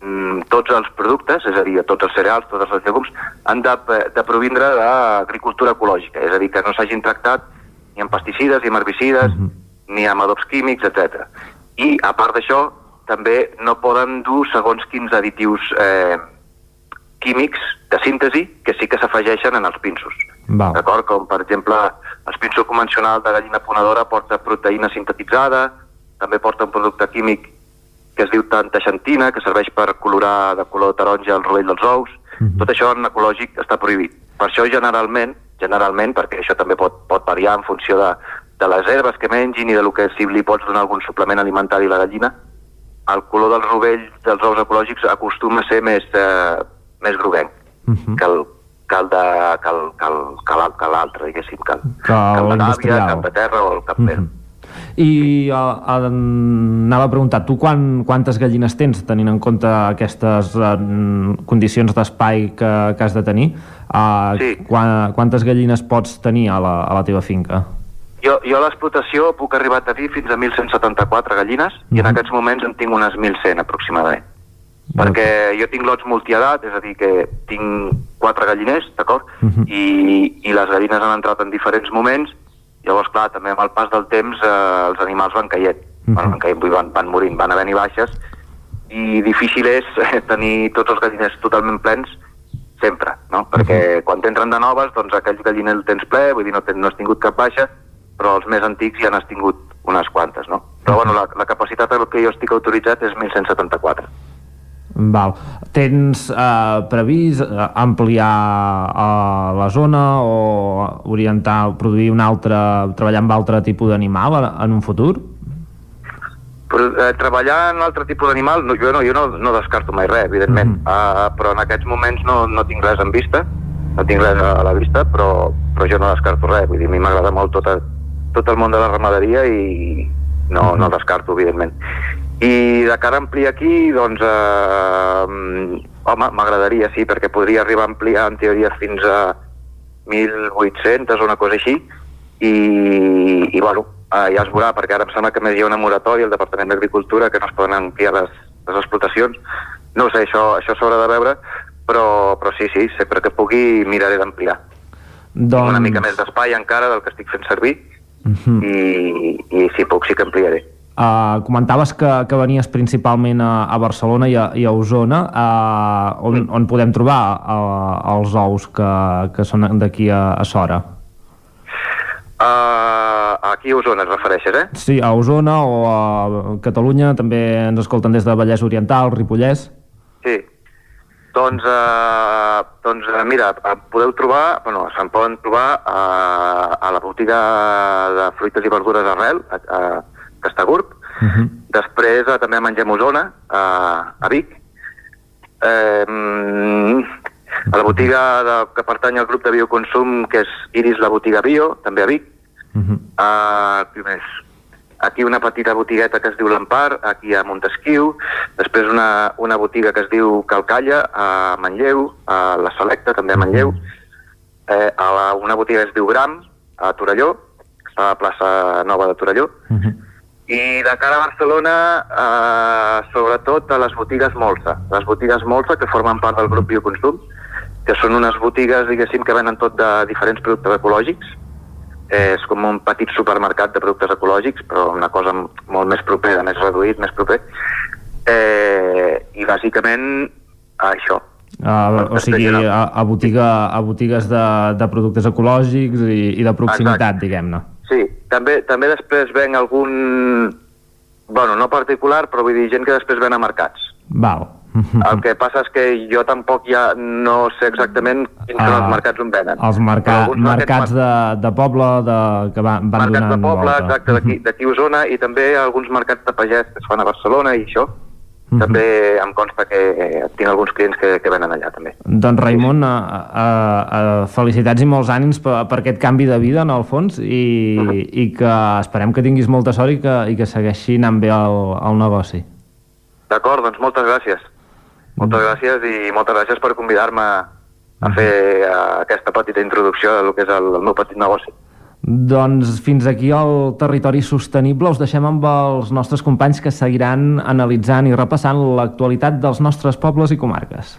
Speaker 41: mm, tots els productes, és a dir, tots els cereals, tots els llegums, han de, de provindre d'agricultura ecològica, és a dir, que no s'hagin tractat ni amb pesticides, ni amb herbicides, ni amb adobs químics, etc. I, a part d'això, també no poden dur segons quins additius eh, químics de síntesi que sí que s'afegeixen en els pinsos. D'acord? Com, per exemple, el pinso convencional de gallina ponedora porta proteïna sintetitzada, també porta un producte químic que es diu tantaxantina, que serveix per colorar de color taronja el rovell dels ous. Tot això en ecològic està prohibit. Per això generalment, generalment, perquè això també pot, pot variar en funció de, de les herbes que mengin i de lo que si li pots donar algun suplement alimentari a la gallina, el color dels rovells dels ous ecològics acostuma a ser més, eh, més groguenc que el, que el de, que el, que el, que l'al- que l'altre, diguéssim, que, el-
Speaker 40: Que
Speaker 41: que el de gàbia,
Speaker 40: l'industrial.
Speaker 41: cap de terra o el camper.
Speaker 40: I uh, anava a preguntar, tu quan, quantes gallines tens, tenint en compte aquestes uh, condicions d'espai que, que has de tenir? Uh,
Speaker 41: Sí.
Speaker 40: quan, quantes gallines pots tenir a la, a la teva finca?
Speaker 41: Jo, jo a l'explotació puc arribar a tenir fins a 1.174 gallines i en aquests moments en tinc unes 1.100 aproximadament. Perquè jo tinc lots multiedat, és a dir, que tinc quatre galliners, d'acord? I, I les gallines han entrat en diferents moments, llavors, clar, també amb el pas del temps eh, els animals van caient, bueno, van, caient vull dir, van, van morint, van havent-hi baixes, i difícil és tenir tots els galliners totalment plens sempre, no? Perquè quan t'entren de noves, doncs aquell galliner el tens ple, vull dir, no, ten, no has tingut cap baixa, però els més antics ja n'has tingut unes quantes, no? Però bueno, la, la capacitat a la que jo estic autoritzat és 1.174.
Speaker 40: Val. Tens uh, previst uh, ampliar uh, la zona o orientar, produir un altre, treballar amb altre tipus d'animal en- un futur?
Speaker 41: Però, eh, treballar en un altre tipus d'animal, no, jo, no, jo no, no descarto mai res, evidentment, mm uh, però en aquests moments no, no tinc res en vista, no tinc res a, la vista, però, però jo no descarto res, vull dir, a mi m'agrada molt tot, a, tot el món de la ramaderia i no, no descarto, evidentment. I de cara a ampliar aquí, doncs, eh, home, m'agradaria, sí, perquè podria arribar a ampliar, en teoria, fins a 1.800 o una cosa així, i, i bueno, eh, ja es veurà, perquè ara em sembla que més hi ha una moratòria al Departament d'Agricultura que no es poden ampliar les, les explotacions. No sé, això, això s'haurà de veure, però, però sí, sí, sempre que pugui miraré d'ampliar.
Speaker 40: Doncs...
Speaker 41: Una mica més d'espai encara del que estic fent servir
Speaker 40: Mhm.
Speaker 41: i, i si puc sí que ampliaré.
Speaker 40: Uh, comentaves que, que venies principalment a, a Barcelona i a, i a Osona. Uh, on, on podem trobar uh, els ous que, que són d'aquí a, a Sora?
Speaker 41: Uh, aquí a Osona et refereixes, eh?
Speaker 40: Sí, a Osona o a Catalunya. També ens escolten des de Vallès Oriental, Ripollès.
Speaker 41: Sí. Doncs, eh, doncs mira, podeu trobar, bueno, se'n poden trobar a, a la botiga de fruites i verdures d'Arrel, a, a Castagurb. Després eh, també Mengem Osona, a, a Vic. Eh, a la botiga de, que pertany al grup de bioconsum, que és Iris la botiga Bio, també a Vic. Uh, què més? Aquí una petita botigueta que es diu l'Empar, aquí a Montesquieu, després una, una botiga que es diu Calcalla, a Manlleu, a la Selecta, també a Manlleu, eh, a la, una botiga que es diu Gram, a Torelló, a la plaça Nova de Torelló, I de cara a Barcelona, eh, sobretot a les botigues Molsa. Les botigues Molsa, que formen part del grup Bioconsum, que són unes botigues, diguéssim, que venen tot de diferents productes ecològics. Eh, és com un petit supermercat de productes ecològics, però una cosa molt més propera, més reduït, més proper. Eh, I bàsicament això.
Speaker 40: Uh, o sigui, a, a, botiga, a botigues de, de productes ecològics i, i de proximitat, diguem-ne.
Speaker 41: Sí, també, també després ven algun... Bueno, no particular, però vull dir gent que després ven a mercats.
Speaker 40: Val.
Speaker 41: El que passa és que jo tampoc ja no sé exactament quins són els
Speaker 40: Ah,
Speaker 41: mercats on venen.
Speaker 40: Els marca mercats de, de poble de, que van, van
Speaker 41: mercats de
Speaker 40: donant
Speaker 41: poble,
Speaker 40: volta.
Speaker 41: exacte, d'aquí Osona, i també alguns mercats de pagès que es fan a Barcelona i això. També em consta que eh, tinc alguns clients que, que venen allà, també.
Speaker 40: Doncs Raimon, a, a, a, felicitats i molts ànims per, per aquest canvi de vida, en el fons, i, i que esperem que tinguis molta sort i que, i que segueixi anant bé el, el negoci.
Speaker 41: D'acord, doncs moltes gràcies. Moltes gràcies i moltes gràcies per convidar-me a fer eh, aquesta petita introducció del que és el, el meu petit negoci.
Speaker 40: Doncs fins aquí el territori sostenible. Us deixem amb els nostres companys que seguiran analitzant i repassant l'actualitat dels nostres pobles i comarques.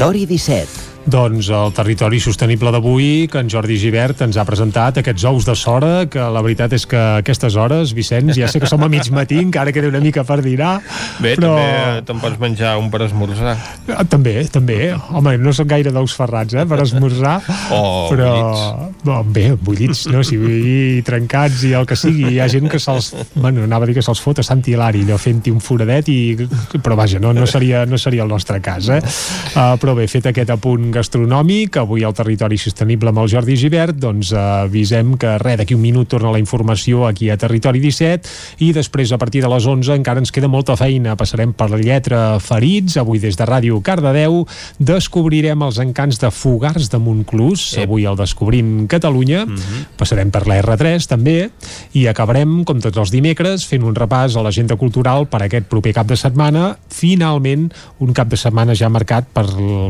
Speaker 32: Territori 17.
Speaker 2: Doncs el territori sostenible d'avui, que en Jordi Givert ens ha presentat aquests ous de sora, que la veritat és que a aquestes hores, Vicenç, ja sé que som a mig matí, encara queda una mica per dinar,
Speaker 1: Bé,
Speaker 2: però...
Speaker 1: també te'n pots menjar un per esmorzar.
Speaker 2: Ah, També, també. Home, no són gaire d'ous ferrats, eh, per esmorzar.
Speaker 1: O
Speaker 2: però...
Speaker 1: bullits.
Speaker 2: No, bé, bullits, no? Si i trencats i el que sigui. Hi ha gent que se'ls... Bueno, anava a dir que se'ls fot a Sant Hilari, allò fent-hi un foradet i... Però vaja, no, no, seria, no seria el nostre cas, eh? Uh, però bé, fet aquest apunt gastronòmic, avui al Territori Sostenible amb el Jordi Givert, doncs avisem que res, d'aquí un minut torna la informació aquí a Territori 17 i després a partir de les 11 encara ens queda molta feina. Passarem per la lletra Ferits, avui des de Ràdio Cardedeu, descobrirem els encants de Fogars de Montclús, avui el Descobrim Catalunya, passarem per la R3 també, i acabarem, com tots els dimecres, fent un repàs a l'agenda cultural per aquest proper cap de setmana, finalment un cap de setmana ja marcat per,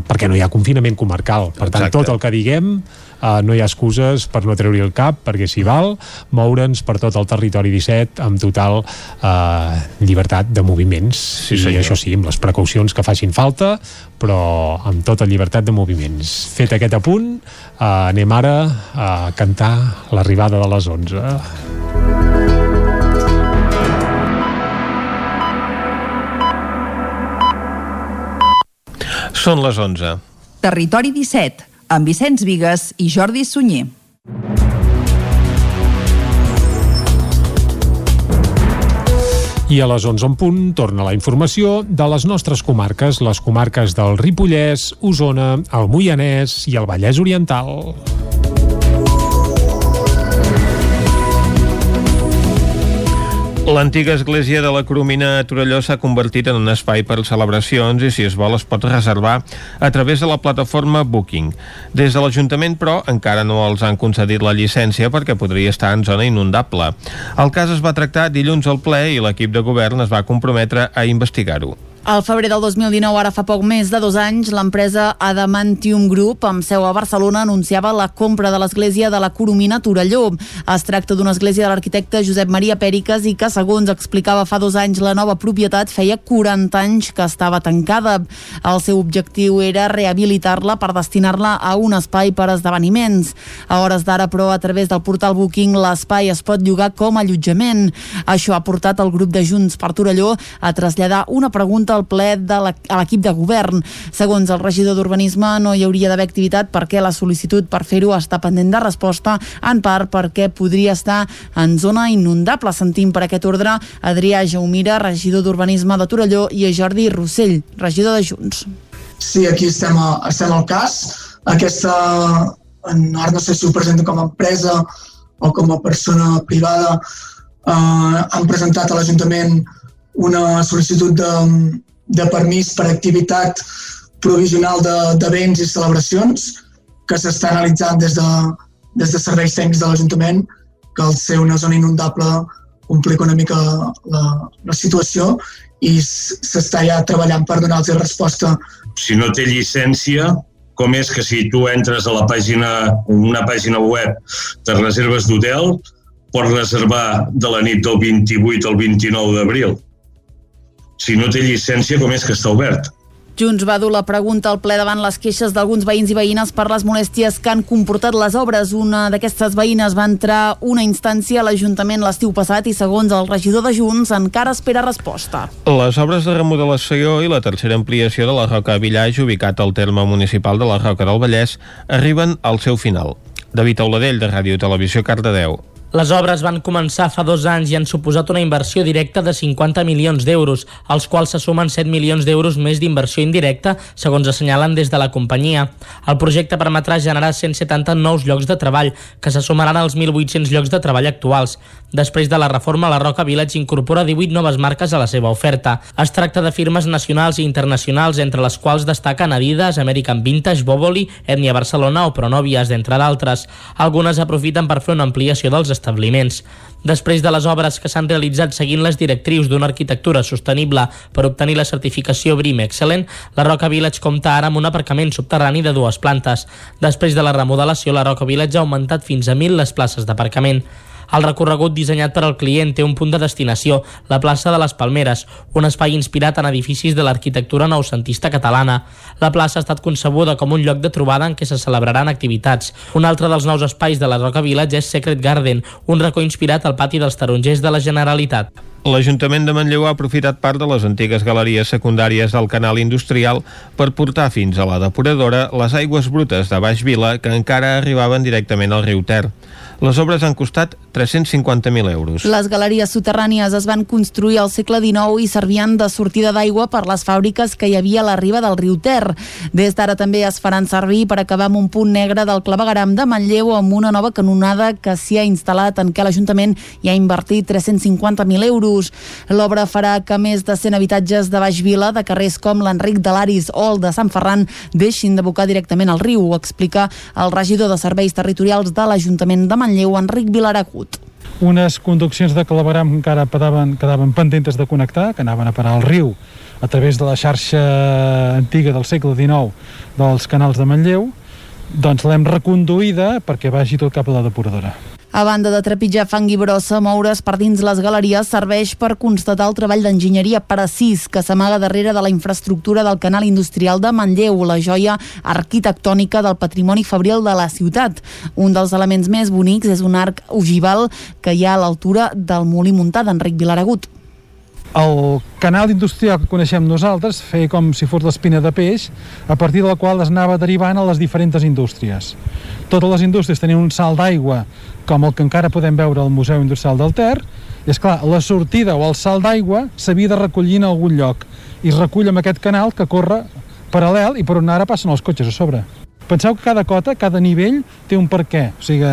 Speaker 2: perquè no hi ha confinament comarcal. Per tant,
Speaker 1: Exacte.
Speaker 2: tot el que diguem Uh, no hi ha excuses per no treure-hi el cap perquè s'hi val moure'ns per tot el territori 17 amb total uh, llibertat de moviments
Speaker 1: Sí,
Speaker 2: i
Speaker 1: senyor.
Speaker 2: això sí, amb les precaucions que facin falta però amb tota llibertat de moviments fet aquest apunt uh, anem ara a cantar l'arribada de les 11
Speaker 1: Són les 11.
Speaker 21: Territori 17, amb Vicenç Vigues i Jordi Sunyer.
Speaker 2: I a les 11 en punt torna la informació de les nostres comarques, les comarques del Ripollès, Osona, el Moianès i el Vallès Oriental.
Speaker 1: L'antiga església de la Coromina a Torelló s'ha convertit en un espai per celebracions i si es vol es pot reservar a través de la plataforma Booking. Des de l'Ajuntament, però, encara no els han concedit la llicència perquè podria estar en zona inundable. El cas es va tractar dilluns al ple i l'equip de govern es va comprometre a investigar-ho.
Speaker 3: Al febrer del 2019, ara fa poc més de dos anys, l'empresa Adamantium Group, amb seu a Barcelona, anunciava la compra de l'església de la Coromina Torelló. Es tracta d'una església de l'arquitecte Josep Maria Pèriques i que, segons explicava fa dos anys la nova propietat, feia 40 anys que estava tancada. El seu objectiu era rehabilitar-la per destinar-la a un espai per esdeveniments. A hores d'ara, però, a través del portal Booking, l'espai es pot llogar com a allotjament. Això ha portat el grup de Junts per Torelló a traslladar una pregunta al ple de l'equip de govern. Segons el regidor d'Urbanisme, no hi hauria d'haver activitat perquè la sol·licitud per fer-ho està pendent de resposta, en part perquè podria estar en zona inundable. Sentim per aquest ordre Adrià Jaumira, regidor d'Urbanisme de Torelló, i Jordi Rossell, regidor de Junts.
Speaker 4: Sí, aquí estem, a, estem al cas. Aquesta, ara no sé si ho presenten com a empresa o com a persona privada, eh, han presentat a l'Ajuntament una sol·licitud de, de permís per activitat provisional de- d'events i celebracions que s'està analitzant des de, des de serveis tècnics de l'Ajuntament que al ser una zona inundable complica una mica la, la situació i s'està ja treballant per donar-los resposta.
Speaker 42: Si no té llicència, com és que si tu entres a la pàgina, una pàgina web de reserves d'hotel, pots reservar de la nit del 28 al 29 d'abril? Si no té llicència, com és que està obert?
Speaker 3: Junts va dur la pregunta al ple davant les queixes d'alguns veïns i veïnes per les molèsties que han comportat les obres. Una d'aquestes veïnes va entrar una instància a l'Ajuntament l'estiu passat i, segons el regidor de Junts, encara espera resposta.
Speaker 1: Les obres de remodelació i la tercera ampliació de la Roca Villaix, ubicat al terme municipal de la Roca del Vallès, arriben al seu final. David Auladell, de Ràdio Televisió Cardedeu.
Speaker 8: Les obres van començar fa dos anys i han suposat una inversió directa de 50 milions d'euros, als quals se sumen 7 milions d'euros més d'inversió indirecta, segons assenyalen des de la companyia. El projecte permetrà generar 170 nous llocs de treball, que se sumaran als 1.800 llocs de treball actuals. Després de la reforma, la Roca Village incorpora 18 noves marques a la seva oferta. Es tracta de firmes nacionals i internacionals, entre les quals destaquen Adidas, American Vintage, Boboli, Etnia Barcelona o Pronovias, entre d'altres. Algunes aprofiten per fer una ampliació dels establiments. Després de les obres que s'han realitzat seguint les directrius d'una arquitectura sostenible per obtenir la certificació BRIM Excellent, la Roca Village compta ara amb un aparcament subterrani de dues plantes. Després de la remodelació, la Roca Village ha augmentat fins a 1.000 les places d'aparcament. El recorregut dissenyat per al client té un punt de destinació, la plaça de les Palmeres, un espai inspirat en edificis de l'arquitectura noucentista catalana. La plaça ha estat concebuda com un lloc de trobada en què se celebraran activitats. Un altre dels nous espais de la Roca Village és Secret Garden, un racó inspirat al pati dels tarongers de la Generalitat.
Speaker 1: L'Ajuntament de Manlleu ha aprofitat part de les antigues galeries secundàries del canal industrial per portar fins a la depuradora les aigües brutes de Baix Vila que encara arribaven directament al riu Ter. Les obres han costat 350.000 euros.
Speaker 3: Les galeries soterrànies es van construir al segle XIX i servien de sortida d'aigua per les fàbriques que hi havia a la riba del riu Ter. Des d'ara també es faran servir per acabar amb un punt negre del clavegaram de Manlleu amb una nova canonada que s'hi ha instal·lat en què l'Ajuntament hi ha invertit 350.000 euros. L'obra farà que més de 100 habitatges de Baix Vila, de carrers com l'Enric de l'Aris o el de Sant Ferran, deixin d'abocar directament al riu, ho explica el regidor de Serveis Territorials de l'Ajuntament de Manlleu Enric Vilaragut
Speaker 6: unes conduccions de claveram que encara quedaven, quedaven pendentes de connectar, que anaven a parar al riu a través de la xarxa antiga del segle XIX dels canals de Manlleu, doncs l'hem reconduïda perquè vagi tot cap a la depuradora.
Speaker 3: A banda de trepitjar fang i brossa, moure's per dins les galeries serveix per constatar el treball d'enginyeria precís que s'amaga darrere de la infraestructura del canal industrial de Manlleu, la joia arquitectònica del patrimoni fabril de la ciutat. Un dels elements més bonics és un arc ogival que hi ha a l'altura del molí muntat d'Enric Vilaragut.
Speaker 6: El canal industrial que coneixem nosaltres feia com si fos l'espina de peix, a partir de la qual es anava derivant a les diferents indústries. Totes les indústries tenien un salt d'aigua com el que encara podem veure al Museu Industrial del Ter, i és clar, la sortida o el salt d'aigua s'havia de recollir en algun lloc i es recull amb aquest canal que corre paral·lel i per on ara passen els cotxes a sobre. Penseu que cada cota, cada nivell té un per què, o sigui,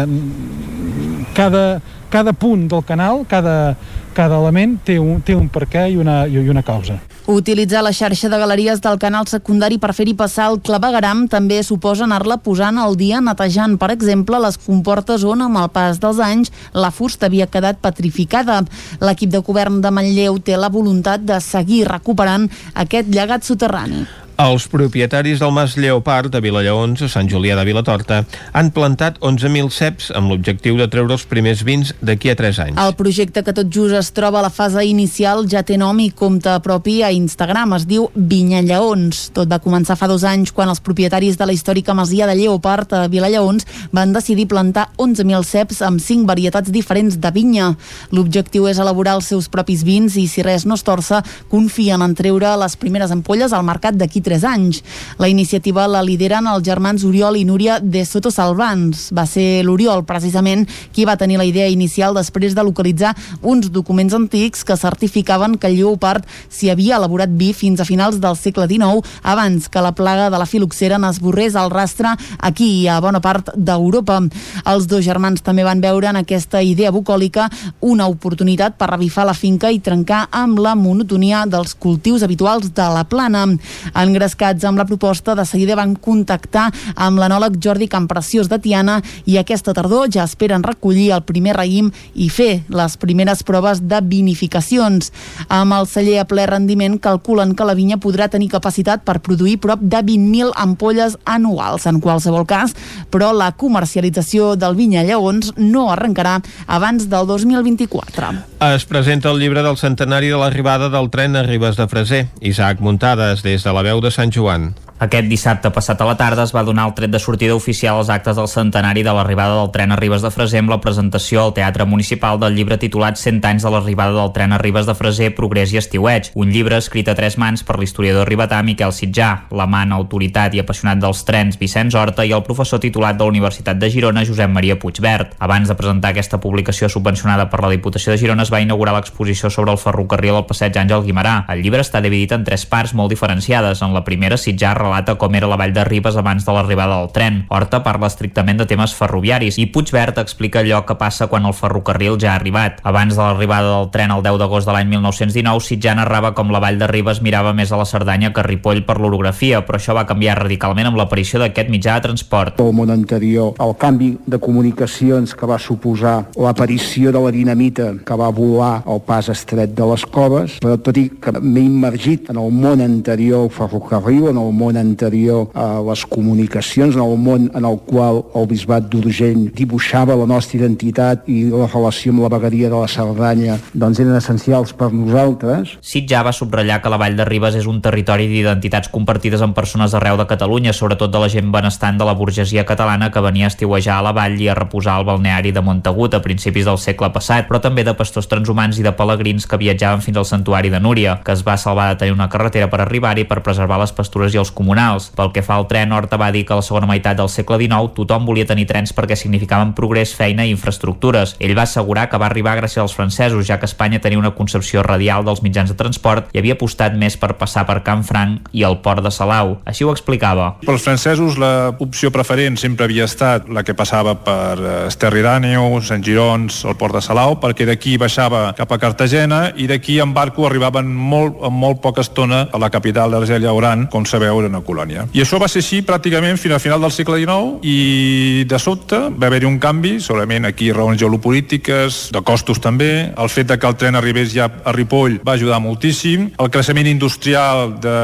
Speaker 6: cada, cada punt del canal, cada, cada element té un, té un per què i una, i una causa.
Speaker 3: Utilitzar la xarxa de galeries del canal secundari per fer-hi passar el clavegaram també suposa anar-la posant al dia netejant, per exemple, les comportes on, amb el pas dels anys, la fusta havia quedat petrificada. L'equip de govern de Manlleu té la voluntat de seguir recuperant aquest llegat soterrani.
Speaker 1: Els propietaris del Mas Lleopard de Vilallaons, a Sant Julià de Vilatorta, han plantat 11.000 ceps amb l'objectiu de treure els primers vins d'aquí a 3 anys.
Speaker 3: El projecte que tot just es troba a la fase inicial ja té nom i compte propi a Instagram. Es diu Vinya Lleons. Tot va començar fa dos anys quan els propietaris de la històrica masia de Lleopard a Vilallaons van decidir plantar 11.000 ceps amb 5 varietats diferents de vinya. L'objectiu és elaborar els seus propis vins i, si res no es torça, confien en treure les primeres ampolles al mercat d'aquí 3 anys. La iniciativa la lideren els germans Oriol i Núria de Soto Salvans. Va ser l'Oriol, precisament, qui va tenir la idea inicial després de localitzar uns documents antics que certificaven que el lleopard s'hi havia elaborat vi fins a finals del segle XIX, abans que la plaga de la filoxera n'esborrés el rastre aquí i a bona part d'Europa. Els dos germans també van veure en aquesta idea bucòlica una oportunitat per revifar la finca i trencar amb la monotonia dels cultius habituals de la plana. En
Speaker 43: engrescats amb la proposta, de seguida van contactar amb l'anòleg Jordi Campreciós de Tiana i aquesta tardor ja esperen recollir el primer raïm i fer les primeres proves de vinificacions. Amb el celler a ple rendiment calculen que la vinya podrà tenir capacitat per produir prop de 20.000 ampolles anuals. En qualsevol cas, però la comercialització del vinya Lleons no arrencarà abans del 2024.
Speaker 1: Es presenta el llibre del centenari de l'arribada del tren a Ribes de Freser. Isaac Muntades, des de la veu de Sant Joan.
Speaker 11: Aquest dissabte passat a la tarda es va donar el tret de sortida oficial als actes del centenari de l'arribada del tren a Ribes de Freser amb la presentació al Teatre Municipal del llibre titulat 100 anys de l'arribada del tren a Ribes de Freser, Progrés i Estiueig, un llibre escrit a tres mans per l'historiador ribetà Miquel Sitjà, l'amant, autoritat i apassionat dels trens Vicenç Horta i el professor titulat de la Universitat de Girona Josep Maria Puigverd. Abans de presentar aquesta publicació subvencionada per la Diputació de Girona es va inaugurar l'exposició sobre el ferrocarril al passeig Àngel Guimarà. El llibre està dividit en tres parts molt diferenciades. En la primera, Sitjà relata com era la vall de Ribes abans de l'arribada del tren. Horta parla estrictament de temes ferroviaris i Puigverd explica allò que passa quan el ferrocarril ja ha arribat. Abans de l'arribada del tren el 10 d'agost de l'any 1919, Sitjà narrava com la vall de Ribes mirava més a la Cerdanya que a Ripoll per l'orografia, però això va canviar radicalment amb l'aparició d'aquest mitjà de transport.
Speaker 44: El món anterior, el canvi de comunicacions que va suposar l'aparició de la dinamita que va volar al pas estret de les coves, però tot i que m'he immergit en el món anterior ferrocarril, en el món anterior a les comunicacions, en el món en el qual el bisbat d'Urgell dibuixava la nostra identitat i la relació amb la vegueria de la Cerdanya doncs eren essencials per nosaltres.
Speaker 11: Sitjà va subratllar que la Vall de Ribes és un territori d'identitats compartides amb persones d'arreu de Catalunya, sobretot de la gent benestant de la burgesia catalana que venia a estiuejar a la vall i a reposar al balneari de Montagut a principis del segle passat, però també de pastors transhumants i de pelegrins que viatjaven fins al santuari de Núria, que es va salvar de tenir una carretera per arribar-hi per preservar les pastures i els comunals. Pel que fa al tren, Horta va dir que a la segona meitat del segle XIX tothom volia tenir trens perquè significaven progrés, feina i infraestructures. Ell va assegurar que va arribar gràcies als francesos, ja que Espanya tenia una concepció radial dels mitjans de transport i havia apostat més per passar per Can Franc i el port de Salau. Així ho explicava.
Speaker 45: Pels francesos l'opció preferent sempre havia estat la que passava per Esterri d'Àneu, Sant Girons, el port de Salau, perquè d'aquí baixava cap a Cartagena i d'aquí en barco arribaven molt, en molt poca estona a la capital d'Argèlia Oran, com sabeu, era una colònia. I això va ser així pràcticament fins al final del segle XIX i de sobte va haver-hi un canvi, segurament aquí raons geopolítiques, de costos també, el fet de que el tren arribés ja a Ripoll va ajudar moltíssim, el creixement industrial de,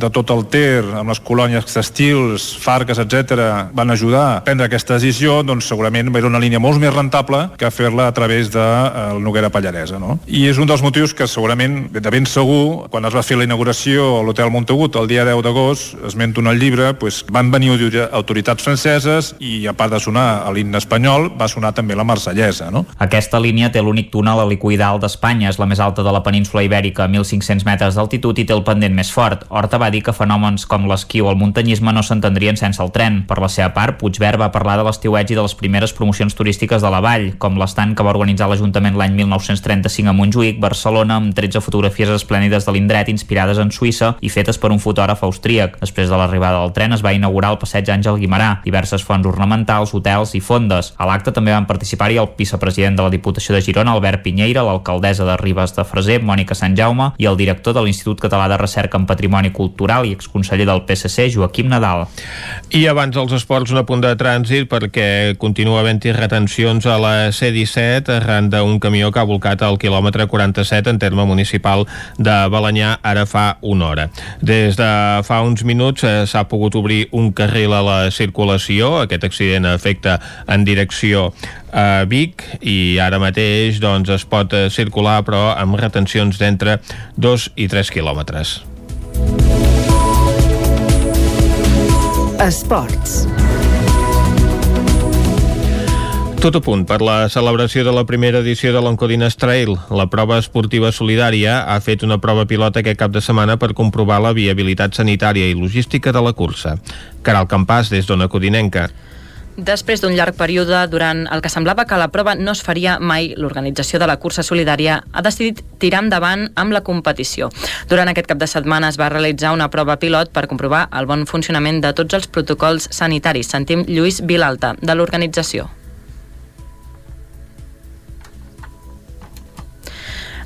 Speaker 45: de tot el Ter, amb les colònies textils, farques, etc, van ajudar a prendre aquesta decisió, doncs segurament era una línia molt més rentable que fer-la a través de eh, el Noguera Pallaresa. No? I és un dels motius que segurament, de ben segur, quan es va fer la inauguració a l'Hotel Montagut el dia 10 d'agost, esmento un al llibre, pues, van venir autoritats franceses i a part de sonar l'himne espanyol, va sonar també la marsellesa. No?
Speaker 11: Aquesta línia té l'únic túnel helicoidal d'Espanya, és la més alta de la península ibèrica a 1.500 metres d'altitud i té el pendent més fort. Horta va dir que fenòmens com l'esquí o el muntanyisme no s'entendrien sense el tren. Per la seva part, Puigverd va parlar de l'estiueig i de les primeres promocions turístiques de la vall, com l'estant que va organitzar l'Ajuntament l'any 1935 a Montjuïc, Barcelona, amb 13 fotografies esplèndides de l'indret inspirades en Suïssa i fetes per un fotògraf austríac. Després de l'arribada del tren es va inaugurar el passeig Àngel Guimarà, diverses fonts ornamentals, hotels i fondes. A l'acte també van participar-hi el vicepresident de la Diputació de Girona, Albert Pinyeira, l'alcaldessa de Ribes de Freser, Mònica Sant Jaume, i el director de l'Institut Català de Recerca en Patrimoni Cultural i exconseller del PSC, Joaquim Nadal.
Speaker 1: I abans dels esports, un apunt de trànsit perquè continua havent-hi retencions a la C-17 arran d'un camió que ha volcat al quilòmetre 47 en terme municipal de Balanyà ara fa una hora. Des de fa uns minuts eh, s'ha pogut obrir un carril a la circulació. Aquest accident afecta en direcció a Vic i ara mateix doncs, es pot eh, circular però amb retencions d'entre 2 i 3 quilòmetres.
Speaker 21: Esports.
Speaker 1: Tot a punt per la celebració de la primera edició de l'Oncodines Trail. La prova esportiva solidària ha fet una prova pilota aquest cap de setmana per comprovar la viabilitat sanitària i logística de la cursa. Caral Campàs, des d'Ona Codinenca.
Speaker 7: Després d'un llarg període durant el que semblava que la prova no es faria mai, l'organització de la cursa solidària ha decidit tirar endavant amb la competició. Durant aquest cap de setmana es va realitzar una prova pilot per comprovar el bon funcionament de tots els protocols sanitaris. Sentim Lluís Vilalta, de l'organització.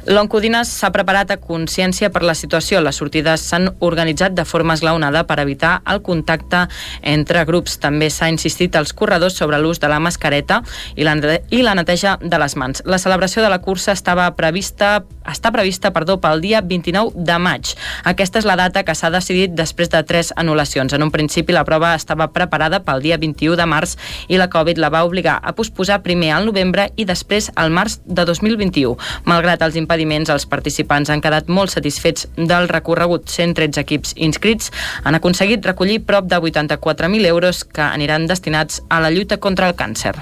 Speaker 7: L'Oncodines s'ha preparat a consciència per la situació. Les sortides s'han organitzat de forma esglaonada per evitar el contacte entre grups. També s'ha insistit als corredors sobre l'ús de la mascareta i la, i la neteja de les mans. La celebració de la cursa estava prevista està prevista perdó, pel dia 29 de maig. Aquesta és la data que s'ha decidit després de tres anul·lacions. En un principi la prova estava preparada pel dia 21 de març i la Covid la va obligar a posposar primer al novembre i després al març de 2021. Malgrat els impediments, els participants han quedat molt satisfets del recorregut. 113 equips inscrits han aconseguit recollir prop de 84.000 euros que aniran destinats a la lluita contra el càncer.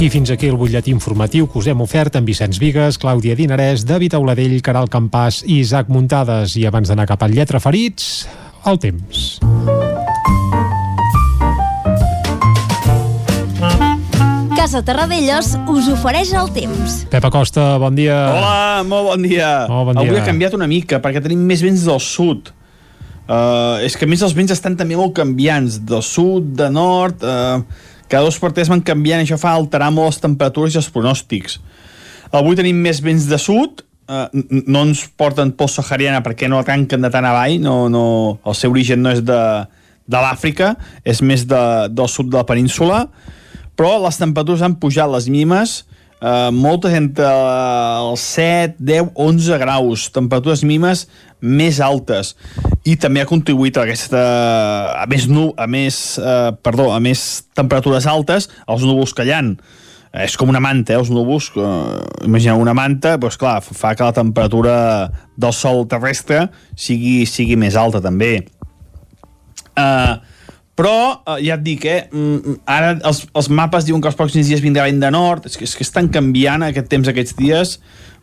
Speaker 2: I fins aquí el butlletí informatiu que us hem ofert amb Vicenç Vigues, Clàudia Dinarès, David Auladell, Caral Campàs i Isaac Muntades. I abans d'anar cap al Lletra Ferits, el temps.
Speaker 21: Casa Terradellos us ofereix el temps.
Speaker 2: Pep Acosta, bon dia.
Speaker 16: Hola, molt bon dia.
Speaker 2: Molt bon dia.
Speaker 16: Avui ha canviat una mica, perquè tenim més vents del sud. Uh, és que a més els vents estan també molt canviants, del sud, de nord, uh, cada dos per tres van canviant, i això fa alterar molt les temperatures i els pronòstics. Avui tenim més vents de sud, uh, no ens porten pols sahariana perquè no arrenquen de tan avall, no, no, el seu origen no és de, de l'Àfrica, és més de, del sud de la península, però les temperatures han pujat les mínimes eh, moltes entre els 7, 10, 11 graus, temperatures mínimes més altes. I també ha contribuït a aquesta a més, nu, a més, eh, perdó, a més temperatures altes els núvols que hi ha és com una manta, eh, els núvols eh, imagineu una manta, doncs clar, fa que la temperatura del sol terrestre sigui, sigui més alta també. Eh, però eh, ja et dic, eh, mm, ara els, els mapes diuen que els pròxims dies vindrà vent de nord, és que, és que estan canviant aquest temps aquests dies,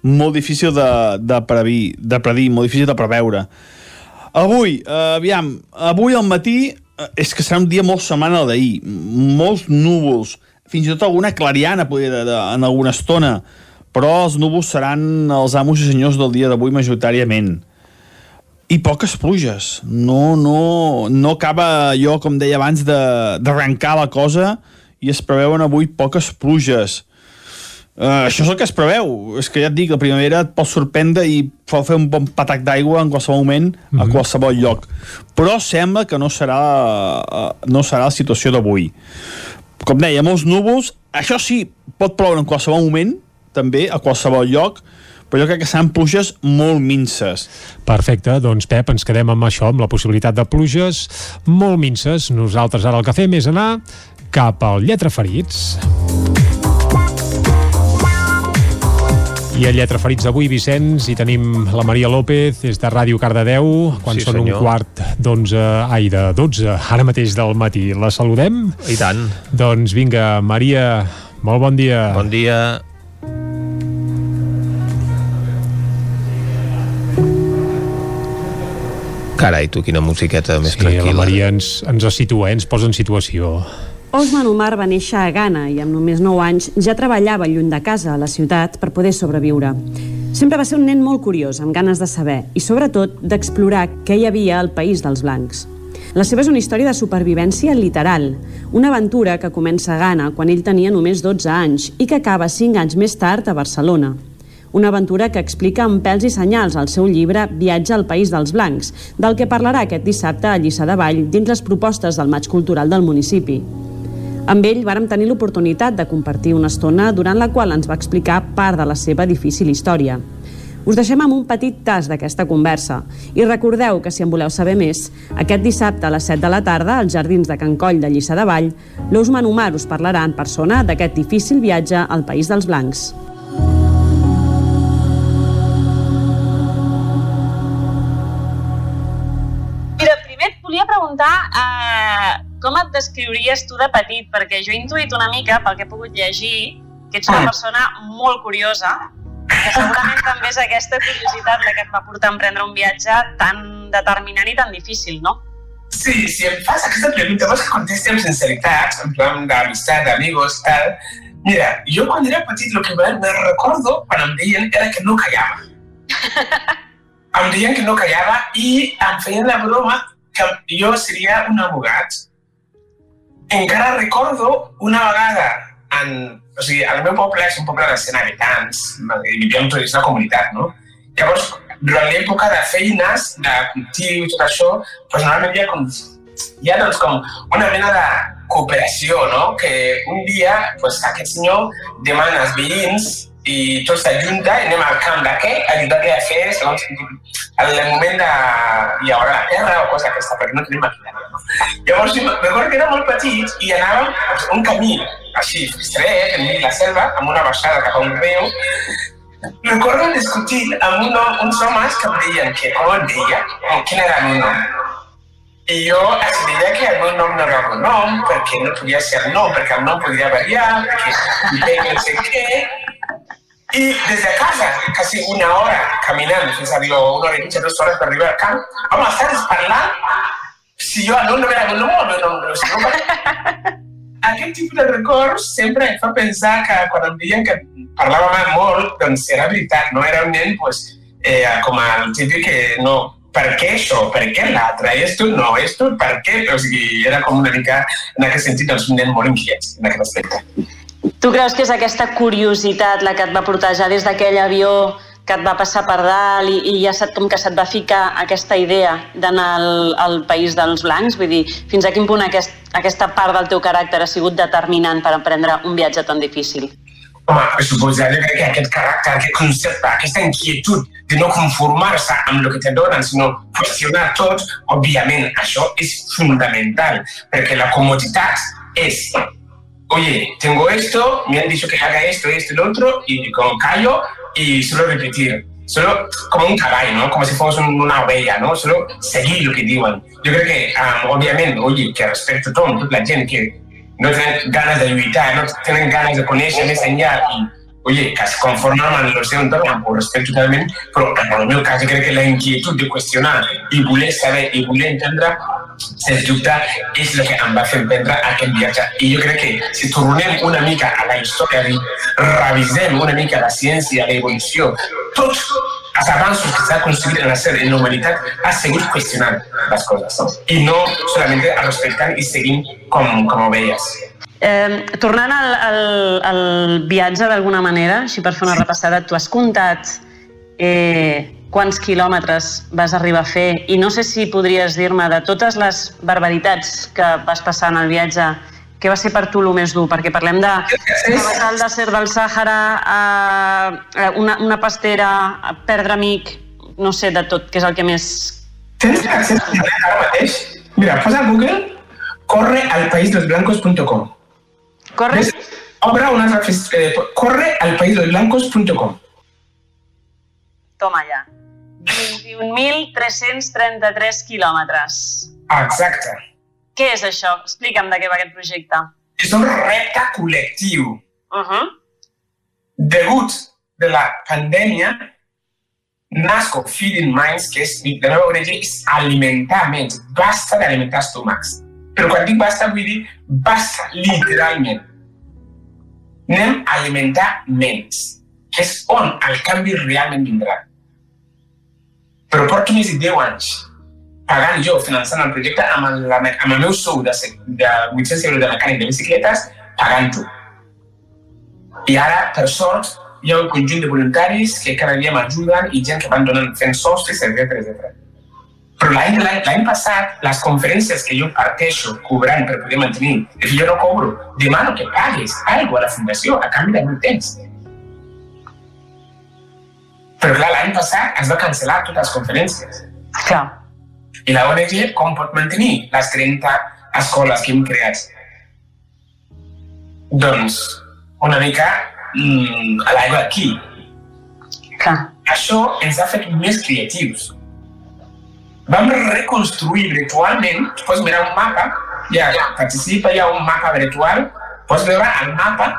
Speaker 16: molt difícil de, de, predir, de predir, molt difícil de preveure. Avui, eh, aviam, avui al matí eh, és que serà un dia molt setmana d'ahir, molts núvols, fins i tot alguna clariana poder, de, de, en alguna estona, però els núvols seran els amos i senyors del dia d'avui majoritàriament i poques pluges. No, no, no acaba jo, com deia abans, d'arrencar la cosa i es preveuen avui poques pluges. Uh, això és el que es preveu. És que ja et dic, la primavera et pot sorprendre i pot fer un bon patac d'aigua en qualsevol moment, mm -hmm. a mhm. qualsevol lloc. Però sembla que no serà, uh, no serà la situació d'avui. Com deia, molts núvols. Això sí, pot ploure en qualsevol moment, també, a qualsevol lloc, però jo crec que seran pluges molt minces.
Speaker 2: Perfecte, doncs Pep, ens quedem amb això, amb la possibilitat de pluges molt minces. Nosaltres ara el que fem és anar cap al Lletra Ferits. I a Lletra Ferits d'avui, Vicenç, hi tenim la Maria López, des de Ràdio Cardedeu, quan sí, són senyor. un quart d'onze, ai, de dotze, ara mateix del matí. La saludem?
Speaker 1: I tant.
Speaker 2: Doncs vinga, Maria, molt bon dia.
Speaker 1: Bon dia. Carai, tu, quina musiqueta més sí, tranquil·la.
Speaker 2: la Maria ens, ens situa, eh? ens posa en situació.
Speaker 46: Osman Omar va néixer a Ghana i amb només 9 anys ja treballava lluny de casa a la ciutat per poder sobreviure. Sempre va ser un nen molt curiós, amb ganes de saber i sobretot d'explorar què hi havia al país dels blancs. La seva és una història de supervivència literal, una aventura que comença a Ghana quan ell tenia només 12 anys i que acaba 5 anys més tard a Barcelona una aventura que explica amb pèls i senyals al seu llibre Viatge al País dels Blancs, del que parlarà aquest dissabte a Lliçà de Vall dins les propostes del maig cultural del municipi. Amb ell vàrem tenir l'oportunitat de compartir una estona durant la qual ens va explicar part de la seva difícil història. Us deixem amb un petit tas d'aquesta conversa i recordeu que si en voleu saber més, aquest dissabte a les 7 de la tarda als Jardins de Can Coll de Lliçà de Vall, l'Ousman Omar us parlarà en persona d'aquest difícil viatge al País dels Blancs.
Speaker 47: Com et descriuries tu de petit, perquè jo he intuït una mica, pel que he pogut llegir, que ets una ah. persona molt curiosa, que segurament també és aquesta curiositat la que et va portar a emprendre un viatge tan determinant i tan difícil, no?
Speaker 48: Sí, si em fas aquesta pregunta, vols que contesti amb sinceritat, en plan d'amistat, d'amigos, tal... Mira, jo quan era petit el que me recordo quan em deien era que no callava. em deien que no callava i em feien la broma que jo seria un abogat. Encara recordo una vegada en, o sigui, el meu poble és un poble de 100 habitants, vivíem tots la comunitat, no? Llavors, durant l'època de feines, de cultiu i tot això, normalment hi ha com, hi ha doncs com una mena de cooperació, no? Que un dia doncs, aquest senyor demana als veïns i tots s'ajunta anem al camp d'aquest, ajudar-li a fer segons el moment de llaurar la terra o cosa aquesta, perquè no tenim maquinària. No? Llavors, recordo que era molt petit i anàvem doncs, un camí així, estret, enmig la selva, amb una baixada cap a un riu, recordo discutir amb un, uns homes que em deien que com em deia, quin era el meu nom. I jo els deia que el meu nom no era el nom, perquè no podia ser el nom, perquè el nom podria variar, perquè no sé què, i des de casa, quasi una hora caminant, fins a dir, una hora i mitja, dues hores per arribar al camp, vam estar parlant si el no era el nom o el meu nom no. Si no. Aquest tipus de records sempre em fa pensar que quan em deien que parlàvem molt, doncs era veritat, no era un nen pues, eh, com el típic que no, per què això, per què l'altre, esto no, esto, per què, o sigui, era com una mica, en aquest sentit, doncs, un nen molt inquiet en aquest aspecte.
Speaker 46: Tu creus que és aquesta curiositat la que et va portar ja des d'aquell avió que et va passar per dalt i, i ja sap com que se't va ficar aquesta idea d'anar al, al país dels blancs? Vull dir, fins a quin punt aquest, aquesta part del teu caràcter ha sigut determinant per emprendre un viatge tan difícil?
Speaker 48: Home, crec que aquest caràcter, aquest concepte, aquesta inquietud de no conformar-se amb el que te donen, sinó qüestionar tot, òbviament, això és fundamental, perquè la comoditat és oye, tengo esto, me han dicho que haga esto, esto y lo otro, y como callo y solo repetir. Solo como un caballo, ¿no? Como si fuéramos una oveja, ¿no? Solo seguir lo que digan. Yo creo que, um, obviamente, oye, que respecto a todo, la gente que no tienen ganas de evitar, no tienen ganas de conocer, enseñar y, oye, se conforman amb el seu entorn, ho respecto totalment, però en el meu cas jo crec que la inquietud de qüestionar i voler saber i voler entendre sens dubte, és el que em va fer emprendre aquest viatge. I jo crec que si tornem una mica a la història, revisem una mica la ciència, l'evolució, tots els avanços que s'ha aconseguit en la, en la humanitat ha seguit qüestionant les coses i no solament respectant i seguint com, com ovelles.
Speaker 46: Eh, tornant al, al, al viatge d'alguna manera, així per fer una repassada, tu has comptat eh, quants quilòmetres vas arribar a fer i no sé si podries dir-me de totes les barbaritats que vas passar en el viatge què va ser per tu el més dur? Perquè parlem de passar el desert del Sàhara a una, una pastera, a perdre amic, no sé, de tot, què és el que més...
Speaker 48: Tens accés a internet ara mateix? Mira, posa a Google corre al paíslosblancos.com
Speaker 46: Corre?
Speaker 48: Obre una altra... Eh, corre al paíslosblancos.com
Speaker 46: Toma ja. 21.333 quilòmetres.
Speaker 48: Exacte.
Speaker 46: Què és això? Explica'm de què va aquest projecte.
Speaker 48: És un repte col·lectiu.
Speaker 46: Uh -huh.
Speaker 48: Degut de la pandèmia, Nasco Feeding Minds, que és, de nova origen, és alimentar menys. Basta d'alimentar estómacs. Però quan dic basta, vull dir basta literalment. Anem a alimentar menys, que és on el canvi realment vindrà però porto més de 10 anys pagant jo, finançant el projecte amb el, amb el meu sou de, de 800 euros de mecànic de bicicletes, pagant-ho. I ara, per sort, hi ha un conjunt de voluntaris que cada dia m'ajuden i gent que van donant fent sostres, etc etc. Però l'any passat, les conferències que jo parteixo cobrant per poder mantenir, jo no cobro, demano que paguis alguna a la fundació a canvi del meu temps. Però clar, l'any passat es va cancel·lar totes les conferències.
Speaker 46: Clar.
Speaker 48: I la ONG com pot mantenir les 30 escoles que hem creat? Doncs una mica mm, a l'aigua d'aquí.
Speaker 46: Clar.
Speaker 48: Això ens ha fet més creatius. Vam reconstruir virtualment, pots mirar un mapa, ja participa, hi ha un mapa virtual, pots veure el mapa.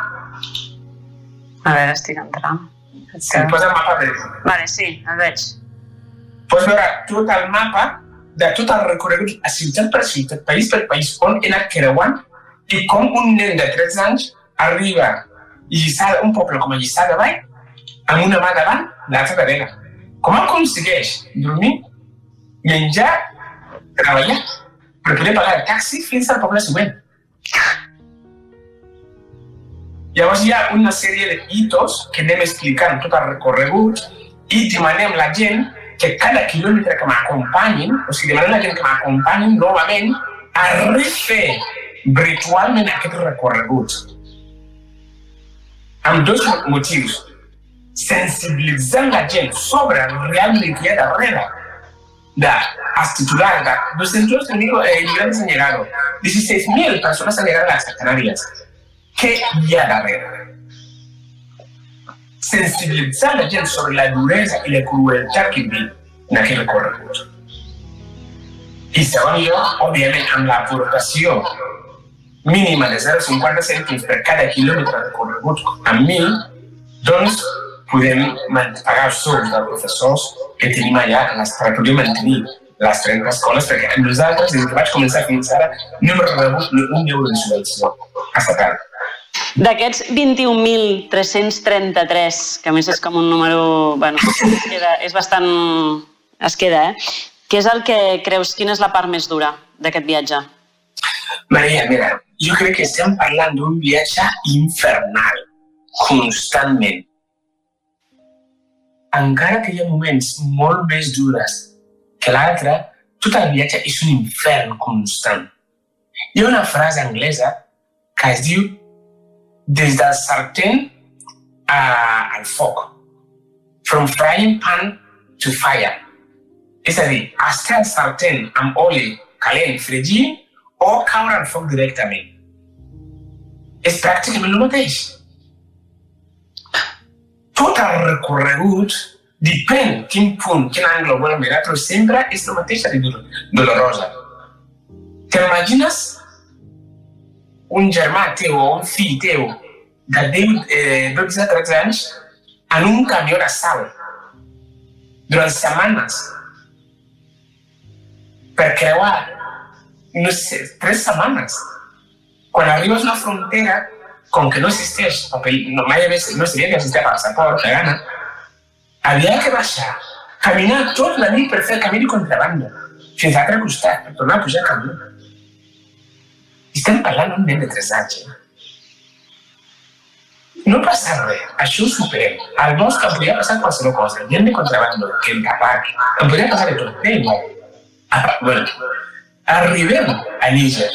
Speaker 46: A veure, estic entrant.
Speaker 48: Si posa el mapa virtual.
Speaker 46: Vale, sí, el veig.
Speaker 48: Pots veure tot el mapa de tot el recorregut a ciutat per ciutat, país per país, on he anat creuant i com un nen de 3 anys arriba a Lliçà, un poble com a Lliçà de Vall, amb una mà davant, l'altra darrere. Com aconsegueix dormir, menjar, treballar, per poder pagar el taxi fins al poble següent? Llavors hi ha una sèrie de hitos que anem explicant tot el recorregut i demanem la gent que cada quilòmetre que m'acompanyin, o sigui, demanem la gent que m'acompanyin novament a refer virtualment aquest recorregut. Amb dos motius. Sensibilitzant la gent sobre realment que hi ha darrere de als titulares de 200 eh, inmigrantes han llegado, 16.000 personas han llegado a las Canarias. ¿Qué hi ha darrere? Sensibilitzar la gent sobre la duresa i la crueltat que viu en aquest recorregut. I segon lloc, òbviament, amb l'aportació mínima de 0,50 cèntims per cada quilòmetre recorregut amb mi, doncs podem pagar els sous dels professors que tenim allà a les, per poder mantenir les 30 escoles, perquè nosaltres, des que vaig començar fins ara, no hem rebut ni un euro de subvenció estatal.
Speaker 46: D'aquests 21.333, que a més és com un número... Bueno, es queda, és bastant... es queda, eh? Què és el que creus, quina és la part més dura d'aquest viatge?
Speaker 48: Maria, mira, jo crec que estem parlant d'un viatge infernal, constantment. Encara que hi ha moments molt més dures que l'altre, tot el viatge és un infern constant. Hi ha una frase anglesa que es diu des del sartén a, al foc. From frying pan to fire. És a dir, estar al sartén amb oli calent, fregint, o caure al foc directament. És pràcticament el mateix. Tot el recorregut depèn quin punt, quin angle ho vol mirar, però sempre és la mateixa de dolorosa. T'imagines un germà teu o un fill teu de 10, eh, 12 13 anys en un camió de sal durant setmanes per creuar no sé, tres setmanes. Quan arribes a una frontera, com que no existeix, paper, no, mai havia, no sabia que existia passaport, de gana, havia que baixar, caminar tot la nit per fer el camí de contrabanda, fins a l'altre costat, per tornar a pujar el camí. I estem parlant d'un nen de 3 anys. Eh? No passa res, això ho superem. Al bosc em podria passar qualsevol cosa, gent de contrabando, que el tabac, em podria passar de tot, eh, igual. Ah, bueno, arribem a Níger.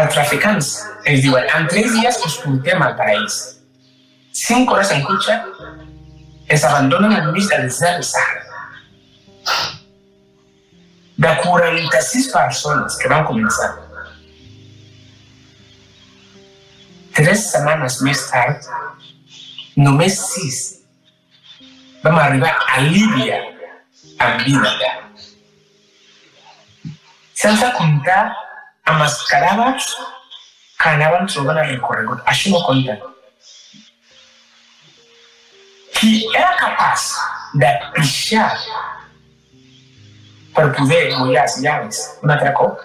Speaker 48: Els traficants ens diuen en tres dies us portem al paraís. Cinc hores en cotxe ens abandonen enmig del desert Sahara. De 46 persones que van començar. Tres setmanes més tard, només sis vam arribar a Líbia amb vida sense comptar amb els cadàvers que anaven trobant el recorregut. Això no compta. Qui era capaç de pixar per poder mullar els llavis un altre cop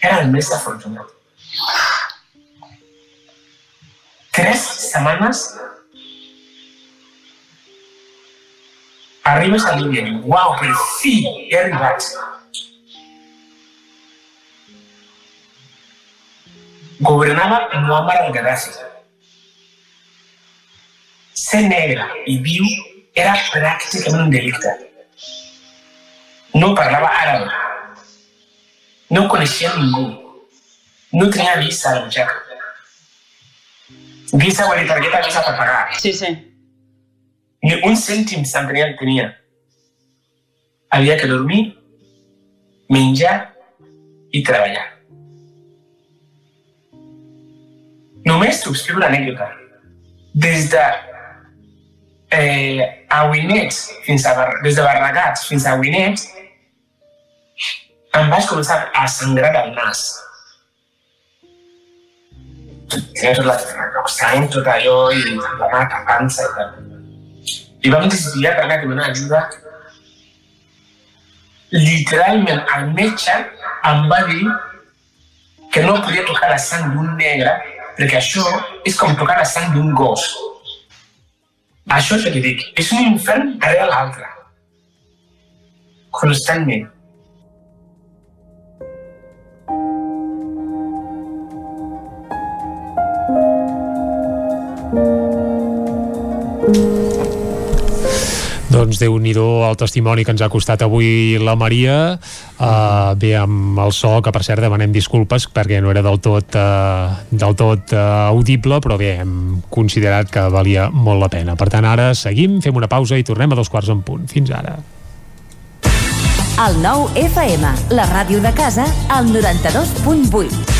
Speaker 48: era el més afortunat. Tres setmanes arribes a Líbia i dius, uau, per fi he arribat. Gobernava Muammar al-Gaddafi. Ser negre i viu era pràcticament un delicte. No parlava àrab. No coneixia ningú. No tenia vista a la butxaca. Visa dir targeta visa per pagar.
Speaker 46: Sí, sí.
Speaker 48: Ni un cèntim se'n tenia. Havia que dormir, menjar i treballar. Només explico l'anècdota. Des de eh, Aguinet fins a des de Barragats fins a Aguinet em vaig començar a sangrar del nas. Tenia tot la sang, tot allò, i la mà tapant-se i tal. I vam desviar per anar a demanar ajuda. Literalment, el metge em va dir que no podia tocar la sang d'un negre perquè això és com tocar la sang d'un gos. Això és el que dic. És un infern darrere l'altre.
Speaker 2: Doncs déu nhi el testimoni que ens ha costat avui la Maria. Uh, bé amb el so, que per cert demanem disculpes perquè no era del tot uh, del tot uh, audible, però bé hem considerat que valia molt la pena. Per tant ara seguim, fem una pausa i tornem a dos quarts en punt. Fins ara.
Speaker 19: El nou FM, la ràdio de casa, al 92.8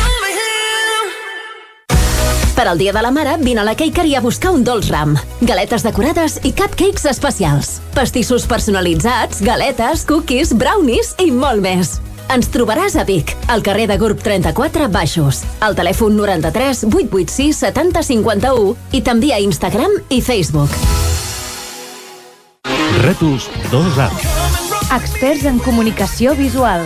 Speaker 19: Per al Dia de la Mare, vine a la Cakery a buscar un dolç ram. Galetes decorades i cupcakes especials. Pastissos personalitzats, galetes, cookies, brownies i molt més. Ens trobaràs a Vic, al carrer de Gurb 34 Baixos, al telèfon 93 886 70 51 i també a Instagram i Facebook.
Speaker 20: Rètols 2A.
Speaker 49: Experts en comunicació visual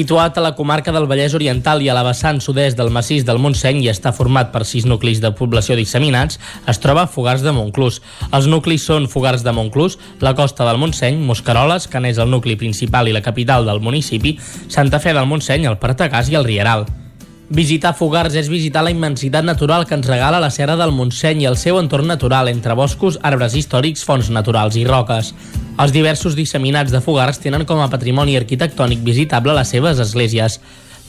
Speaker 8: Situat a la comarca del Vallès Oriental i a la vessant sud-est del massís del Montseny i està format per sis nuclis de població disseminats, es troba Fogars de Montclús. Els nuclis són Fogars de Montclús, la costa del Montseny, Moscaroles, que n'és el nucli principal i la capital del municipi, Santa Fe del Montseny, el Partagàs i el Rieral. Visitar Fogars és visitar la immensitat natural que ens regala la Serra del Montseny i el seu entorn natural entre boscos, arbres històrics, fonts naturals i roques. Els diversos disseminats de Fogars tenen com a patrimoni arquitectònic visitable les seves esglésies.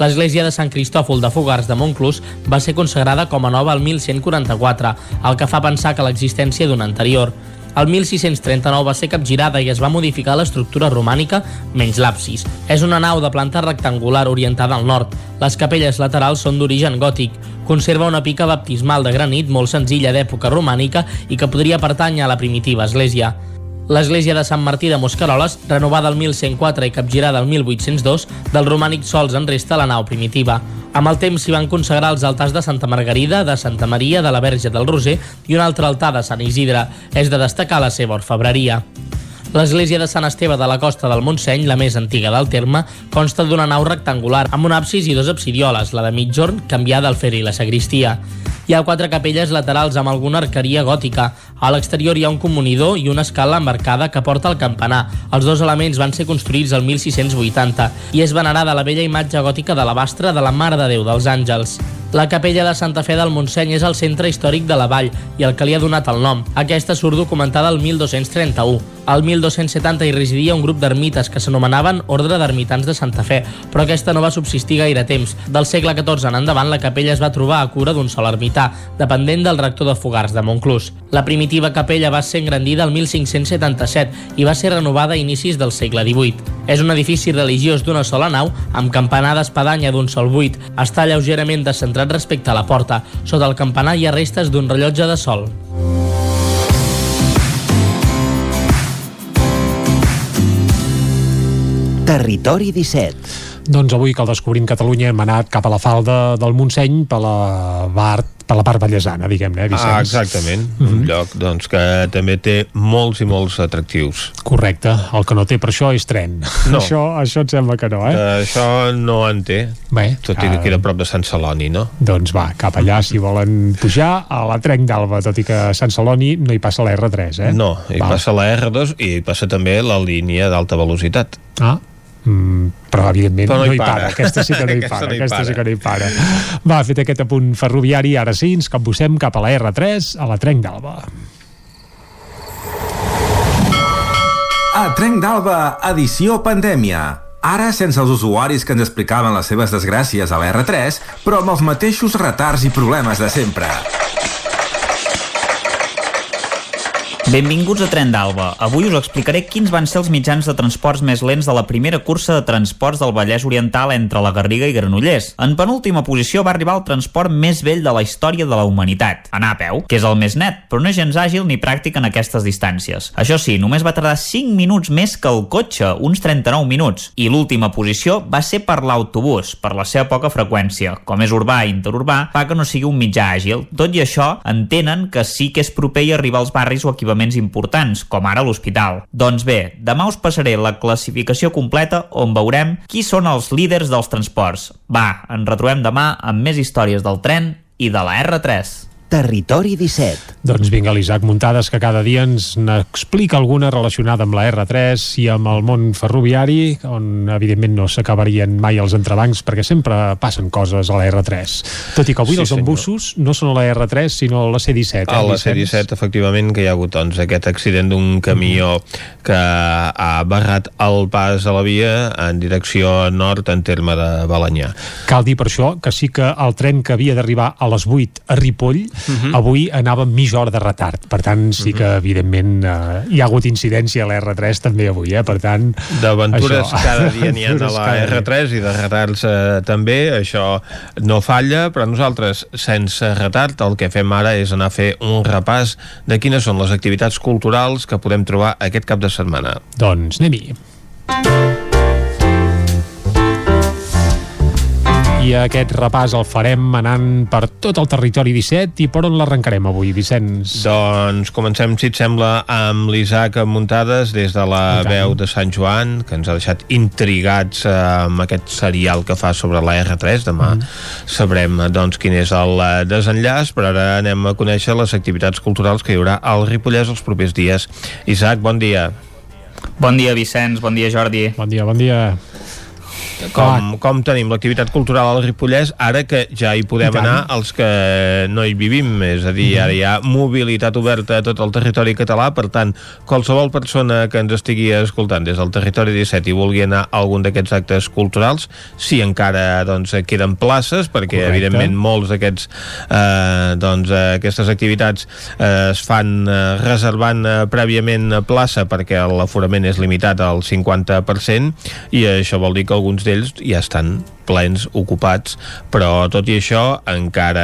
Speaker 8: L'església de Sant Cristòfol de Fogars de Montclús va ser consagrada com a nova el 1144, el que fa pensar que l'existència d'una anterior. El 1639 va ser capgirada i es va modificar l'estructura romànica menys l'absis. És una nau de planta rectangular orientada al nord. Les capelles laterals són d'origen gòtic. Conserva una pica baptismal de granit molt senzilla d'època romànica i que podria pertànyer a la primitiva església. L'església de Sant Martí de Moscaroles, renovada el 1104 i capgirada el 1802, del romànic sols en resta la nau primitiva. Amb el temps s'hi van consagrar els altars de Santa Margarida, de Santa Maria, de la Verge del Roser i un altre altar de Sant Isidre. És de destacar la seva orfebreria. L'església de Sant Esteve de la Costa del Montseny, la més antiga del terme, consta d'una nau rectangular amb un absis i dos absidioles, la de mitjorn canviada al fer i la sagristia. Hi ha quatre capelles laterals amb alguna arqueria gòtica. A l'exterior hi ha un comunidor i una escala embarcada que porta al campanar. Els dos elements van ser construïts el 1680 i és venerada la vella imatge gòtica de la bastra de la Mare de Déu dels Àngels. La capella de Santa Fe del Montseny és el centre històric de la vall i el que li ha donat el nom. Aquesta surt documentada el 1231. Al 1270 hi residia un grup d'ermites que s'anomenaven Ordre d'Ermitans de Santa Fe, però aquesta no va subsistir gaire temps. Del segle XIV en endavant la capella es va trobar a cura d'un sol ermità, dependent del rector de Fogars de Montclús. La primitiva capella va ser engrandida el 1577 i va ser renovada a inicis del segle XVIII. És un edifici religiós d'una sola nau, amb campanar d'espadanya d'un sol buit. Està lleugerament descentrat respecte a la porta. Sota el campanar hi ha restes d'un rellotge de sol.
Speaker 50: Territori 17.
Speaker 2: Doncs avui que el Descobrim Catalunya hem anat cap a la falda del Montseny per la, bar, per la part ballesana, diguem-ne, eh, Vicenç?
Speaker 1: Ah, exactament. Mm -hmm. Un lloc doncs, que també té molts i molts atractius.
Speaker 2: Correcte. El que no té per això és tren.
Speaker 1: No.
Speaker 2: això, això et sembla que no, eh?
Speaker 1: Uh, això no en té.
Speaker 2: Bé,
Speaker 1: Tot i que queda a prop de Sant Celoni, no?
Speaker 2: Doncs va, cap allà, si volen pujar a la Trenc d'Alba, tot i que a Sant Celoni no hi passa la R3, eh?
Speaker 1: No, hi
Speaker 2: Val.
Speaker 1: passa la R2 i hi passa també la línia d'alta velocitat.
Speaker 2: Ah, Mm, però evidentment
Speaker 1: Però
Speaker 2: no, hi para. aquesta sí que no hi
Speaker 1: Aquesta
Speaker 2: para,
Speaker 1: no hi
Speaker 2: aquesta
Speaker 1: para.
Speaker 2: sí que no hi para va, fet aquest apunt ferroviari ara sí, ens capbussem cap a la R3 a la Trenc d'Alba
Speaker 51: A Trenc d'Alba, edició pandèmia. Ara sense els usuaris que ens explicaven les seves desgràcies a la R3, però amb els mateixos retards i problemes de sempre.
Speaker 11: Benvinguts a Tren d'Alba. Avui us explicaré quins van ser els mitjans de transports més lents de la primera cursa de transports del Vallès Oriental entre la Garriga i Granollers. En penúltima posició va arribar el transport més vell de la història de la humanitat, anar a peu, que és el més net, però no és gens àgil ni pràctic en aquestes distàncies. Això sí, només va tardar 5 minuts més que el cotxe, uns 39 minuts. I l'última posició va ser per l'autobús, per la seva poca freqüència. Com és urbà i interurbà, fa que no sigui un mitjà àgil. Tot i això, entenen que sí que és proper i arribar als barris o equipaments importants, com ara l'hospital. Doncs bé, demà us passaré la classificació completa on veurem qui són els líders dels transports. Va, ens retrobem demà amb més històries del tren i de la R3.
Speaker 50: Territori 17.
Speaker 2: Doncs vinga, l'Isaac Muntades, que cada dia ens n'explica alguna relacionada amb la R3 i amb el món ferroviari, on evidentment no s'acabarien mai els entrebancs, perquè sempre passen coses a la R3. Tot i que avui
Speaker 1: Sí,
Speaker 2: els embussos no són a la R3, sinó a la C-17.
Speaker 1: A
Speaker 2: eh,
Speaker 1: la
Speaker 2: Vicenç?
Speaker 1: C-17, efectivament, que hi ha hagut doncs, aquest accident d'un camió que ha barrat el pas a la via en direcció nord en terme de Balanyà.
Speaker 2: Cal dir per això que sí que el tren que havia d'arribar a les 8 a Ripoll,
Speaker 1: Mhm.
Speaker 2: avui anava amb mitja hora de retard. Per tant, sí que, evidentment, eh, hi ha hagut incidència a la R3 també avui, eh? Per tant...
Speaker 1: D'aventures cada dia n'hi ha a la
Speaker 2: cada dia.
Speaker 1: R3 i de retards eh, també, això no falla, però nosaltres, sense retard, el que fem ara és anar a fer un repàs de quines són les activitats culturals que podem trobar aquest cap de setmana.
Speaker 2: Doncs anem-hi. I aquest repàs el farem anant per tot el territori 17 i per on l'arrencarem avui, Vicenç?
Speaker 1: Doncs comencem, si et sembla, amb l'Isaac Muntades des de la veu de Sant Joan, que ens ha deixat intrigats eh, amb aquest serial que fa sobre la R3. Demà mm. sabrem doncs, quin és el eh, desenllaç, però ara anem a conèixer les activitats culturals que hi haurà al Ripollès els propers dies. Isaac, bon dia.
Speaker 11: Bon dia, Vicenç. Bon dia, Jordi.
Speaker 2: Bon dia, bon dia.
Speaker 1: Com, com tenim l'activitat cultural al Ripollès ara que ja hi podem anar els que no hi vivim és a dir, ara hi ha mobilitat oberta a tot el territori català, per tant qualsevol persona que ens estigui escoltant des del territori 17 i vulgui anar a algun d'aquests actes culturals, si encara doncs, queden places, perquè
Speaker 2: Correcte.
Speaker 1: evidentment molts d'aquests eh, doncs, eh, aquestes activitats eh, es fan eh, reservant eh, prèviament plaça perquè l'aforament és limitat al 50% i això vol dir que alguns d'ells ja estan plens, ocupats, però tot i això, encara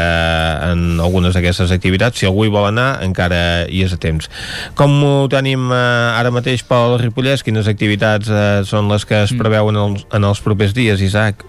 Speaker 1: en algunes d'aquestes activitats, si algú hi vol anar, encara hi és a temps. Com ho tenim eh, ara mateix pel Ripollès? Quines activitats eh, són les que es preveuen en els, en els propers dies, Isaac?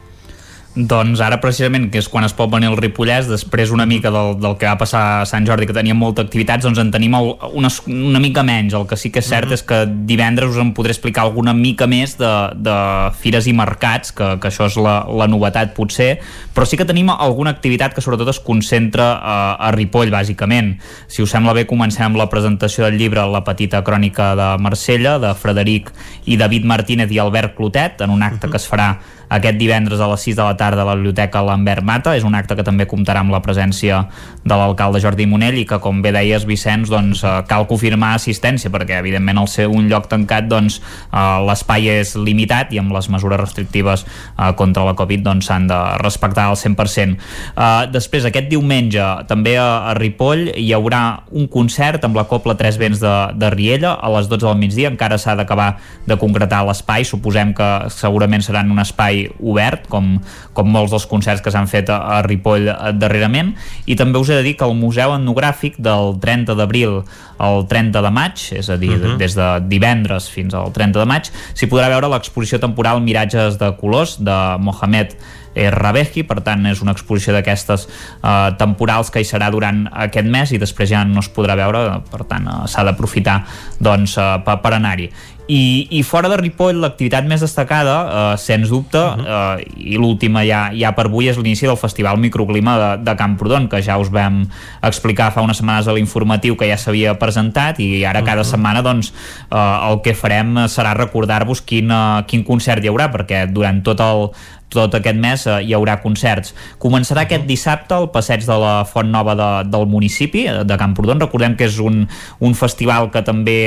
Speaker 11: Doncs ara precisament, que és quan es pot venir el Ripollès, després una mica del, del que va passar a Sant Jordi, que tenia molta activitats, doncs en tenim el, una, una mica menys. El que sí que és cert mm -hmm. és que divendres us en podré explicar alguna mica més de, de fires i mercats, que, que això és la, la novetat potser, però sí que tenim alguna activitat que sobretot es concentra a, a Ripoll, bàsicament. Si us sembla bé, comencem amb la presentació del llibre La petita crònica de Marsella, de Frederic i David Martínez i Albert Clotet, en un acte mm -hmm. que es farà aquest divendres a les 6 de la tarda a la Biblioteca Lambert Mata. És un acte que també comptarà amb la presència de l'alcalde Jordi Monell i que, com bé deies, Vicenç, doncs, eh, cal confirmar assistència perquè, evidentment, al ser un lloc tancat, doncs, eh, l'espai és limitat i amb les mesures restrictives eh, contra la Covid doncs, s'han doncs, de respectar al 100%. Eh, després, aquest diumenge, també a Ripoll, hi haurà un concert amb la Copla Tres Vents de, de Riella a les 12 del migdia. Encara s'ha d'acabar de concretar l'espai. Suposem que segurament seran un espai obert, com, com molts dels concerts que s'han fet a, a Ripoll eh, darrerament, i també us he de dir que el Museu Etnogràfic del 30 d'abril al 30 de maig, és a dir, uh mhm. -huh. des de divendres fins al 30 de maig, s'hi podrà veure l'exposició temporal Miratges de colors de Mohamed Rabeji, per tant és una exposició d'aquestes eh, temporals que hi serà durant aquest mes i després ja no es podrà veure, per tant eh, s'ha d'aprofitar doncs, eh, per, per anar-hi i, i fora de Ripoll l'activitat més destacada, eh, sens dubte -huh. eh, i l'última ja, ja per avui és l'inici del Festival Microclima de, de Camprodon que ja us vam explicar fa unes setmanes a l'informatiu que ja s'havia presentat i ara cada -huh. setmana doncs eh, el que farem serà recordar-vos quin, eh, quin concert hi haurà perquè durant tot el, tot aquest mes eh, hi haurà concerts. Començarà aquest dissabte al passeig de la Font Nova de, del municipi, eh, de Camprodon. Recordem que és un, un festival que també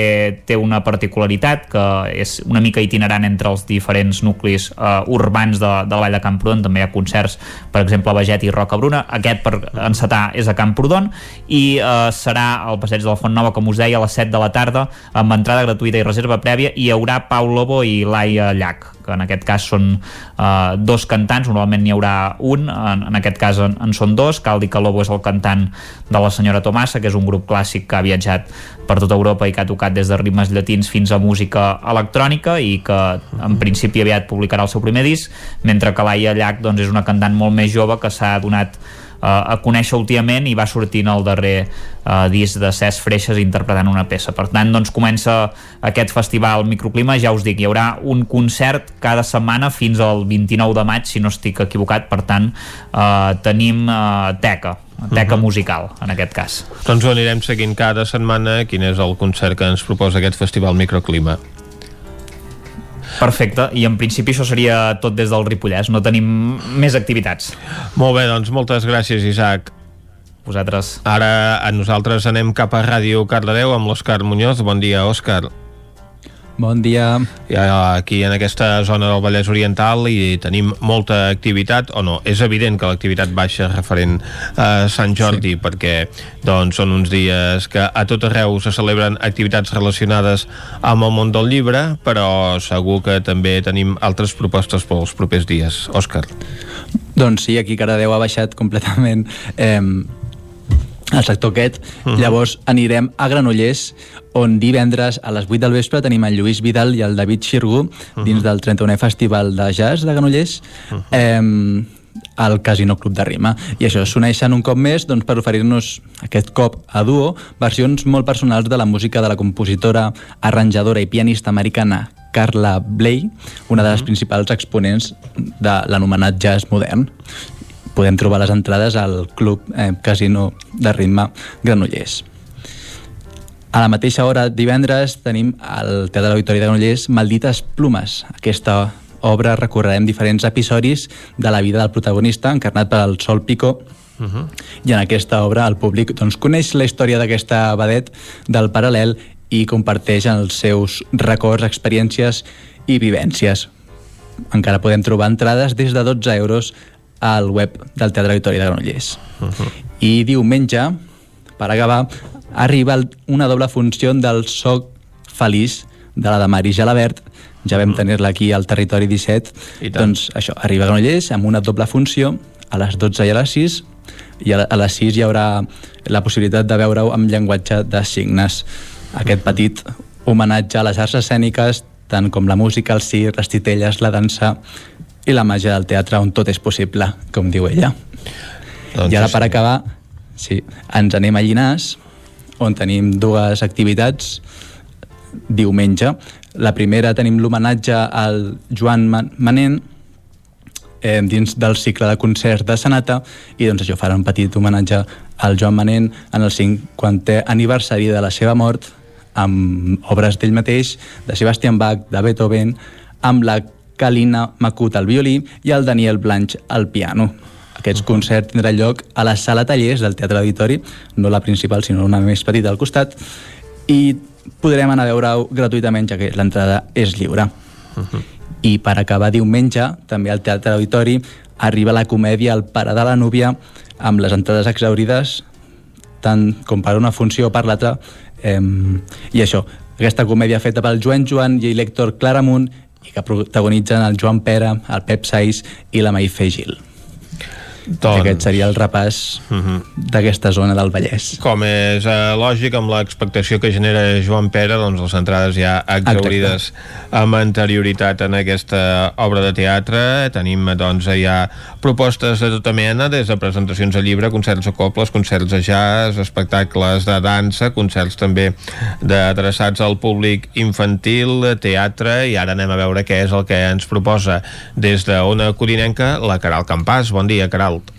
Speaker 11: té una particularitat, que és una mica itinerant entre els diferents nuclis eh, urbans de, de la vall de Camprodon. També hi ha concerts, per exemple, a Baget i Roca Bruna. Aquest, per encetar, és a Camprodon i eh, serà al passeig de la Font Nova, com us deia, a les 7 de la tarda, amb entrada gratuïta i reserva prèvia, i hi haurà Pau Lobo i Laia Llach que en aquest cas són uh, dos cantants, normalment n'hi haurà un, en, en aquest cas en, en són dos, cal dir que Lobo és el cantant de la senyora Tomassa, que és un grup clàssic que ha viatjat per tota Europa i que ha tocat des de ritmes llatins fins a música electrònica i que en principi aviat publicarà el seu primer disc, mentre que Laia Llach doncs, és una cantant molt més jove que s'ha donat a conèixer últimament i va sortint el darrer eh, disc de Cesc Freixes interpretant una peça. Per tant, doncs comença aquest festival Microclima, ja us dic, hi haurà un concert cada setmana fins al 29 de maig, si no estic equivocat, per tant, eh, tenim eh, teca teca uh -huh. musical, en aquest cas.
Speaker 1: Doncs ho anirem seguint cada setmana quin és el concert que ens proposa aquest festival Microclima.
Speaker 11: Perfecte, i en principi això seria tot des del Ripollès, no tenim més activitats.
Speaker 1: Molt bé, doncs moltes gràcies, Isaac.
Speaker 11: Vosaltres.
Speaker 1: Ara a nosaltres anem cap a Ràdio Cardedeu amb l'Òscar Muñoz. Bon dia, Òscar.
Speaker 52: Bon dia.
Speaker 1: Ja, aquí en aquesta zona del Vallès Oriental i tenim molta activitat, o no, és evident que l'activitat baixa referent a Sant Jordi, sí. perquè doncs, són uns dies que a tot arreu se celebren activitats relacionades amb el món del llibre, però segur que també tenim altres propostes pels propers dies. Òscar.
Speaker 52: Doncs sí, aquí Caradeu ha baixat completament eh, el sector aquest. Uh -huh. Llavors anirem a Granollers, on divendres a les 8 del vespre tenim el Lluís Vidal i el David Xirgu uh -huh. dins del 31è Festival de Jazz de Granollers. Uh -huh. eh, al Casino Club de Rima. I això, s'uneixen un cop més doncs, per oferir-nos aquest cop a duo versions molt personals de la música de la compositora, arranjadora i pianista americana Carla Bley, una de les principals exponents de l'anomenat jazz modern podem trobar les entrades al Club eh, Casino de Ritme Granollers. A la mateixa hora, divendres, tenim al Teatre Auditori de Granollers Maldites Plumes. Aquesta obra recorrerem diferents episodis de la vida del protagonista, encarnat per el Sol Pico, Uh -huh. i en aquesta obra el públic doncs, coneix la història d'aquesta vedet del paral·lel i comparteix els seus records, experiències i vivències. Encara podem trobar entrades des de 12 euros al web del Teatre Auditori de Granollers. Uh -huh. I diumenge, per acabar, arriba una doble funció del Soc Feliç de la de Mari Gelabert, ja vam -huh. tenir-la aquí al Territori 17, doncs això, arriba a Granollers amb una doble funció a les 12 i a les 6 i a les 6 hi haurà la possibilitat de veure-ho amb llenguatge de signes. Aquest petit homenatge a les arts escèniques, tant com la música, el circ, les titelles, la dansa i la màgia del teatre on tot és possible, com diu ella.
Speaker 1: Doncs
Speaker 52: I ara per acabar, sí, ens anem a Llinars, on tenim dues activitats diumenge. La primera tenim l'homenatge al Joan Man- Manent, eh, dins del cicle de concerts de Sanata i doncs això farà un petit homenatge al Joan Manent en el 50è aniversari de la seva mort amb obres d'ell mateix, de Sebastian Bach, de Beethoven, amb la Kalina Makut al violí i el Daniel Blanch al piano. Aquest concert tindrà lloc a la sala tallers del Teatre Auditori, no la principal, sinó una més petita al costat, i podrem anar a veure-ho gratuïtament, ja que l'entrada és lliure. I per acabar diumenge, també al Teatre Auditori, arriba la comèdia El pare de la núvia, amb les entrades exaurides, tant com per una funció o per l'altra. Eh, I això, aquesta comèdia feta pel Joan Joan i l'Héctor Claramunt i que protagonitzen el Joan Pera, el Pep Saiz i la Maifé Gil.
Speaker 1: Doncs...
Speaker 52: Aquest seria el repàs
Speaker 1: uh -huh.
Speaker 52: d'aquesta zona del Vallès.
Speaker 1: Com és eh, lògic, amb l'expectació que genera Joan Pere, doncs les entrades ja exaurides amb anterioritat en aquesta obra de teatre. Tenim doncs, ja propostes de tota mena, des de presentacions de llibre, concerts de cobles, concerts de jazz, espectacles de dansa, concerts també adreçats al públic infantil, teatre, i ara anem a veure què és el que ens proposa des d'Ona Codinenca, la Caral Campàs. Bon dia, Caral. out.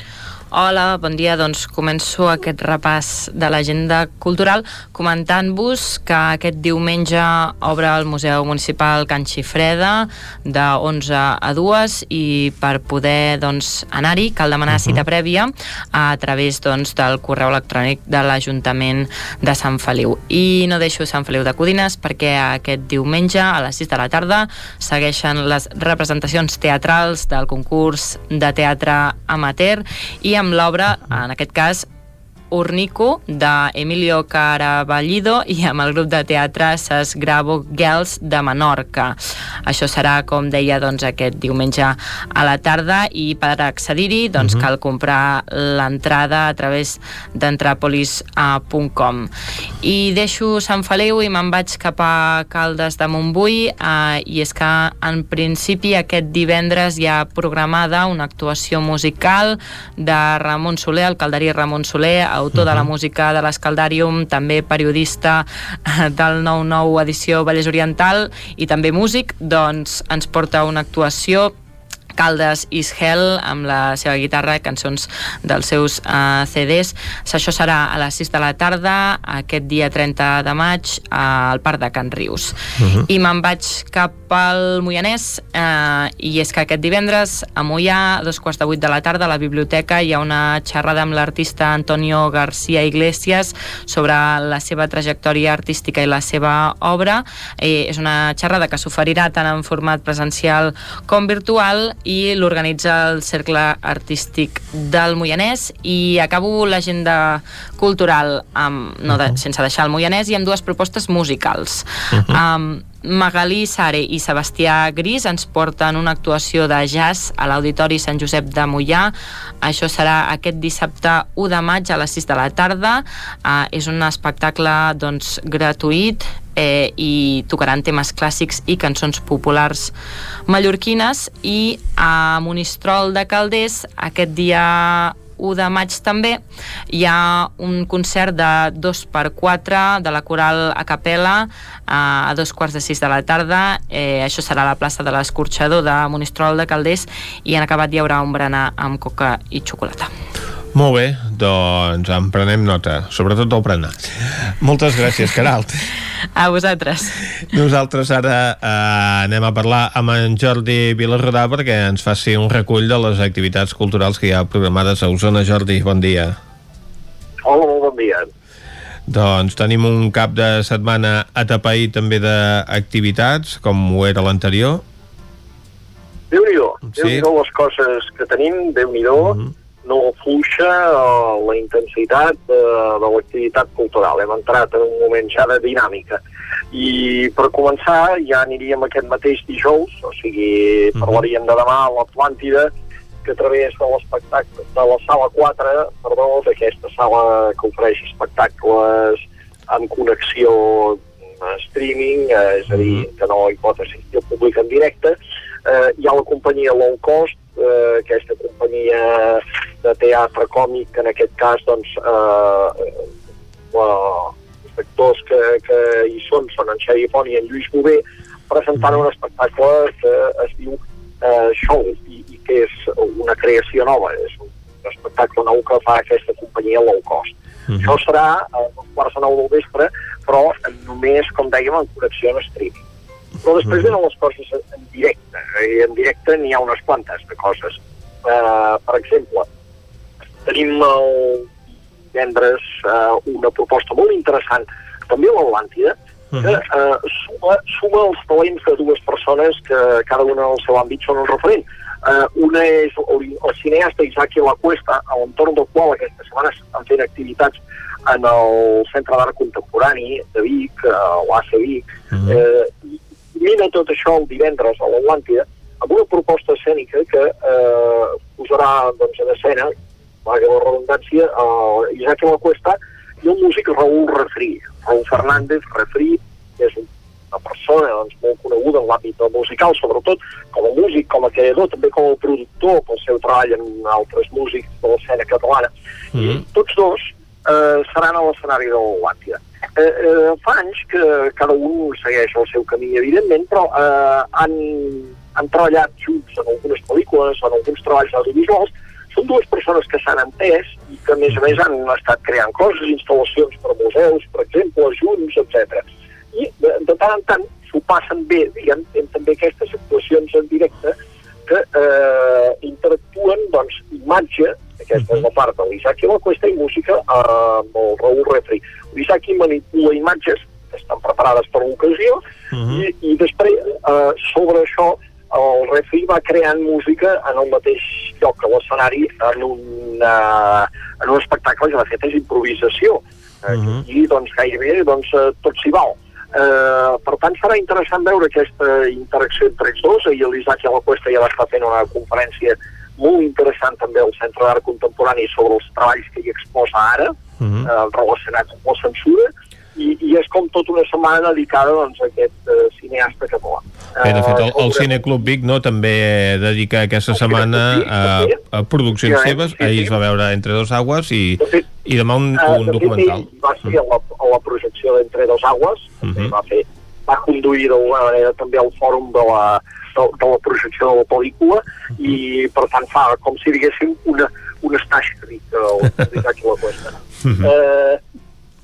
Speaker 7: Hola, bon dia. Doncs començo aquest repàs de l'agenda cultural comentant-vos que aquest diumenge obre el Museu Municipal Can Xifreda de 11 a 2 i per poder doncs, anar-hi cal demanar uh -huh. cita prèvia a través doncs, del correu electrònic de l'Ajuntament de Sant Feliu. I no deixo Sant Feliu de Codines perquè aquest diumenge a les 6 de la tarda segueixen les representacions teatrals del concurs de teatre amateur i amb l'obra, en aquest cas, Urnico, d'Emilio Caraballido i amb el grup de teatre Ses Gravo Girls de Menorca. Això serà, com deia, doncs, aquest diumenge a la tarda i per accedir-hi doncs,
Speaker 53: Mhm.
Speaker 7: cal comprar l'entrada a través d'entrapolis.com. I deixo Sant Feliu i me'n vaig cap a Caldes de Montbui eh, i és que en principi aquest divendres hi ha programada una actuació musical de Ramon Soler, el calderí Ramon Soler, autor de la música de l'Escaldàrium, també periodista eh, del 9-9 edició Vallès Oriental i també músic, doncs ens porta una actuació Caldes is Hell amb la seva guitarra i cançons dels seus uh, CDs. Això serà a les 6 de la tarda aquest dia 30 de maig al Parc de Can Rius.
Speaker 53: Uh -huh.
Speaker 7: I me'n vaig cap al Moianès eh, i és que aquest divendres a Moià, a dos quarts de vuit de la tarda a la biblioteca hi ha una xerrada amb l'artista Antonio García Iglesias sobre la seva trajectòria artística i la seva obra. Eh, és una xerrada que s'oferirà tant en format presencial com virtual i l'organitza el Cercle Artístic del Moianès i acabo l'agenda cultural amb, no de, sense deixar el Moianès i amb dues propostes musicals. Uh -huh. um, Magalí Sare i Sebastià Gris ens porten una actuació de jazz a l'Auditori Sant Josep de Mollà. Això serà aquest dissabte 1 de maig a les 6 de la tarda. Uh, és un espectacle doncs, gratuït eh, i tocaran temes clàssics i cançons populars mallorquines. I a Monistrol de Calders aquest dia 1 de maig també hi ha un concert de 2 per 4 de la coral a capella a dos quarts de 6 de la tarda. Eh, això serà a la plaça de l'Escorxador de Monistrol de Calders i en acabat hi haurà un berenar amb coca i xocolata
Speaker 1: Molt bé, doncs en prenem nota, sobretot del berenar. Moltes gràcies, Caralt.
Speaker 7: a vosaltres
Speaker 1: Nosaltres ara eh, anem a parlar amb en Jordi Vilarrodà perquè ens faci un recull de les activitats culturals que hi ha programades a Osona. Jordi, bon dia.
Speaker 53: Hola, molt bon dia.
Speaker 1: Doncs tenim un cap de setmana atapeït també d'activitats, com ho era l'anterior.
Speaker 53: Déu-n'hi-do,
Speaker 1: Sí.
Speaker 53: Déu-n'hi-do les coses que tenim, Déu-n'hi-do, no fluixa eh, la intensitat de, de l'activitat cultural. Hem entrat en un moment ja de dinàmica. I per començar ja aniríem aquest mateix dijous, o sigui, parlaríem de demà a l'Atlàntida, que a través de l'espectacle de la sala 4, perdó, d'aquesta sala que ofereix espectacles amb connexió a streaming, eh, és a dir, que no hi pot assistir el públic en directe, Eh, hi ha la companyia Low Cost, eh, aquesta companyia de teatre còmic, que en aquest cas, doncs, eh, la, els actors que, que hi són són en Xavi Font i en Lluís Bové, presentant un espectacle que es diu eh, Show i, i que és una creació nova, és un espectacle nou que fa aquesta companyia low cost. Uh -huh. Això serà a dos quarts de nou del vespre, però només, com dèiem, en connexió en streaming. Però després uh venen les coses en directe, i en directe n'hi ha unes quantes de coses. Uh, per exemple, tenim el divendres uh, una proposta molt interessant, també a l'Atlàntida, que eh, suma, suma els talents de dues persones que cada una en el seu àmbit són un referent. Eh, una és el, el cineasta Isaac La Cuesta, a l'entorn del qual aquesta setmana estan fent activitats en el Centre d'Art Contemporani de Vic, a l'ACE Vic, uh -huh. eh, i mira tot això el divendres a l'Atlàntida amb una proposta escènica que eh, posarà doncs, en escena, valgui la redundància, eh, Isaac La Cuesta i el músic Raúl Refrí. Raúl Fernández Refrí és una persona doncs, molt coneguda en l'àmbit musical, sobretot com a músic, com a creador, també com a productor pel seu treball amb altres músics de l'escena catalana. Mm -hmm. I tots dos eh, seran a l'escenari de l'Atlàntida. Eh, eh, fa anys que cada un segueix el seu camí, evidentment, però eh, han, han treballat junts en algunes pel·lícules, en alguns treballs audiovisuals, són dues persones que s'han entès i que, a més a més, han estat creant coses, instal·lacions per museus, per exemple, junts, etc. I de, de tant en tant s'ho passen bé, diguem, també aquestes actuacions en directe que eh, interactuen, doncs, imatge, aquesta és la part de l'Isaki la Cuesta, i música amb el Raúl Refri. L'Isaki manipula imatges que estan preparades per l'ocasió uh -huh. i, i després, eh, sobre això, el Refri va creant música en el mateix lloc que l'escenari en, una, en un espectacle que de fet és improvisació. Uh -huh. I doncs gairebé doncs, tot s'hi val. Eh, per tant, serà interessant veure aquesta interacció entre ells dos. Ahir l'Isaac la Cuesta ja va estar fent una conferència molt interessant també al Centre d'Art Contemporani sobre els treballs que hi exposa ara, uh -huh. eh, relacionats amb la censura, i, i és com tota una setmana dedicada doncs, a aquest uh, cineasta català.
Speaker 1: Bé, de fet, el, el Cineclub Vic no, també dedica aquesta setmana a, a produccions sí, seves. Sí, Ahir es va veure Entre dos aigües i, fet, i demà un, un
Speaker 53: de
Speaker 1: documental.
Speaker 53: Fet, va ser a la, a la projecció d'Entre dos aigües, uh -huh. va, fer, va conduir d'alguna manera també el fòrum de la, de, de la projecció de la pel·lícula uh -huh. i per tant fa com si diguéssim una, un estaix d'aquí la cuesta. Uh -huh. eh,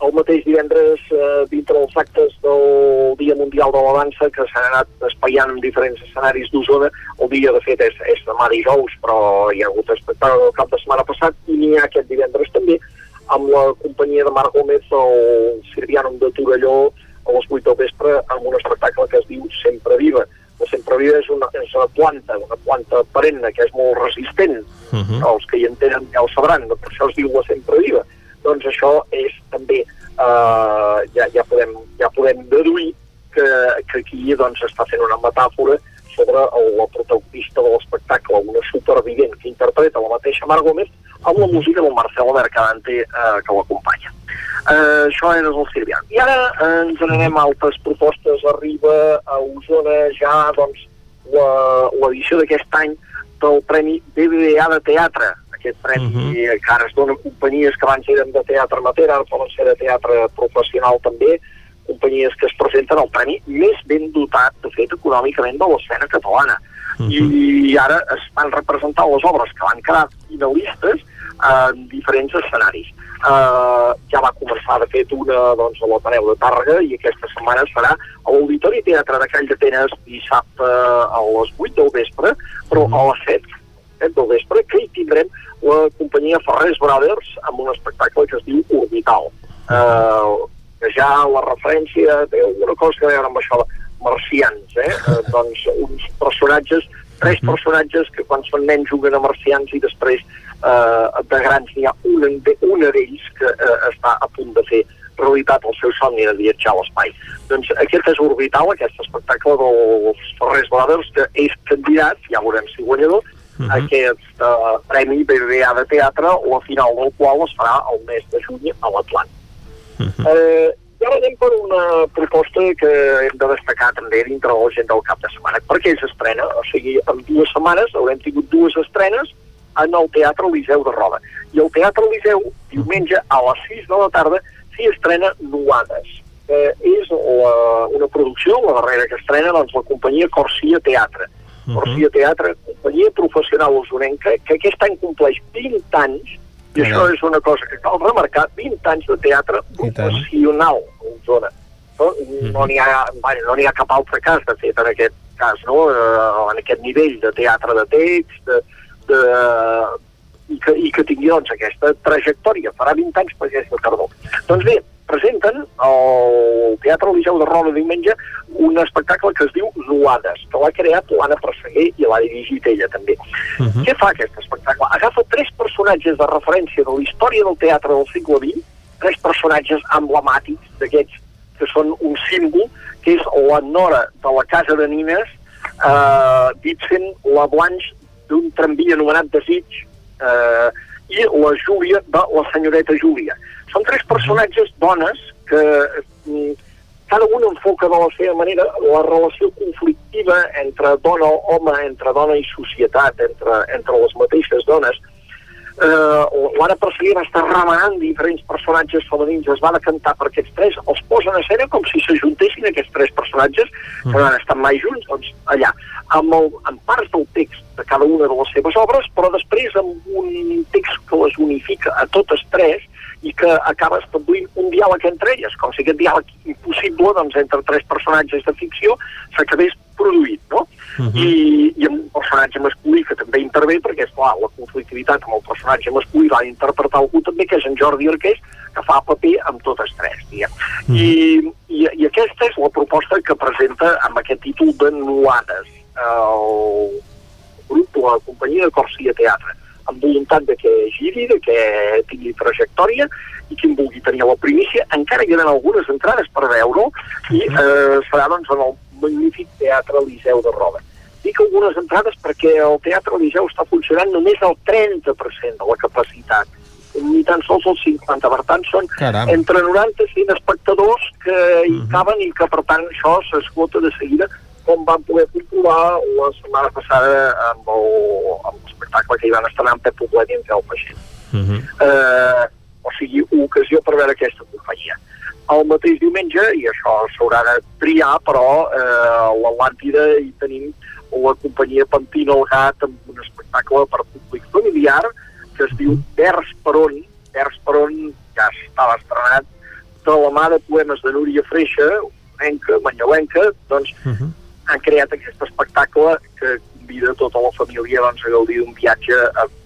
Speaker 53: el mateix divendres eh, dintre dels actes del Dia Mundial de la Dansa que s'han anat espaiant en diferents escenaris d'Osona. El dia, de fet, és, és demà dijous, però hi ha hagut espectacle el cap de setmana passat i n'hi ha aquest divendres també amb la companyia de Marc Gómez, el Sirvianum de Torelló, a les 8 del vespre, amb un espectacle que es diu Sempre Viva. La Sempre Viva és una, és una planta, una planta perenne que és molt resistent. Uh -huh. Els que hi entenen ja ho sabran, per això es diu la Sempre Viva doncs això és també, eh, ja, ja, podem, ja podem deduir que, que aquí doncs, està fent una metàfora sobre el, la protagonista de l'espectacle, una supervivent que interpreta la mateixa Mar Gómez amb la música del Marcelo Mercadante eh, que l'acompanya. Eh, això era el Sirvian. I ara eh, ens n'anem a altres propostes. Arriba a Osona ja doncs, l'edició d'aquest any del Premi BBVA de Teatre, aquest premi uh -huh. que ara es dona a companyies que abans eren de teatre amateur, ara poden ser de teatre professional també, companyies que es presenten al premi més ben dotat, de fet, econòmicament de l'escena catalana. Uh -huh. I, I ara es van representar les obres que van quedar finalistes en diferents escenaris. Uh, ja va començar, de fet, una doncs, a l'Ateneu de Tàrrega i aquesta setmana serà a l'Auditori Teatre de Call d'Atenes dissabte a les 8 del vespre, però uh -huh. a les 7 7 del vespre, que hi tindrem la companyia Ferrés Brothers amb un espectacle que es diu Orbital. Uh, que ja la referència té alguna cosa a veure amb això de marcians, eh? uh, doncs uns personatges, tres personatges que quan són nens juguen a marcians i després uh, de grans n'hi ha un, una d'ells que uh, està a punt de fer realitat el seu somni de viatjar a l'espai. Doncs aquest és Orbital, aquest espectacle dels Ferrés Brothers, que és candidat, ja veurem si guanyador, uh -huh. aquest uh, Premi BBVA de Teatre, o a final del qual es farà el mes de juny a l'Atlant. Uh -huh. eh, I ara anem per una proposta que hem de destacar també dintre de la gent del cap de setmana, perquè s'estrena, o sigui, en dues setmanes haurem tingut dues estrenes en el Teatre Liceu de Roda. I el Teatre Liceu, diumenge a les 6 de la tarda, s'hi estrena Nuades. Eh, és la, una producció, la darrera que estrena, doncs, la companyia Corsia Teatre. Uh -huh. Corsia Teatre, companyia professional usonenca, que aquest any compleix 20 anys i això és una cosa que cal remarcar, 20 anys de teatre professional a Osona. No no n'hi ha, vaja, no ha cap altre cas, de fet, en aquest cas, no? Eh, en aquest nivell de teatre de text, de, de, i, que, i que tingui doncs, aquesta trajectòria. Farà 20 anys per aquesta tardor. Doncs bé, presenten al Teatre Liceu de Roda diumenge un espectacle que es diu Nuades, que l'ha creat l'Anna Presseguer i l'ha dirigit ella també. Uh -huh. Què fa aquest espectacle? Agafa tres personatges de referència de la història del teatre del segle XX, tres personatges emblemàtics d'aquests que són un símbol, que és la Nora de la Casa de Nines, eh, dit sent la Blanche d'un tramvia anomenat Desig, eh, i la Júlia de la senyoreta Júlia. Són tres personatges dones que mm, cada un enfoca de la seva manera la relació conflictiva entre dona o home, entre dona i societat, entre, entre les mateixes dones. Eh, L'Anna Perseguer va estar remenant diferents personatges femenins, es va decantar per aquests tres, els posen a escena com si s'ajuntessin aquests tres personatges, que no han estat mai junts, doncs allà, amb, el, amb parts del text de cada una de les seves obres, però després amb un text que les unifica a totes tres, i que acaba establint un diàleg entre elles, com si aquest diàleg impossible doncs, entre tres personatges de ficció s'acabés produït, no? Uh -huh. I, I amb un personatge masculí que també intervé, perquè, és clar, la conflictivitat amb el personatge masculí l'ha d'interpretar algú també, que és en Jordi Arqués, que fa paper amb totes tres, diguem. Uh -huh. I, i, I aquesta és la proposta que presenta amb aquest títol de Nuades, el grup, la companyia de Corsia Teatre amb voluntat de que giri, de que tingui trajectòria i qui en vulgui tenir la primícia, encara hi ha algunes entrades per veure-ho i eh, serà doncs, en el magnífic Teatre Liceu de Roda. Dic algunes entrades perquè el Teatre Liceu està funcionant només al 30% de la capacitat ni tan sols els 50, per tant són Caram. entre 90 i 100 espectadors que hi uh -huh. caben i que per tant això s'esgota de seguida com van poder comprovar la setmana passada amb l'espectacle que hi van estrenar amb Pep Poblet i en Peixent. Uh -huh. eh, o sigui, ocasió per veure aquesta companyia. El mateix diumenge, i això s'haurà de triar, però eh, a l'Atlàntida hi tenim la companyia Pantino el Gat amb un espectacle per públic familiar que es diu Vers per on, Vers per on ja estava estrenat de la mà de poemes de Núria Freixa, manyolenca, manyolenca, doncs uh -huh han creat aquest espectacle que convida tota la família doncs, a gaudir d'un viatge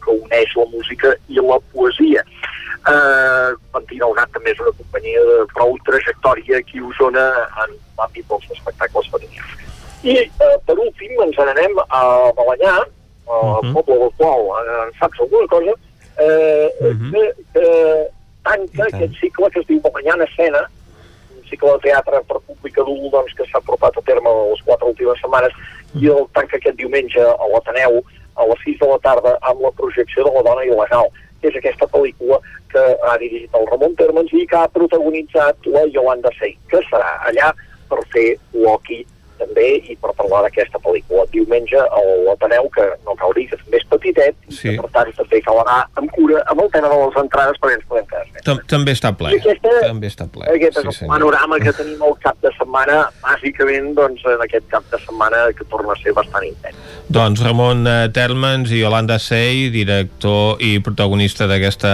Speaker 53: que uneix la música i la poesia. Eh, Pantina el Gat també és una companyia de prou trajectòria aquí a Osona en l'àmbit dels espectacles familiars. I eh, per últim ens n'anem a Balanyà, al uh -huh. poble del qual eh, saps alguna cosa, eh, uh -huh. que, que tanca aquest cicle que es diu Balanyà en escena, cicle de teatre per públic adult doncs, que s'ha apropat a terme les quatre últimes setmanes i el tanca aquest diumenge a l'Ateneu a les 6 de la tarda amb la projecció de la dona il·legal que és aquesta pel·lícula que ha dirigit el Ramon Termens i que ha protagonitzat la Yolanda Sey, que serà allà per fer Loki també i per parlar d'aquesta pel·lícula. Diumenge a l'Ateneu, que no cal dir que també és petitet, sí. i per tant també cal anar amb cura amb el tema de les entrades perquè ens podem quedar
Speaker 1: Tam També està ple.
Speaker 53: aquesta,
Speaker 1: també està ple.
Speaker 53: Aquest és sí, el panorama que tenim el cap de setmana, bàsicament doncs, en aquest cap de setmana que torna a ser bastant intens.
Speaker 1: Doncs Ramon eh, Termens i Yolanda Sey, director i protagonista d'aquesta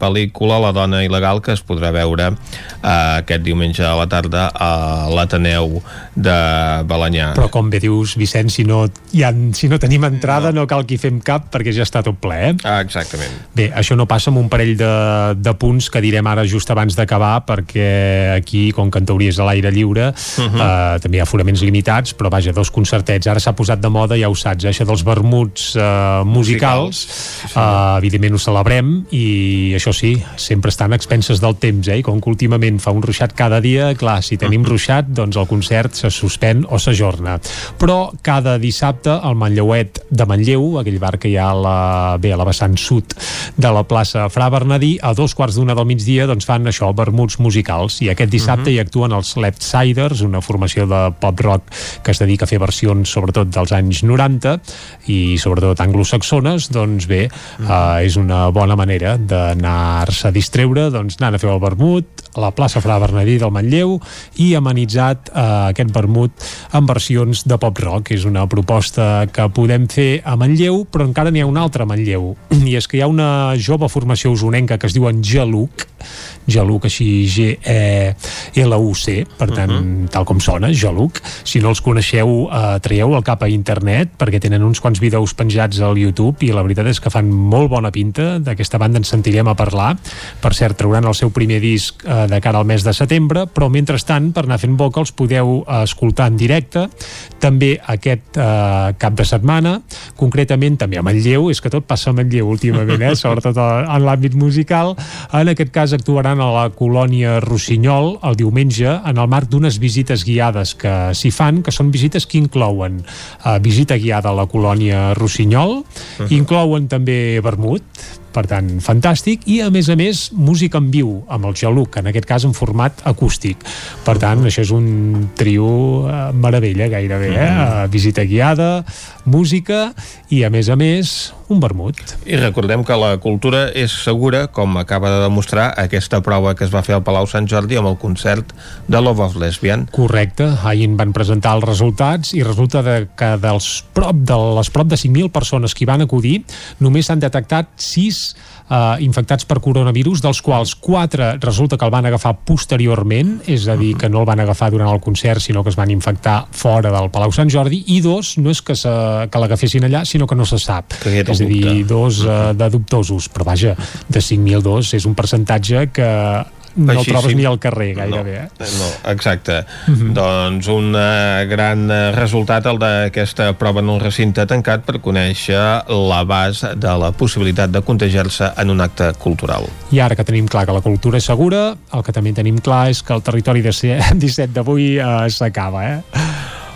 Speaker 1: pel·lícula, La dona il·legal, que es podrà veure eh, aquest diumenge a la tarda a l'Ateneu de Balanyà.
Speaker 2: Però com bé dius, Vicenç, si no, ha, si no tenim entrada no. no cal que hi fem cap perquè ja està tot ple, eh?
Speaker 1: Ah, exactament.
Speaker 2: Bé, això no passa amb un parell de, de punts que direm ara just abans d'acabar perquè aquí, com que en teoria és a l'aire lliure, uh -huh. eh, també hi ha foraments limitats, però vaja, dos concertets. Ara s'ha posat de moda, ja ho saps, eh? això dels vermuts eh, musicals, sí, sí. Eh, evidentment ho celebrem i això sí, sempre estan a expenses del temps, eh? I com que últimament fa un ruixat cada dia, clar, si tenim uh -huh. ruixat, doncs el concert se suspèn s'empeny o s'ajorna. Però cada dissabte al Manlleuet de Manlleu, aquell bar que hi ha a la, bé, a la vessant sud de la plaça Fra Bernadí, a dos quarts d'una del migdia doncs fan això, vermuts musicals. I aquest dissabte uh -huh. hi actuen els Left Siders, una formació de pop-rock que es dedica a fer versions sobretot dels anys 90 i sobretot anglosaxones, doncs bé, uh -huh. eh, és una bona manera d'anar-se a distreure, doncs anant a fer el vermut a la plaça Fra Bernadí del Manlleu i amenitzat eh, aquest vermut en versions de pop-rock. És una proposta que podem fer a Manlleu, però encara n'hi ha una altra a Manlleu. I és que hi ha una jove formació usonenca que es diu Geluc, Geluc així G-E-L-U-C, per tant, uh -huh. tal com sona, Geluc. Si no els coneixeu, eh, traieu el cap a internet, perquè tenen uns quants vídeos penjats al YouTube i la veritat és que fan molt bona pinta. D'aquesta banda ens sentirem a parlar. Per cert, trauran el seu primer disc eh, de cara al mes de setembre, però mentrestant, per anar fent boca, els podeu eh, escoltar en directe, també aquest eh, cap de setmana, concretament també a Manlleu, és que tot passa a Manlleu últimament, eh, sobretot en l'àmbit musical. En aquest cas actuaran a la colònia Rossinyol el diumenge en el marc d'unes visites guiades que s'hi fan, que són visites que inclouen eh, visita guiada a la colònia Rossinyol, uh -huh. inclouen també vermut, per tant, fantàstic, i a més a més, música en viu, amb el Geluc, en aquest cas en format acústic. Per tant, això és un trio eh, meravella gairebé, eh? Uh, visita guiada, música i a més a més un vermut.
Speaker 1: I recordem que la cultura és segura, com acaba de demostrar aquesta prova que es va fer al Palau Sant Jordi amb el concert de Love of Lesbian.
Speaker 2: Correcte, ahir van presentar els resultats i resulta de que dels prop de les prop de 5.000 persones que hi van acudir, només s'han detectat 6 eh, infectats per coronavirus, dels quals 4 resulta que el van agafar posteriorment, és a dir, que no el van agafar durant el concert, sinó que es van infectar fora del Palau Sant Jordi, i dos, no és que, se, que l'agafessin allà, sinó que no se sap.
Speaker 1: Que
Speaker 2: és a dir, dos uh, de dubtosos, però vaja, de 5.000 dos és un percentatge que no el trobes ni al carrer gairebé.
Speaker 1: No, eh? no exacte. Uh -huh. Doncs un uh, gran uh, resultat el d'aquesta prova en un recinte tancat per conèixer l'abast de la possibilitat de contagiar-se en un acte cultural.
Speaker 2: I ara que tenim clar que la cultura és segura, el que també tenim clar és que el territori de 17 d'avui uh, s'acaba, eh?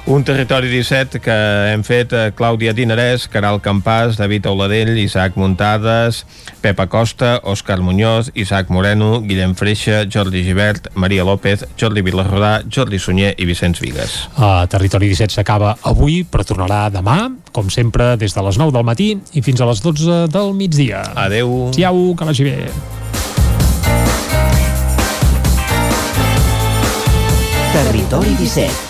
Speaker 1: Un territori 17 que hem fet eh, Clàudia Dinarès, Caral Campàs, David Auladell, Isaac Muntades, Pepa Costa, Òscar Muñoz, Isaac Moreno, Guillem Freixa, Jordi Givert, Maria López, Jordi Vilarrodà, Jordi Sunyer i Vicenç Vigues.
Speaker 2: Uh, territori 17 s'acaba avui, però tornarà demà, com sempre, des de les 9 del matí i fins a les 12 del migdia.
Speaker 1: Adeu.
Speaker 2: Siau, que vagi bé.
Speaker 50: Territori 17